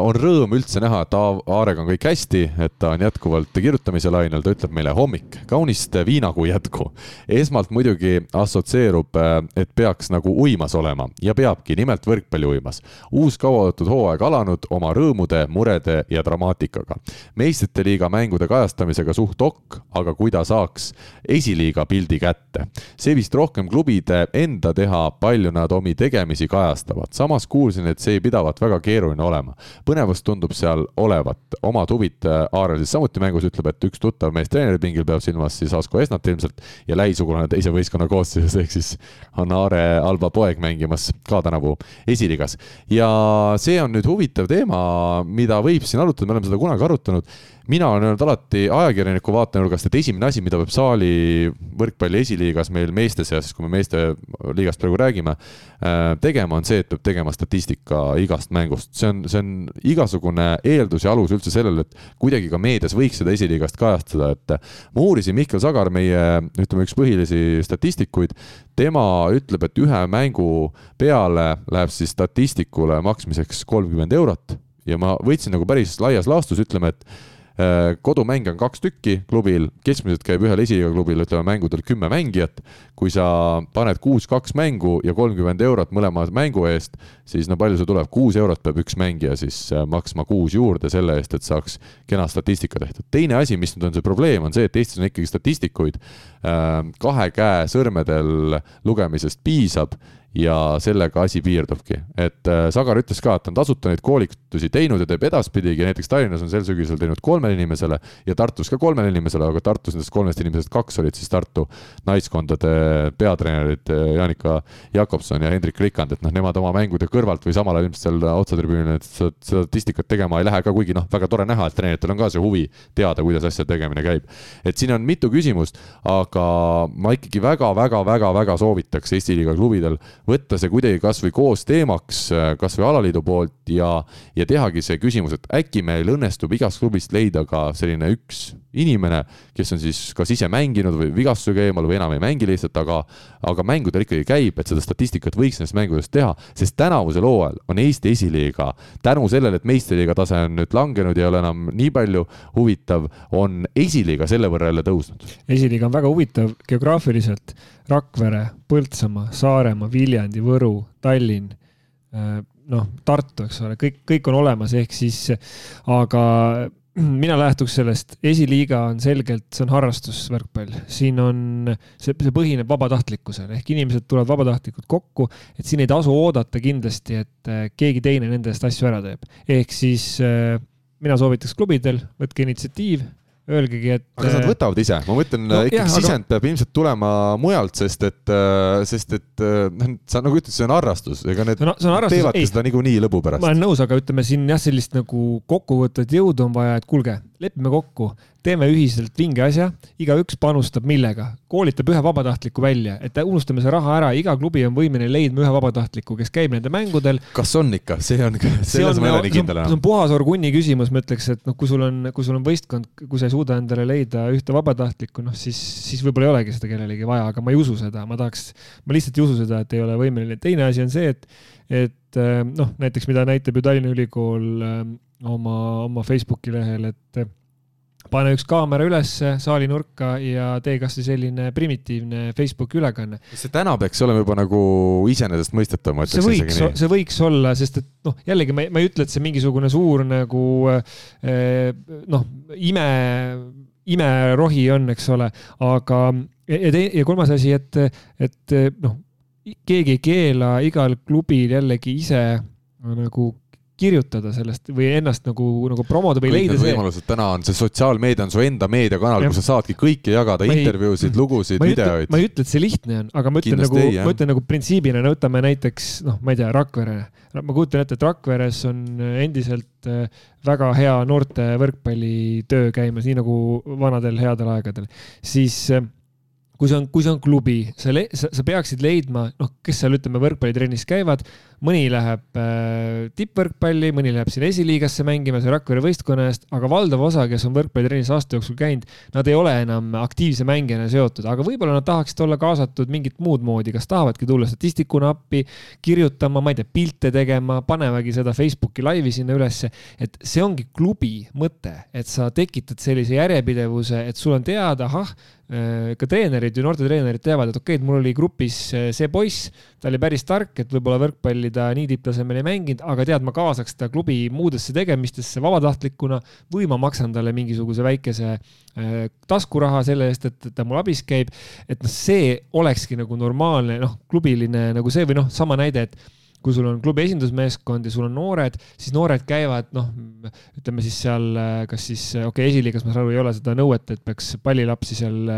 on rõõm üldse näha, et Aarega on kõik hästi, et ta on jätkuvalt kirjutamise lainel, ta ütleb meile hommik, kaunist viinakuu jätku. esmalt muidugi assotsieerub, et peaks nagu uimas olema ja peabki, nimelt võrkpalliuimas. uus kauaoodatud hooaeg alanud oma rõõmude, murede ja dramaatikaga. meistrite liiga mängude kajastamisega suht okk, aga kui ta saaks esiliiga pildi kätte. see vist rohkem klubide enda teha, palju nad omi tegemisi kajastavad. samas kuulsin, et see pidavat väga keeruline olema põnevust tundub seal olevat, omad huvid äh, Aarel siis samuti mängus, ütleb, et üks tuttav mees treeneripingil peab silmas siis Asko Esnat ilmselt ja lähisugulane teise võistkonna koosseisus, ehk siis on Aare Alba poeg mängimas ka tänavu esiliigas. ja see on nüüd huvitav teema, mida võib siin arutada, me oleme seda kunagi arutanud mina olen öelnud alati ajakirjaniku vaatenurgast, et esimene asi, mida peab saali võrkpalli esiliigas meil meeste seas, kui me meeste liigast praegu räägime, äh, tegema, on see, et peab tegema statistika igast mängust. see on, see on igasugune eeldus ja alus üldse sellele, et kuidagi ka meedias võiks seda esiliigast kajastada, et ma uurisin Mihkel Sagar, meie ütleme, üks põhilisi statistikuid, tema ütleb, et ühe mängu peale läheb siis statistikule maksmiseks kolmkümmend eurot ja ma võtsin nagu päris laias laastus, ütleme, et Äh, kodumänge on kaks tükki klubil, keskmiselt käib ühel esiliiga klubil, ütleme mängudel kümme mängijat. kui sa paned kuus-kaks mängu ja kolmkümmend eurot mõlema mängu eest, siis no palju see tuleb, kuus eurot peab üks mängija siis äh, maksma kuus juurde selle eest, et saaks kena statistika tehtud. teine asi, mis nüüd on see probleem, on see, et Eestis on ikkagi statistikuid äh, kahe käe sõrmedel lugemisest piisab ja sellega asi piirdubki, et äh, Sagar ütles ka, et ta on tasuta neid koolitusi teinud ja teeb edaspidigi, näiteks Tallinnas on sel sügisel teinud kolmele inimesele ja Tartus ka kolmele inimesele, aga Tartus nendest kolmest inimesest kaks olid siis Tartu naiskondade peatreenerid äh, Janika Jakobson ja Hendrik Rikand, et noh, nemad oma mängude kõrvalt või samal ajal ilmselt seal otsatribüünil seda statistikat tegema ei lähe ka, kuigi noh, väga tore näha, et treeneritel on ka see huvi teada, kuidas asjade tegemine käib. et siin on mitu küsimust, aga ma ikkagi väga-väga-väga-väga soovitaks Eesti liiga klubidel võtta see kuidagi kasvõi koos teemaks, äh, kasvõi alaliidu poolt ja, ja tehagi see küsimus, et äkki meil õnnestub igast klubist leida ka selline üks inimene, kes on siis kas ise mänginud või vigastusega eemal või enam ei mängi lihtsalt, aga, aga mängudel ikkagi käib, et seda statistikat võiks nendest mängudest teha, sest tänavusel hooajal on Eesti esiliiga tänu sellele, et meistriliiga tase on nüüd langenud ei ole enam nii palju huvitav, on esiliiga selle võrra jälle tõusnud. esiliiga on väga huvitav geograafiliselt Rakvere, Põltsamaa, Saaremaa, Viljandi, Võru, Tallinn, äh, noh, Tartu, eks ole, kõik, kõik on olemas, ehk siis, aga mina lähtuks sellest, esiliiga on selgelt, see on harrastusvõrkpall, siin on, see, see põhineb vabatahtlikkusel ehk inimesed tulevad vabatahtlikult kokku, et siin ei tasu oodata kindlasti, et äh, keegi teine nende eest asju ära teeb. ehk siis äh, mina soovitaks klubidel, võtke initsiatiiv, öelgegi, et. aga kas nad äh, võtavad ise, ma mõtlen no, ikkagi jah, sisend aga... peab ilmselt tulema mujalt, sest et, äh, sest et äh, noh, sa nagu ütled, see on harrastus, ega need no, harrastus, teevadki seda niikuinii lõbu pärast. ma olen nõus, aga ütleme siin jah, sellist nagu kokkuvõtvat jõudu on vaja, et kuulge, lepime kokku teeme ühiselt vinge asja, igaüks panustab millega, koolitab ühe vabatahtliku välja, et unustame see raha ära, iga klubi on võimeline leidma ühe vabatahtliku, kes käib nende mängudel. kas on ikka, see on, selles ma ei ole nii kindel enam. see on puhas orgunni küsimus, ma ütleks, et noh, kui sul on, kui sul on võistkond, kui sa ei suuda endale leida ühte vabatahtlikku, noh siis, siis võib-olla ei olegi seda kellelegi vaja, aga ma ei usu seda, ma tahaks, ma lihtsalt ei usu seda, et ei ole võimeline. teine asi on see, et, et noh, näiteks mida näitab ju Tallinna Ülikool oma, oma Facebooki lehel, et pane üks kaamera ülesse saali nurka ja tee kasvõi selline primitiivne Facebooki ülekanne. see täna peaks olema juba nagu iseenesestmõistetav, ma ütleks isegi nii. see võiks olla, sest et noh, jällegi ma, ma ei ütle, et see mingisugune suur nagu eh, noh, ime, imerohi on, eks ole, aga ja, ja, ja kolmas asi, et, et noh, keegi ei keela igal klubil jällegi ise nagu kirjutada sellest või ennast nagu, nagu promoda või Kõik leida see. võimalused täna on, see sotsiaalmeedia on su enda meediakanal, kus sa saadki kõike jagada, intervjuusid, lugusid, videoid. ma ei ütle, et see lihtne on, aga ma ütlen Kindlasti nagu, ma ütlen nagu printsiibina, no võtame näiteks noh, ma ei tea, Rakvere. ma kujutan ette, et Rakveres on endiselt äh, väga hea noorte võrkpallitöö käimas, nii nagu vanadel headel aegadel, siis äh, kui see on, kui see on klubi, sa, sa, sa peaksid leidma, noh, kes seal, ütleme, võrkpallitrennis käivad, mõni läheb äh, tippvõrkpalli, mõni läheb sinna esiliigasse mängima, see Rakvere võistkonna eest, aga valdav osa, kes on võrkpallitrennis aasta jooksul käinud, nad ei ole enam aktiivse mängijana seotud, aga võib-olla nad tahaksid olla kaasatud mingit muud moodi, kas tahavadki tulla statistikuna appi, kirjutama, ma ei tea, pilte tegema, panevadki seda Facebooki laivi sinna ülesse. et see ongi klubi mõte, et sa tekitad sellise järjepidevuse, et sul on teada, ahah ka treenerid ju, noortetreenerid teavad, et okei okay,, et mul oli grupis äh, see poiss, ta oli päris tark, et võib-olla võrkpalli ta nii tipptasemel ei mänginud, aga tead, ma kaasaks ta klubi muudesse tegemistesse vabatahtlikuna või ma maksan talle mingisuguse väikese äh, taskuraha selle eest, et ta mul abis käib. et noh, see olekski nagu normaalne, noh, klubiline nagu see või noh, sama näide, et kui sul on klubi esindusmeeskond ja sul on noored, siis noored käivad, noh, ütleme siis seal, kas siis, okei okay,, esiliigas ma saan aru, ei ole seda nõuet, et peaks pallilapsi seal,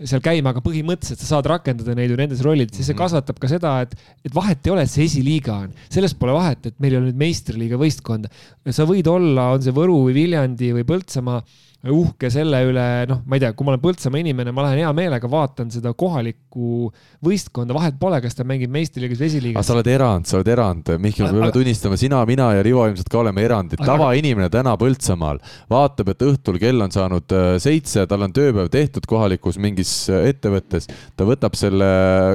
seal käima, aga põhimõtteliselt sa saad rakendada neid ju nendes rollides, siis see mhm. kasvatab ka seda, et, et vahet ei ole, et see esiliiga on, sellest pole vahet, et meil ei ole nüüd meistriliiga võistkonda. sa võid olla, on see Võru või Viljandi või Põltsamaa uhke selle üle, noh, ma ei tea, kui ma olen Põltsamaa inimene, ma lähen hea meelega vaatan seda kohalikku võistkonda, vahet pole, kas ta mängib meistriliigas või esiliigas. sa oled erand, sa oled erand, Mihkel, me peame tunnistama, sina, mina ja Rivo ilmselt ka oleme erandid. tavainimene täna Põltsamaal vaatab, et õhtul kell on saanud äh, seitse, tal on tööpäev tehtud kohalikus mingis äh, ettevõttes, ta võtab selle,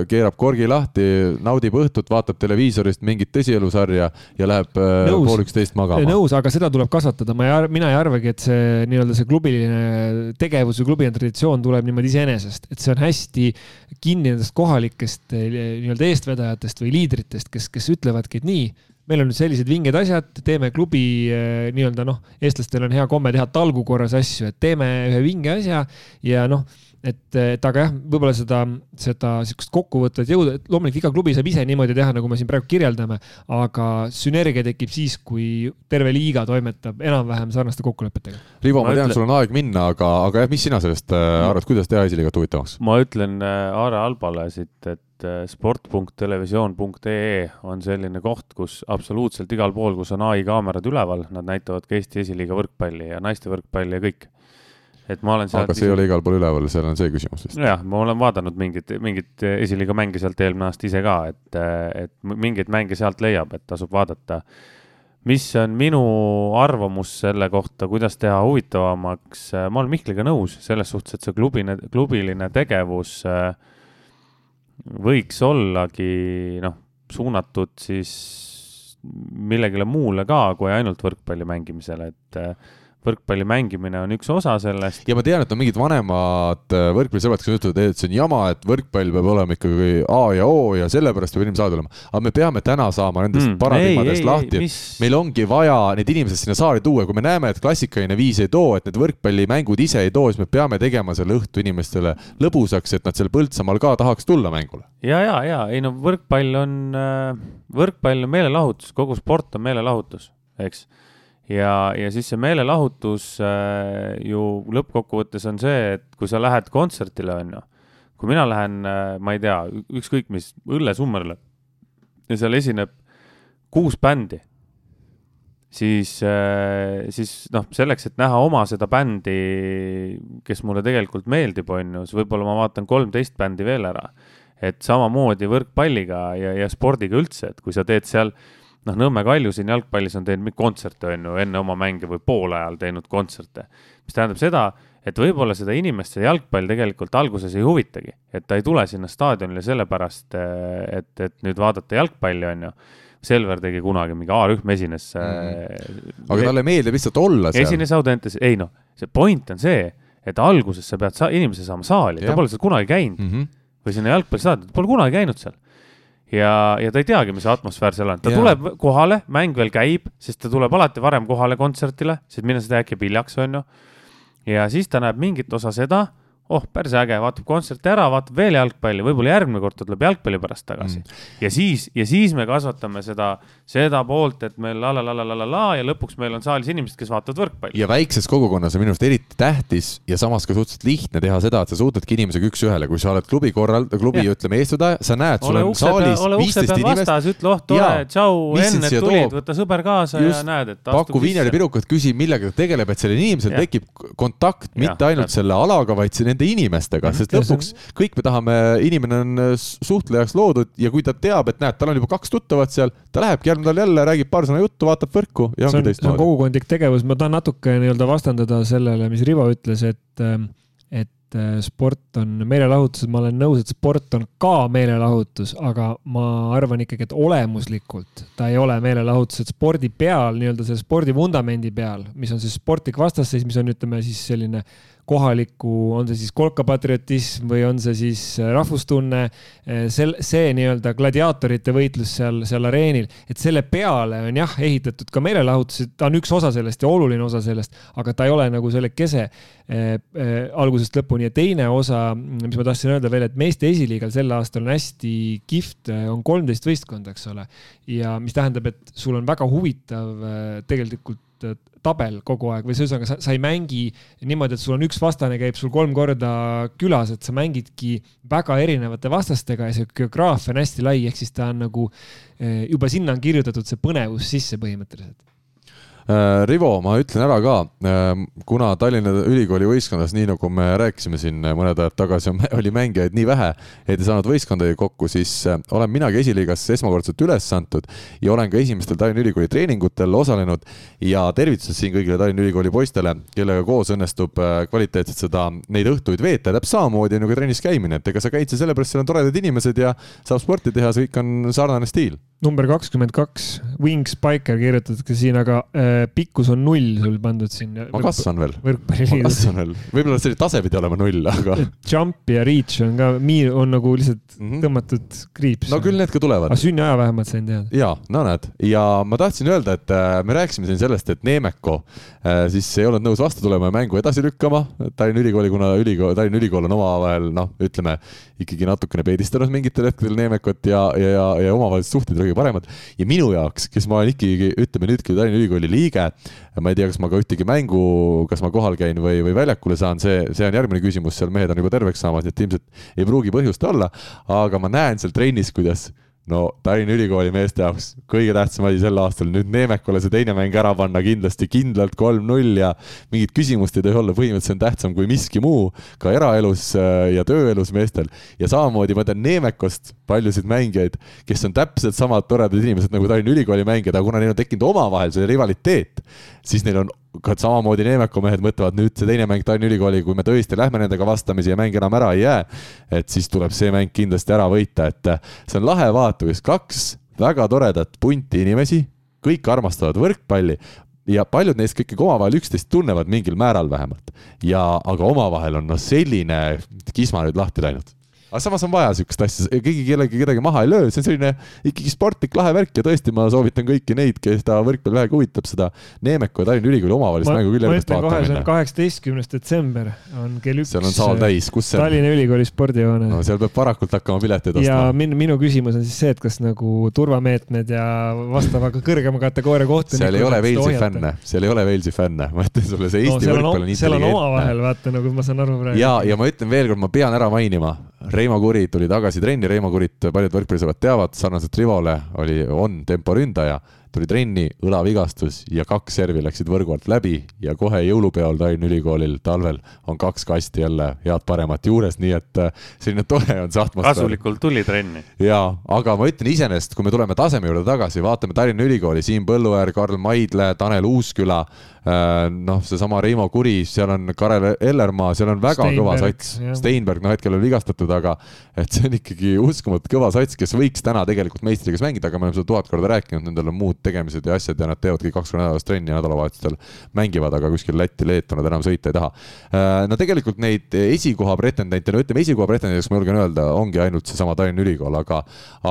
keerab korgi lahti, naudib õhtut, vaatab televiisorist mingit tõsielusarja ja läheb äh, nõus, pool üksteist magama. nõus, aga seda tuleb kasvatada, ma ei, mina ei arvagi, et see nii-öelda see klubiline tegevus või klubiline traditsioon tuleb niimoodi iseenesest, et see on hästi kinni nendest kohalikest eh, nii-öelda eestvedajatest või liidritest, kes, kes ütlevadki, et nii, meil on nüüd sellised vinged asjad, teeme klubi eh, nii-öelda noh, eestlastel on hea komme teha talgu korras asju, et teeme ühe vinge asja ja noh et, et aga jah, võib-olla seda, seda sihukest kokkuvõtvat jõuda, et loomulikult iga klubi saab ise niimoodi teha, nagu me siin praegu kirjeldame, aga sünergia tekib siis, kui terve liiga toimetab enam-vähem sarnaste kokkulepetega. Rivo, ma tean, sul on aeg minna, aga, aga jah, mis sina sellest äh, arvad, kuidas teha esiliigat huvitavaks? ma ütlen äh, Aare Albale siit, et sport.televisioon.ee on selline koht, kus absoluutselt igal pool, kus on ai kaamerad üleval, nad näitavad ka Eesti esiliiga võrkpalli ja naiste võrkpalli ja kõik et ma olen aga see ei ole igal pool üleval, seal on see küsimus vist. jah, ma olen vaadanud mingit, mingit esiliiga mänge sealt eelmine aasta ise ka, et, et mingeid mänge sealt leiab, et tasub vaadata. mis on minu arvamus selle kohta, kuidas teha huvitavamaks, ma olen Mihkliga nõus selles suhtes, et see klubine, klubiline tegevus äh, võiks ollagi noh, suunatud siis millegile muule ka kui ainult võrkpalli mängimisele, et äh, võrkpalli mängimine on üks osa sellest. ja ma tean, et on mingid vanemad äh, võrkpallisõbrad, kes ütlevad, et see on jama, et võrkpall peab olema ikkagi A ja O ja sellepärast peab inimene saali tulema. aga me peame täna saama nendest mm, paradigmadest lahti, et mis... meil ongi vaja need inimesed sinna saali tuua, kui me näeme, et klassikaline viis ei too, et need võrkpallimängud ise ei too, siis me peame tegema selle õhtu inimestele lõbusaks, et nad seal Põltsamaal ka tahaks tulla mängule. ja, ja, ja ei no võrkpall on, äh, võrkpall on meelelahutus, kogu sport on meelelahutus, eks ja, ja siis see meelelahutus äh, ju lõppkokkuvõttes on see, et kui sa lähed kontserdile, on ju, kui mina lähen äh,, ma ei tea, ükskõik mis, õllesummerile ja seal esineb kuus bändi, siis äh,, siis noh, selleks, et näha oma seda bändi, kes mulle tegelikult meeldib, on ju, siis võib-olla ma vaatan kolmteist bändi veel ära. et samamoodi võrkpalliga ja, ja spordiga üldse, et kui sa teed seal äh, noh, Nõmme Kalju siin jalgpallis on teinud kontserte, on ju, enne oma mänge või poole ajal teinud kontserte. mis tähendab seda, et võib-olla seda inimest see jalgpall tegelikult alguses ei huvitagi, et ta ei tule sinna staadionile sellepärast, et, et nüüd vaadata jalgpalli, on ju. Selver tegi kunagi mingi A-rühm esines mm.. aga talle meeldib lihtsalt olla seal. esines Audentes, ei noh, see point on see, et alguses sa pead sa inimese saama saali, ta pole seal kunagi käinud mm. -hmm. või sinna jalgpallistaadioni, ta pole kunagi käinud seal ja, ja ta ei teagi, mis atmosfäär seal on, ta yeah. tuleb kohale, mäng veel käib, sest ta tuleb alati varem kohale kontserdile, sest minna seda äkki hiljaks, on ju. ja siis ta näeb mingit osa seda oh, päris äge, vaatab kontserti ära, vaatab veel jalgpalli, võib-olla järgmine kord ta tuleb jalgpalli pärast tagasi mm.. ja siis, ja siis me kasvatame seda, seda poolt, et meil la la la la la la la ja lõpuks meil on saalis inimesed, kes vaatavad võrkpalli. ja väikses kogukonnas on minu arust eriti tähtis ja samas ka suhteliselt lihtne teha seda, et sa suhtledki inimesega üks-ühele, kui sa oled klubi korral, klubi ja. ütleme eestvedaja, sa näed, sul on saalis viisteist inimest. ütle oh tore, tšau, enne tulid, võta sõber kaasa Just, ja näed, et. paku viineripirukat, küsi, millega ta tegeleb, et sellel inimesel tekib kontakt mitte ainult selle alaga, vaid nende inimestega, sest lõpuks kõik me tahame, inimene on äh, suhtlejaks loodud ja kui ta teab, et näed, tal on juba kaks tuttavat seal, ta lähebki järgmine nädal jälle, räägib paar sõna juttu, vaatab võrku ja ongi teistmoodi. see on kogukondlik tegevus, ma tahan natuke nii-öelda vastandada sellele, mis Rivo ütles, et, ähm, et äh, sport on meelelahutus, ma olen nõus, et sport on ka meelelahutus, aga ma arvan ikkagi, et olemuslikult ta ei ole meelelahutus, et spordi peal, nii-öelda selle spordi vundamendi peal, mis on siis sportlik vastasseis, mis on, ütleme siis selline kohaliku, on see siis kolkapatriotism või on see siis äh, rahvustunne, äh, sel-, see nii-öelda gladiaatorite võitlus seal, seal areenil, et selle peale on jah, ehitatud ka meelelahutus, ta on üks osa sellest ja oluline osa sellest, aga ta ei ole nagu selle kese äh, äh, algusest lõpuni ja teine osa, mis ma tahtsin öelda veel, et meeste esiliigal sel aastal on hästi kihvt, on kolmteist võistkonda, eks ole. ja mis tähendab, et sul on väga huvitav äh, tegelikult tabel kogu aeg või ühesõnaga sa, sa ei mängi niimoodi, et sul on üks vastane, käib sul kolm korda külas, et sa mängidki väga erinevate vastastega ja see geograafia on hästi lai, ehk siis ta on nagu eh, juba sinna on kirjutatud see põnevus sisse põhimõtteliselt Rivo, ma ütlen ära ka, äh, kuna Tallinna Ülikooli võistkonnas, nii nagu me rääkisime siin mõned ajad tagasi, oli mängijaid nii vähe, et ei saanud võistkondadega kokku, siis äh, olen minagi esiliigas esmakordselt üles antud ja olen ka esimestel Tallinna Ülikooli treeningutel osalenud ja tervitused siin kõigile Tallinna Ülikooli poistele, kellega koos õnnestub kvaliteetselt seda, neid õhtuid veeta. Täpselt samamoodi ka trennis käimine, et ega sa käid seal sellepärast, seal on toredad inimesed ja saab sporti teha, see kõik on sarnane stiil number kakskümmend kaks Wing Spiker kirjutatakse siin, aga äh, pikkus on null sul pandud siin. ma kasvan veel. ma kasvan veel, võib-olla see tase pidi olema null, aga. Jump ja reach on ka, on nagu lihtsalt mm -hmm. tõmmatud kriips. no küll need ka tulevad. aga sünniaja vähemalt sain teada. ja, no näed, ja ma tahtsin öelda, et äh, me rääkisime siin sellest, et Neemeko äh, siis ei olnud nõus vastu tulema ja mängu edasi lükkama. Tallinna Ülikooli, kuna ülikool, Tallinna Ülikool on omavahel noh, ütleme ikkagi natukene peedistanud mingitel hetkedel Neemekot ja, ja, ja, ja omavahelised suhted kõige paremad. ja minu jaoks, kes ma olen ikkagi, ütleme nüüdki Tallinna Ülikooli liige, ma ei tea, kas ma ka ühtegi mängu, kas ma kohal käin või, või väljakule saan, see, see on järgmine küsimus, seal mehed on juba terveks saamas, nii et ilmselt ei pruugi põhjust olla, aga ma näen seal trennis, kuidas no Tallinna Ülikooli meeste jaoks kõige tähtsam asi sel aastal, nüüd Neemekule see teine mäng ära panna kindlasti kindlalt kolm-null ja mingit küsimust ei tohi olla, põhimõtteliselt see on tähtsam kui miski muu ka eraelus äh, ja tööelus meestel. ja samamoodi ma tean Neemekost paljusid mängijaid, kes on täpselt samad toredad inimesed nagu Tallinna Ülikooli mängijad, aga kuna neil on tekkinud omavahel see rivaliteet, siis neil on ka samamoodi Neemeku mehed mõtlevad nüüd see teine mäng Tallinna Ülikooli, kui me tõesti lähme nendega vastamisi ja mäng enam ära ei jää, et siis tuleb see mäng kindlasti ära võita, et see on lahe vaata, kus kaks väga toredat punti inimesi, kõik armastavad võrkpalli ja paljud neist ikkagi omavahel üksteist tunnevad mingil määral vähemalt. ja, aga omavahel on noh, selline kisma nüüd lahti läinud aga samas on vaja siukest asja, keegi kellegi kedagi maha ei löö, see on selline ikkagi sportlik lahe värk ja tõesti, ma soovitan kõiki neid, keda võrkpall vähegi huvitab, seda Neemeku ja Tallinna Ülikooli omavahelist mängu küll järgmist vaatama minna. kaheksateistkümnes detsember on kell üks. seal on saal täis, kus see on? Tallinna Ülikooli spordihoone. no seal peab varakult hakkama pileteid ostma. ja min-, minu küsimus on siis see, et kas nagu turvameetmed ja vastava kõrgema kategooria kohtunikud. seal ei ole Walesi fänne, seal ei ole Walesi fänne, ma ütlen sulle, see Eesti no, võrkpall on intelligentne. seal on omavahel, vaata nagu ma saan aru praegu. ja, ja ma ütlen veel kord, ma pean ära mainima, Reimo Kuri tuli tagasi trenni, Reimo Kurit paljud võrkpallisõbrad teavad, sarnaselt Rivole oli, on temporündaja tuli trenni, õlavigastus ja kaks servi läksid võrgu alt läbi ja kohe jõulupeol Tallinna Ülikoolil talvel on kaks kasti jälle head-paremat juures, nii et äh, selline tore on see atmosfäär. kasulikult tuli trenni. jaa, aga ma ütlen iseenesest, kui me tuleme taseme juurde tagasi, vaatame Tallinna Ülikooli, Siim Põlluäär, Karl Maidle, Tanel Uusküla, äh, noh, seesama Reimo Kuri, seal on Karel Ellermaa, seal on väga Steinberg, kõva sats. Steinberg, noh, hetkel on vigastatud, aga et see on ikkagi uskumatult kõva sats, kes võiks täna tegelikult meistriga mängida, aga me oleme seda tuhat korda rääkinud, nendel on muud tegemised ja asjad ja nad teevadki kaks korda nädalas trenni ja nädalavahetustel mängivad, aga kuskil Lätti, Leetu nad enam sõita ei taha. Äh, no tegelikult neid esikoha pretendente, no ütleme, esikoha pretendentideks ma julgen öelda, ongi ainult seesama Tallinna Ülikool, aga,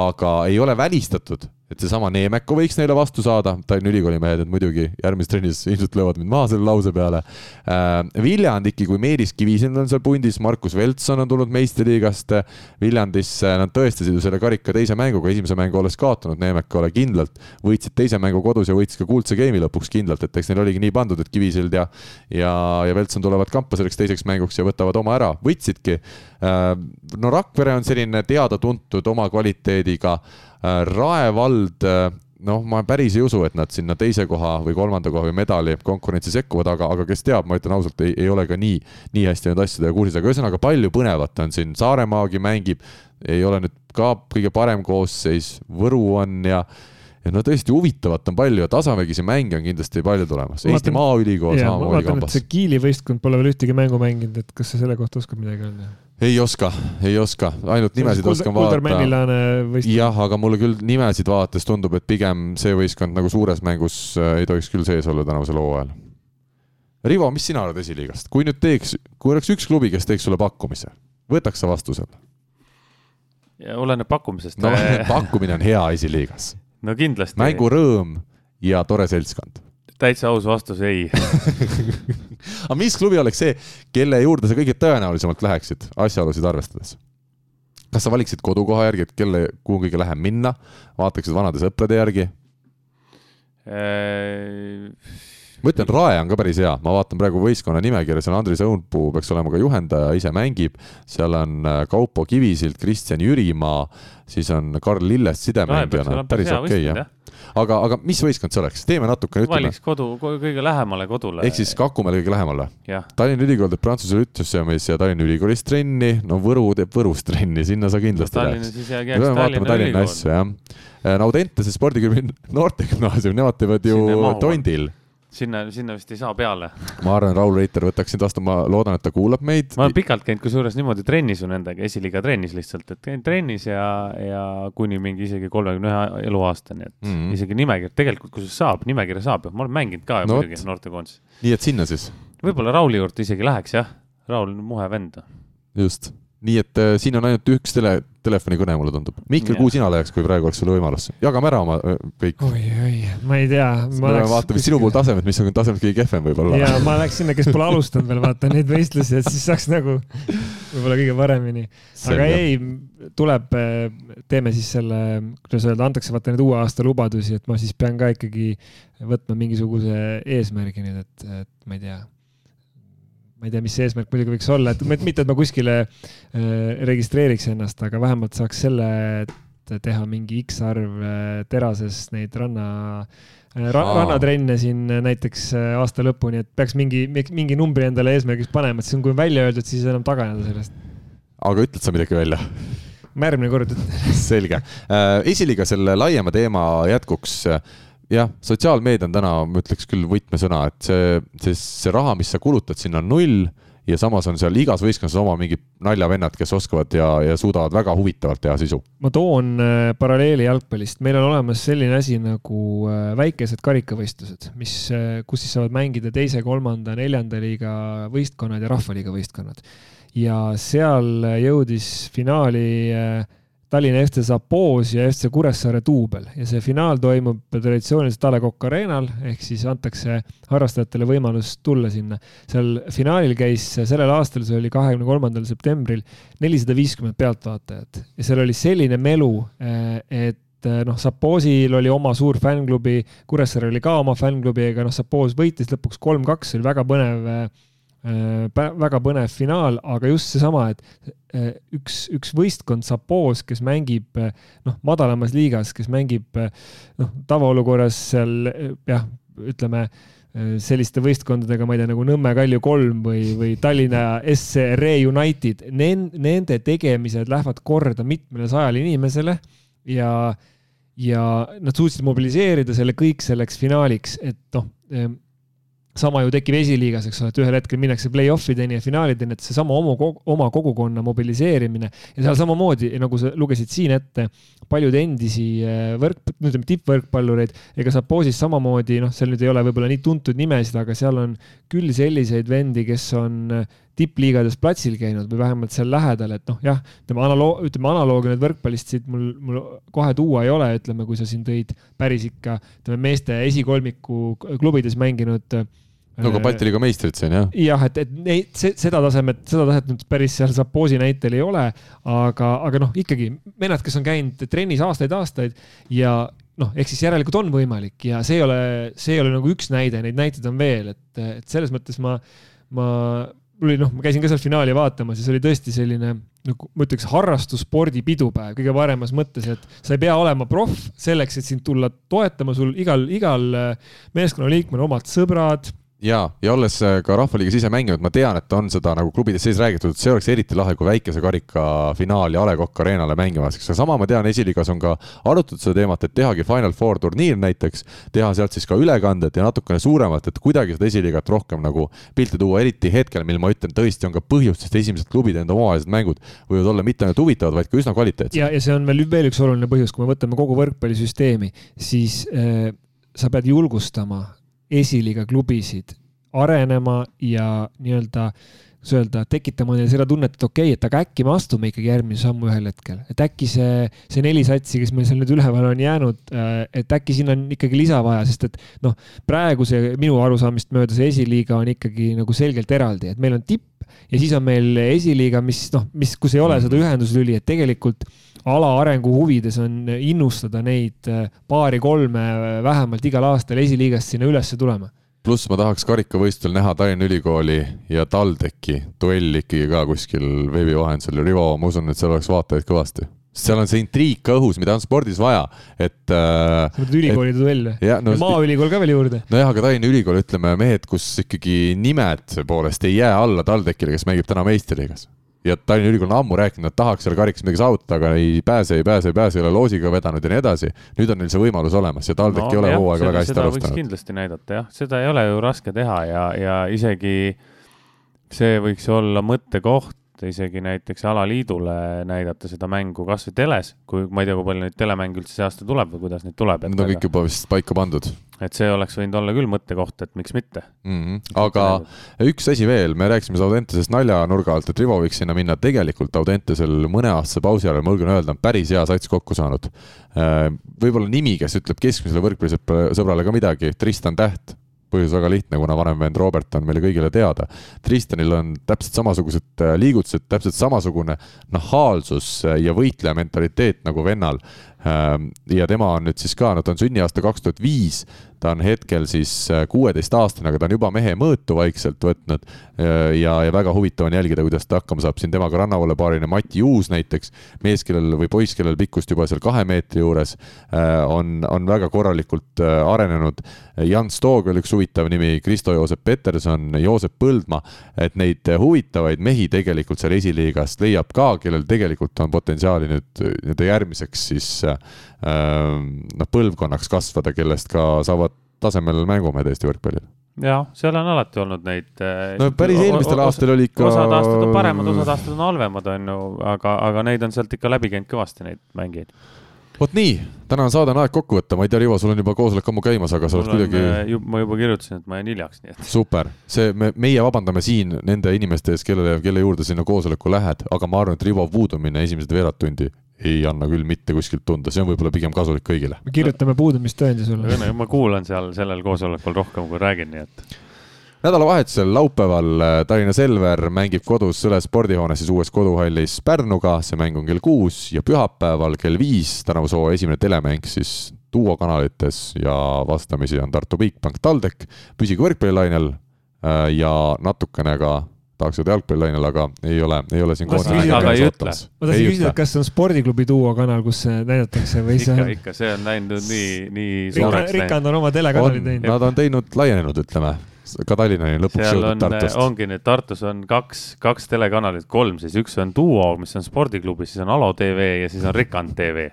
aga ei ole välistatud et seesama Neemeko võiks neile vastu saada, Tallinna Ülikooli mehed, et muidugi järgmises trennis ilmselt löövad mind maha selle lause peale. Äh,. Viljandiki, kui Meelis Kivisilm on seal pundis, Markus Veltson on tulnud meistriliigast. Viljandisse, nad tõestasid ju selle karika teise mänguga, esimese mängu olles kaotanud. Neemekole kindlalt, võitsid teise mängu kodus ja võitsid ka kuldse game'i lõpuks kindlalt, et eks neil oligi nii pandud, et Kivisild ja ja, ja Veltson tulevad kampa selleks teiseks mänguks ja võtavad oma ära, võitsidki. Äh,. no Rakvere on selline teada-tuntud oma kvaliteediga Rae vald äh, noh, ma päris ei usu, et nad sinna teise koha või kolmanda koha või medali konkurentsi sekkuvad, aga, aga kes teab, ma ütlen ausalt, ei, ei ole ka nii, nii hästi nende asjadega kursis, aga ühesõnaga palju põnevat on siin, Saaremaagi mängib, ei ole nüüd ka kõige parem koosseis, Võru on ja ja no tõesti huvitavat on palju ja tasavägisi mänge on kindlasti palju tulemas. Eesti Maaülikool samamoodi kambas. see Kiili võistkond pole veel ühtegi mängu mänginud, et kas sa selle kohta oskad midagi öelda? ei oska, ei oska, ainult nimesid oskan vaadata. jah, aga mulle küll nimesid vaadates tundub, et pigem see võistkond nagu suures mängus äh, ei tohiks küll sees olla tänavusel hooajal. Rivo, mis sina arvad esiliigast, kui nüüd teeks, kui oleks üks klubi, kes teeks sulle pakkumise, võtaks sa vastu selle? oleneb pakkumisest. no pakkumine on hea esiliigas. No kindlasti. mängurõõm ja tore seltskond täitsa aus vastus, ei aga mis klubi oleks see, kelle juurde sa kõige tõenäolisemalt läheksid, asjaolusid arvestades? kas sa valiksid kodukoha järgi, et kelle, kuhu kõige lähem minna, vaataksid vanade sõprade järgi äh...? Ma ütlen, Rae on ka päris hea, ma vaatan praegu võistkonna nimekirja, seal Andris Õunpuu peaks olema ka juhendaja, ise mängib, seal on äh, Kaupo Kivisild, Kristjan Jürimaa, siis on Karl Lillest sidemängijana, päris okei okay, jah aga, aga mis võistkond see oleks, teeme natukene, ütleme. valiks kodu, kõige lähemale kodule. ehk siis Kakumäele kõige lähemale? Tallinna Ülikool teeb Prantsuse ütlusemees ja Tallinna Ülikoolis trenni, no Võru teeb Võrus trenni, sinna sa kindlasti läheks. me peame vaatama Tallinna asju, jah. Äh, Naudentese spordiklubi noortegümnaasium, nemad teevad ju Tondil sinna, sinna vist ei saa peale. ma arvan, Raul Reiter võtaks sind vastu, ma loodan, et ta kuulab meid. ma olen pikalt käinud kusjuures niimoodi trennis ju nendega, esiliiga trennis lihtsalt, et käin trennis ja, ja kuni mingi isegi kolmekümne ühe eluaastani, et mm -hmm. isegi nimekiri, tegelikult kusjuures saab, nimekirja saab, ma olen mänginud ka no, muidugi noortekoondises. nii et sinna siis? võib-olla Rauli juurde isegi läheks jah, Raul on muhe vend. just nii et äh, siin on ainult üks tele, telefonikõne, mulle tundub. Mihkel, kuhu sina läheks, kui praegu oleks sul võimalus? jagame ära oma äh, kõik. oi, oi, ma ei tea. läks... vaatame sinu puhul tasemet, mis on tasemelt kõige kehvem võib-olla. ja ma läheks sinna, kes pole alustanud veel, vaata neid võistlusi, et siis saaks nagu võib-olla kõige paremini. aga ei, tuleb, äh, teeme siis selle, kuidas öelda, antakse vaata neid uue aasta lubadusi, et ma siis pean ka ikkagi võtma mingisuguse eesmärgi nüüd, et, et ma ei tea ma ei tea, mis see eesmärk muidugi võiks olla, et mitte, et ma kuskile äh, registreeriks ennast, aga vähemalt saaks selle teha mingi X arv äh, terases neid ranna äh, ra, rannatrenne siin näiteks aasta lõpuni, et peaks mingi, mingi numbri endale eesmärgiks panema, et siis on, kui on välja öeldud, siis enam taganeda sellest. aga ütled sa midagi välja? ma järgmine kord ütlen selge esiliiga selle laiema teema jätkuks jah, sotsiaalmeedia on täna, ma ütleks küll võtmesõna, et see, see, see raha, mis sa kulutad sinna null ja samas on seal igas võistkonnas oma mingid naljavennad, kes oskavad ja, ja suudavad väga huvitavalt teha sisu. ma toon äh, paralleeli jalgpallist, meil on olemas selline asi nagu äh, väikesed karikavõistlused, mis, äh, kus siis saavad mängida teise, kolmanda, neljanda liiga võistkonnad ja rahvaliiga võistkonnad. ja seal jõudis finaali äh, Tallinna FC Zapoos ja FC Kuressaare duubel ja see finaal toimub traditsiooniliselt A Le Coq Arena'l ehk siis antakse harrastajatele võimalus tulla sinna. seal finaalil käis sellel aastal, see oli kahekümne kolmandal septembril, nelisada viiskümmend pealtvaatajat ja seal oli selline melu, eh, et eh, noh, Sapoosil oli oma suur fännklubi, Kuressaarel oli ka oma fännklubi, aga noh, Sapoos võitis lõpuks kolm-kaks, oli väga põnev Äh, väga põnev finaal, aga just seesama, et äh, üks, üks võistkond Sapos, kes mängib äh, noh, madalamas liigas, kes mängib noh, tavaolukorras seal jah, ütleme selliste võistkondadega, ma ei tea, nagu Nõmme Kalju kolm või, või Tallinna SC Reunited, nende tegemised lähevad korda mitmele sajale inimesele ja, ja nad suutsid mobiliseerida selle kõik selleks finaaliks, et noh sama ju tekib esiliigas, eks ole, et ühel hetkel minnakse play-off ideni ja finaalideni, et seesama oma, oma kogukonna mobiliseerimine ja seal samamoodi, nagu sa lugesid siin ette, paljud endisi äh, võrk, ütleme tippvõrkpallureid, ega Sapoosis samamoodi, noh, seal nüüd ei ole võib-olla nii tuntud nimesid, aga seal on küll selliseid vendi, kes on äh, tippliigades platsil käinud või vähemalt seal lähedal, et noh, jah, ütleme analoog, ütleme analoogi nüüd võrkpallist siit mul, mul kohe tuua ei ole, ütleme, kui sa siin tõid päris ikka, ütleme meeste esikolmiku klubides mänginud äh, no ka Balti liiga meistrid siin jah. jah, et, et neid, seda tasemet, seda taset nüüd päris seal Zapoosi näitel ei ole, aga, aga noh, ikkagi vennad, kes on käinud trennis aastaid-aastaid ja noh, ehk siis järelikult on võimalik ja see ei ole, see ei ole nagu üks näide, neid näiteid on veel, et, et selles mõttes ma, ma, mul oli noh, ma käisin ka seal finaali vaatamas ja see oli tõesti selline nagu ma ütleks, harrastusspordi pidupäev kõige paremas mõttes, et sa ei pea olema proff selleks, et sind tulla toetama, sul igal, igal meeskonnaliikmel omad sõbrad ja, ja olles äh, ka Rahvaliigas ise mänginud, ma tean, et on seda nagu klubides sees räägitud, et see oleks eriti lahe, kui väikese karika finaali A Le Coq Arena'le mängima laseks, aga sama ma tean, esiliigas on ka arutatud seda teemat, et tehagi Final Four turniir näiteks, teha sealt siis ka ülekanded ja natukene suuremalt, et kuidagi seda esiliigat rohkem nagu pilti tuua, eriti hetkel, mil ma ütlen, tõesti on ka põhjust, sest esimesed klubide enda omavahelised mängud võivad olla mitte ainult huvitavad, vaid ka üsna kvaliteetsed. ja, ja see on veel, veel üks oluline põhjus, kui me võtame kogu võrkpallisüsteemi, siis äh, sa pead julgustama esiliiga klubisid arenema ja nii-öelda kuidas öelda, tekitama neile seda tunnet, et okei okay,, et aga äkki me astume ikkagi järgmise sammu ühel hetkel, et äkki see, see neli satsi, kes meil seal nüüd üleval on jäänud, äh, et äkki siin on ikkagi lisa vaja, sest et noh, praegu see minu arusaamist mööda see esiliiga on ikkagi nagu selgelt eraldi, et meil on tipp ja siis on meil esiliiga, mis noh, mis, kus ei ole seda ühenduslüli, et tegelikult ala arengu huvides on innustada neid äh, paari-kolme vähemalt igal aastal esiliigast sinna ülesse tulema pluss ma tahaks karikavõistlusel näha Tallinna Ülikooli ja TalTechi duelli ikkagi ka kuskil veebi vahendusel Rivo, ma usun, et seal oleks vaatajaid kõvasti seal on see intriig ka õhus, mida on spordis vaja, et äh,. sa mõtled ülikoolide duell või? ja, no, ja Maaülikool ka veel juurde. nojah, aga Tallinna Ülikool, ütleme mehed, kus ikkagi nimed poolest ei jää alla TalTechile, kes mängib täna meistriliigas ja Tallinna Ülikool on ammu rääkinud, et tahaks seal karikas midagi saavutada, aga ei pääse, ei pääse, ei pääse, ei ole loosiga vedanud ja nii edasi. nüüd on neil see võimalus olemas ja TalTech no, ei ole hooaega väga hästi alustanud. kindlasti näidata jah, seda ei ole ju raske teha ja, ja isegi see võiks olla mõttekoht isegi näiteks alaliidule näidata seda mängu kasvõi teles, kui ma ei tea, kui palju neid telemänge üldse see aasta tuleb või kuidas neid tuleb. Need on kõik juba vist paika pandud. et see oleks võinud olla küll mõttekoht, et miks mitte mm. -hmm. aga üks asi veel, me rääkisime Audentesest naljanurga alt, et Rivo võiks sinna minna, tegelikult Audentesel mõneaastase pausi ajal, ma julgen öelda, on päris hea sats kokku saanud. Äh, võib-olla nimi, kes ütleb keskmisele võrkpallisõbrale ka midagi, Tristan Täht põhjus väga lihtne, kuna vanem vend Robert on meile kõigile teada. Tristanil on täpselt samasugused äh, liigutused, täpselt samasugune nahaalsus äh, ja võitleja mentaliteet nagu vennal. Ähm, ja tema on nüüd siis ka, no ta on sünniaasta kaks tuhat viis, ta on hetkel siis äh, kuueteistaastane, aga ta on juba mehe mõõtu vaikselt võtnud. ja, ja väga huvitav on jälgida, kuidas ta hakkama saab, siin temaga rannavale paarine Mati Uus näiteks, mees, kellel või poiss, kellel pikkust juba seal kahe meetri juures on, on väga korralikult arenenud. Jan Stoog oli üks huvitav nimi, Kristo-Joosep Peterson, Joosep Põldmaa, et neid huvitavaid mehi tegelikult seal esiliigast leiab ka, kellel tegelikult on potentsiaali nüüd nii-öelda järgmiseks siis Ehm, noh, põlvkonnaks kasvada, kellest ka saavad tasemel mängumehed Eesti võrkpallil jah, seal on alati olnud neid. Eh, no päris eelmistel aastatel oli ikka. osad aastad on paremad, osad aastad on halvemad, on ju, aga, aga neid on sealt ikka läbi käinud kõvasti, neid mängijaid. vot nii, tänane saade on aeg kokku võtta, ma ei tea, Rivo, sul on juba koosolek ammu käimas, aga sa oled kuidagi. Eh, ma juba kirjutasin, et ma jään hiljaks, nii et. super, see, me, meie vabandame siin nende inimeste ees, kellele, kelle juurde sinna koosoleku lähed, aga ma arvan, et Rivo puudumine esimesed veerand tundi ei anna küll mitte kuskilt tunda, see on võib-olla pigem kasulik kõigile. me kirjutame puudumistõendi sulle. ma kuulan seal sellel koosolekul rohkem, kui räägin, nii et. nädalavahetusel, laupäeval äh, Tallinna Selver mängib kodus Sõle spordihoones siis uues koduhallis Pärnuga, see mäng on kell kuus ja pühapäeval kell viis tänavuse hooaja esimene telemäng siis Duo kanalites ja vastamisi on Tartu Bigbank TalTech. püsige võrkpallilainel äh, ja natukene ka tahaks öelda jalgpallilainel, aga ei ole, ei ole siin koondise aga ei ütle. ma tahtsin küsida, et kas see on spordiklubi duo kanal, kus näidatakse või see ikka, ikka, see on läinud nii, nii suureks. Rikand on oma telekanali teinud. Nad on teinud, laienenud, ütleme ka Tallinnani lõpuks jõudnud Tartust. ongi nüüd, Tartus on kaks, kaks telekanalit, kolm siis, üks on Duo, mis on spordiklubi, siis on Alo tv ja siis on Rikand tv.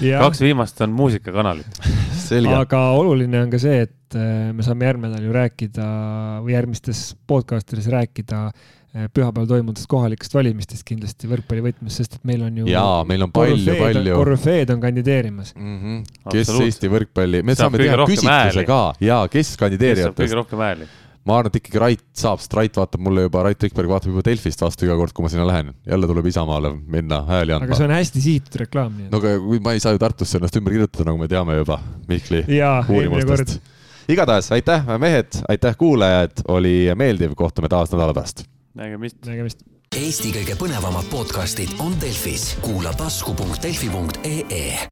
kaks viimast on muusikakanalid aga oluline on ka see, et äh, me saame järgmine nädal ju rääkida või järgmistes podcast ides rääkida äh, pühapäeval toimuvatest kohalikest valimistest kindlasti võrkpalli võtmes, sest et meil on ju. jaa, meil on palju, palju. korüfeed on kandideerimas mm. -hmm. kes Eesti võrkpalli, me saame teha küsitluse ka ja kes kandideerijatest. kõige rohkem hääli ma arvan, et ikkagi Rait saab, sest Rait vaatab mulle juba, Rait Rikberg vaatab juba Delfist vastu iga kord, kui ma sinna lähen. jälle tuleb Isamaale minna hääli andma. aga see on hästi sihitud reklaam. no aga ma ei saa ju Tartusse ennast ümber kirjutada, nagu me teame juba Mihkli uurimustest. igatahes aitäh, mehed, aitäh, kuulajad, oli meeldiv, kohtume taas nädala pärast. nägemist. nägemist. Eesti kõige põnevamad podcastid on Delfis, kuula tasku.delfi.ee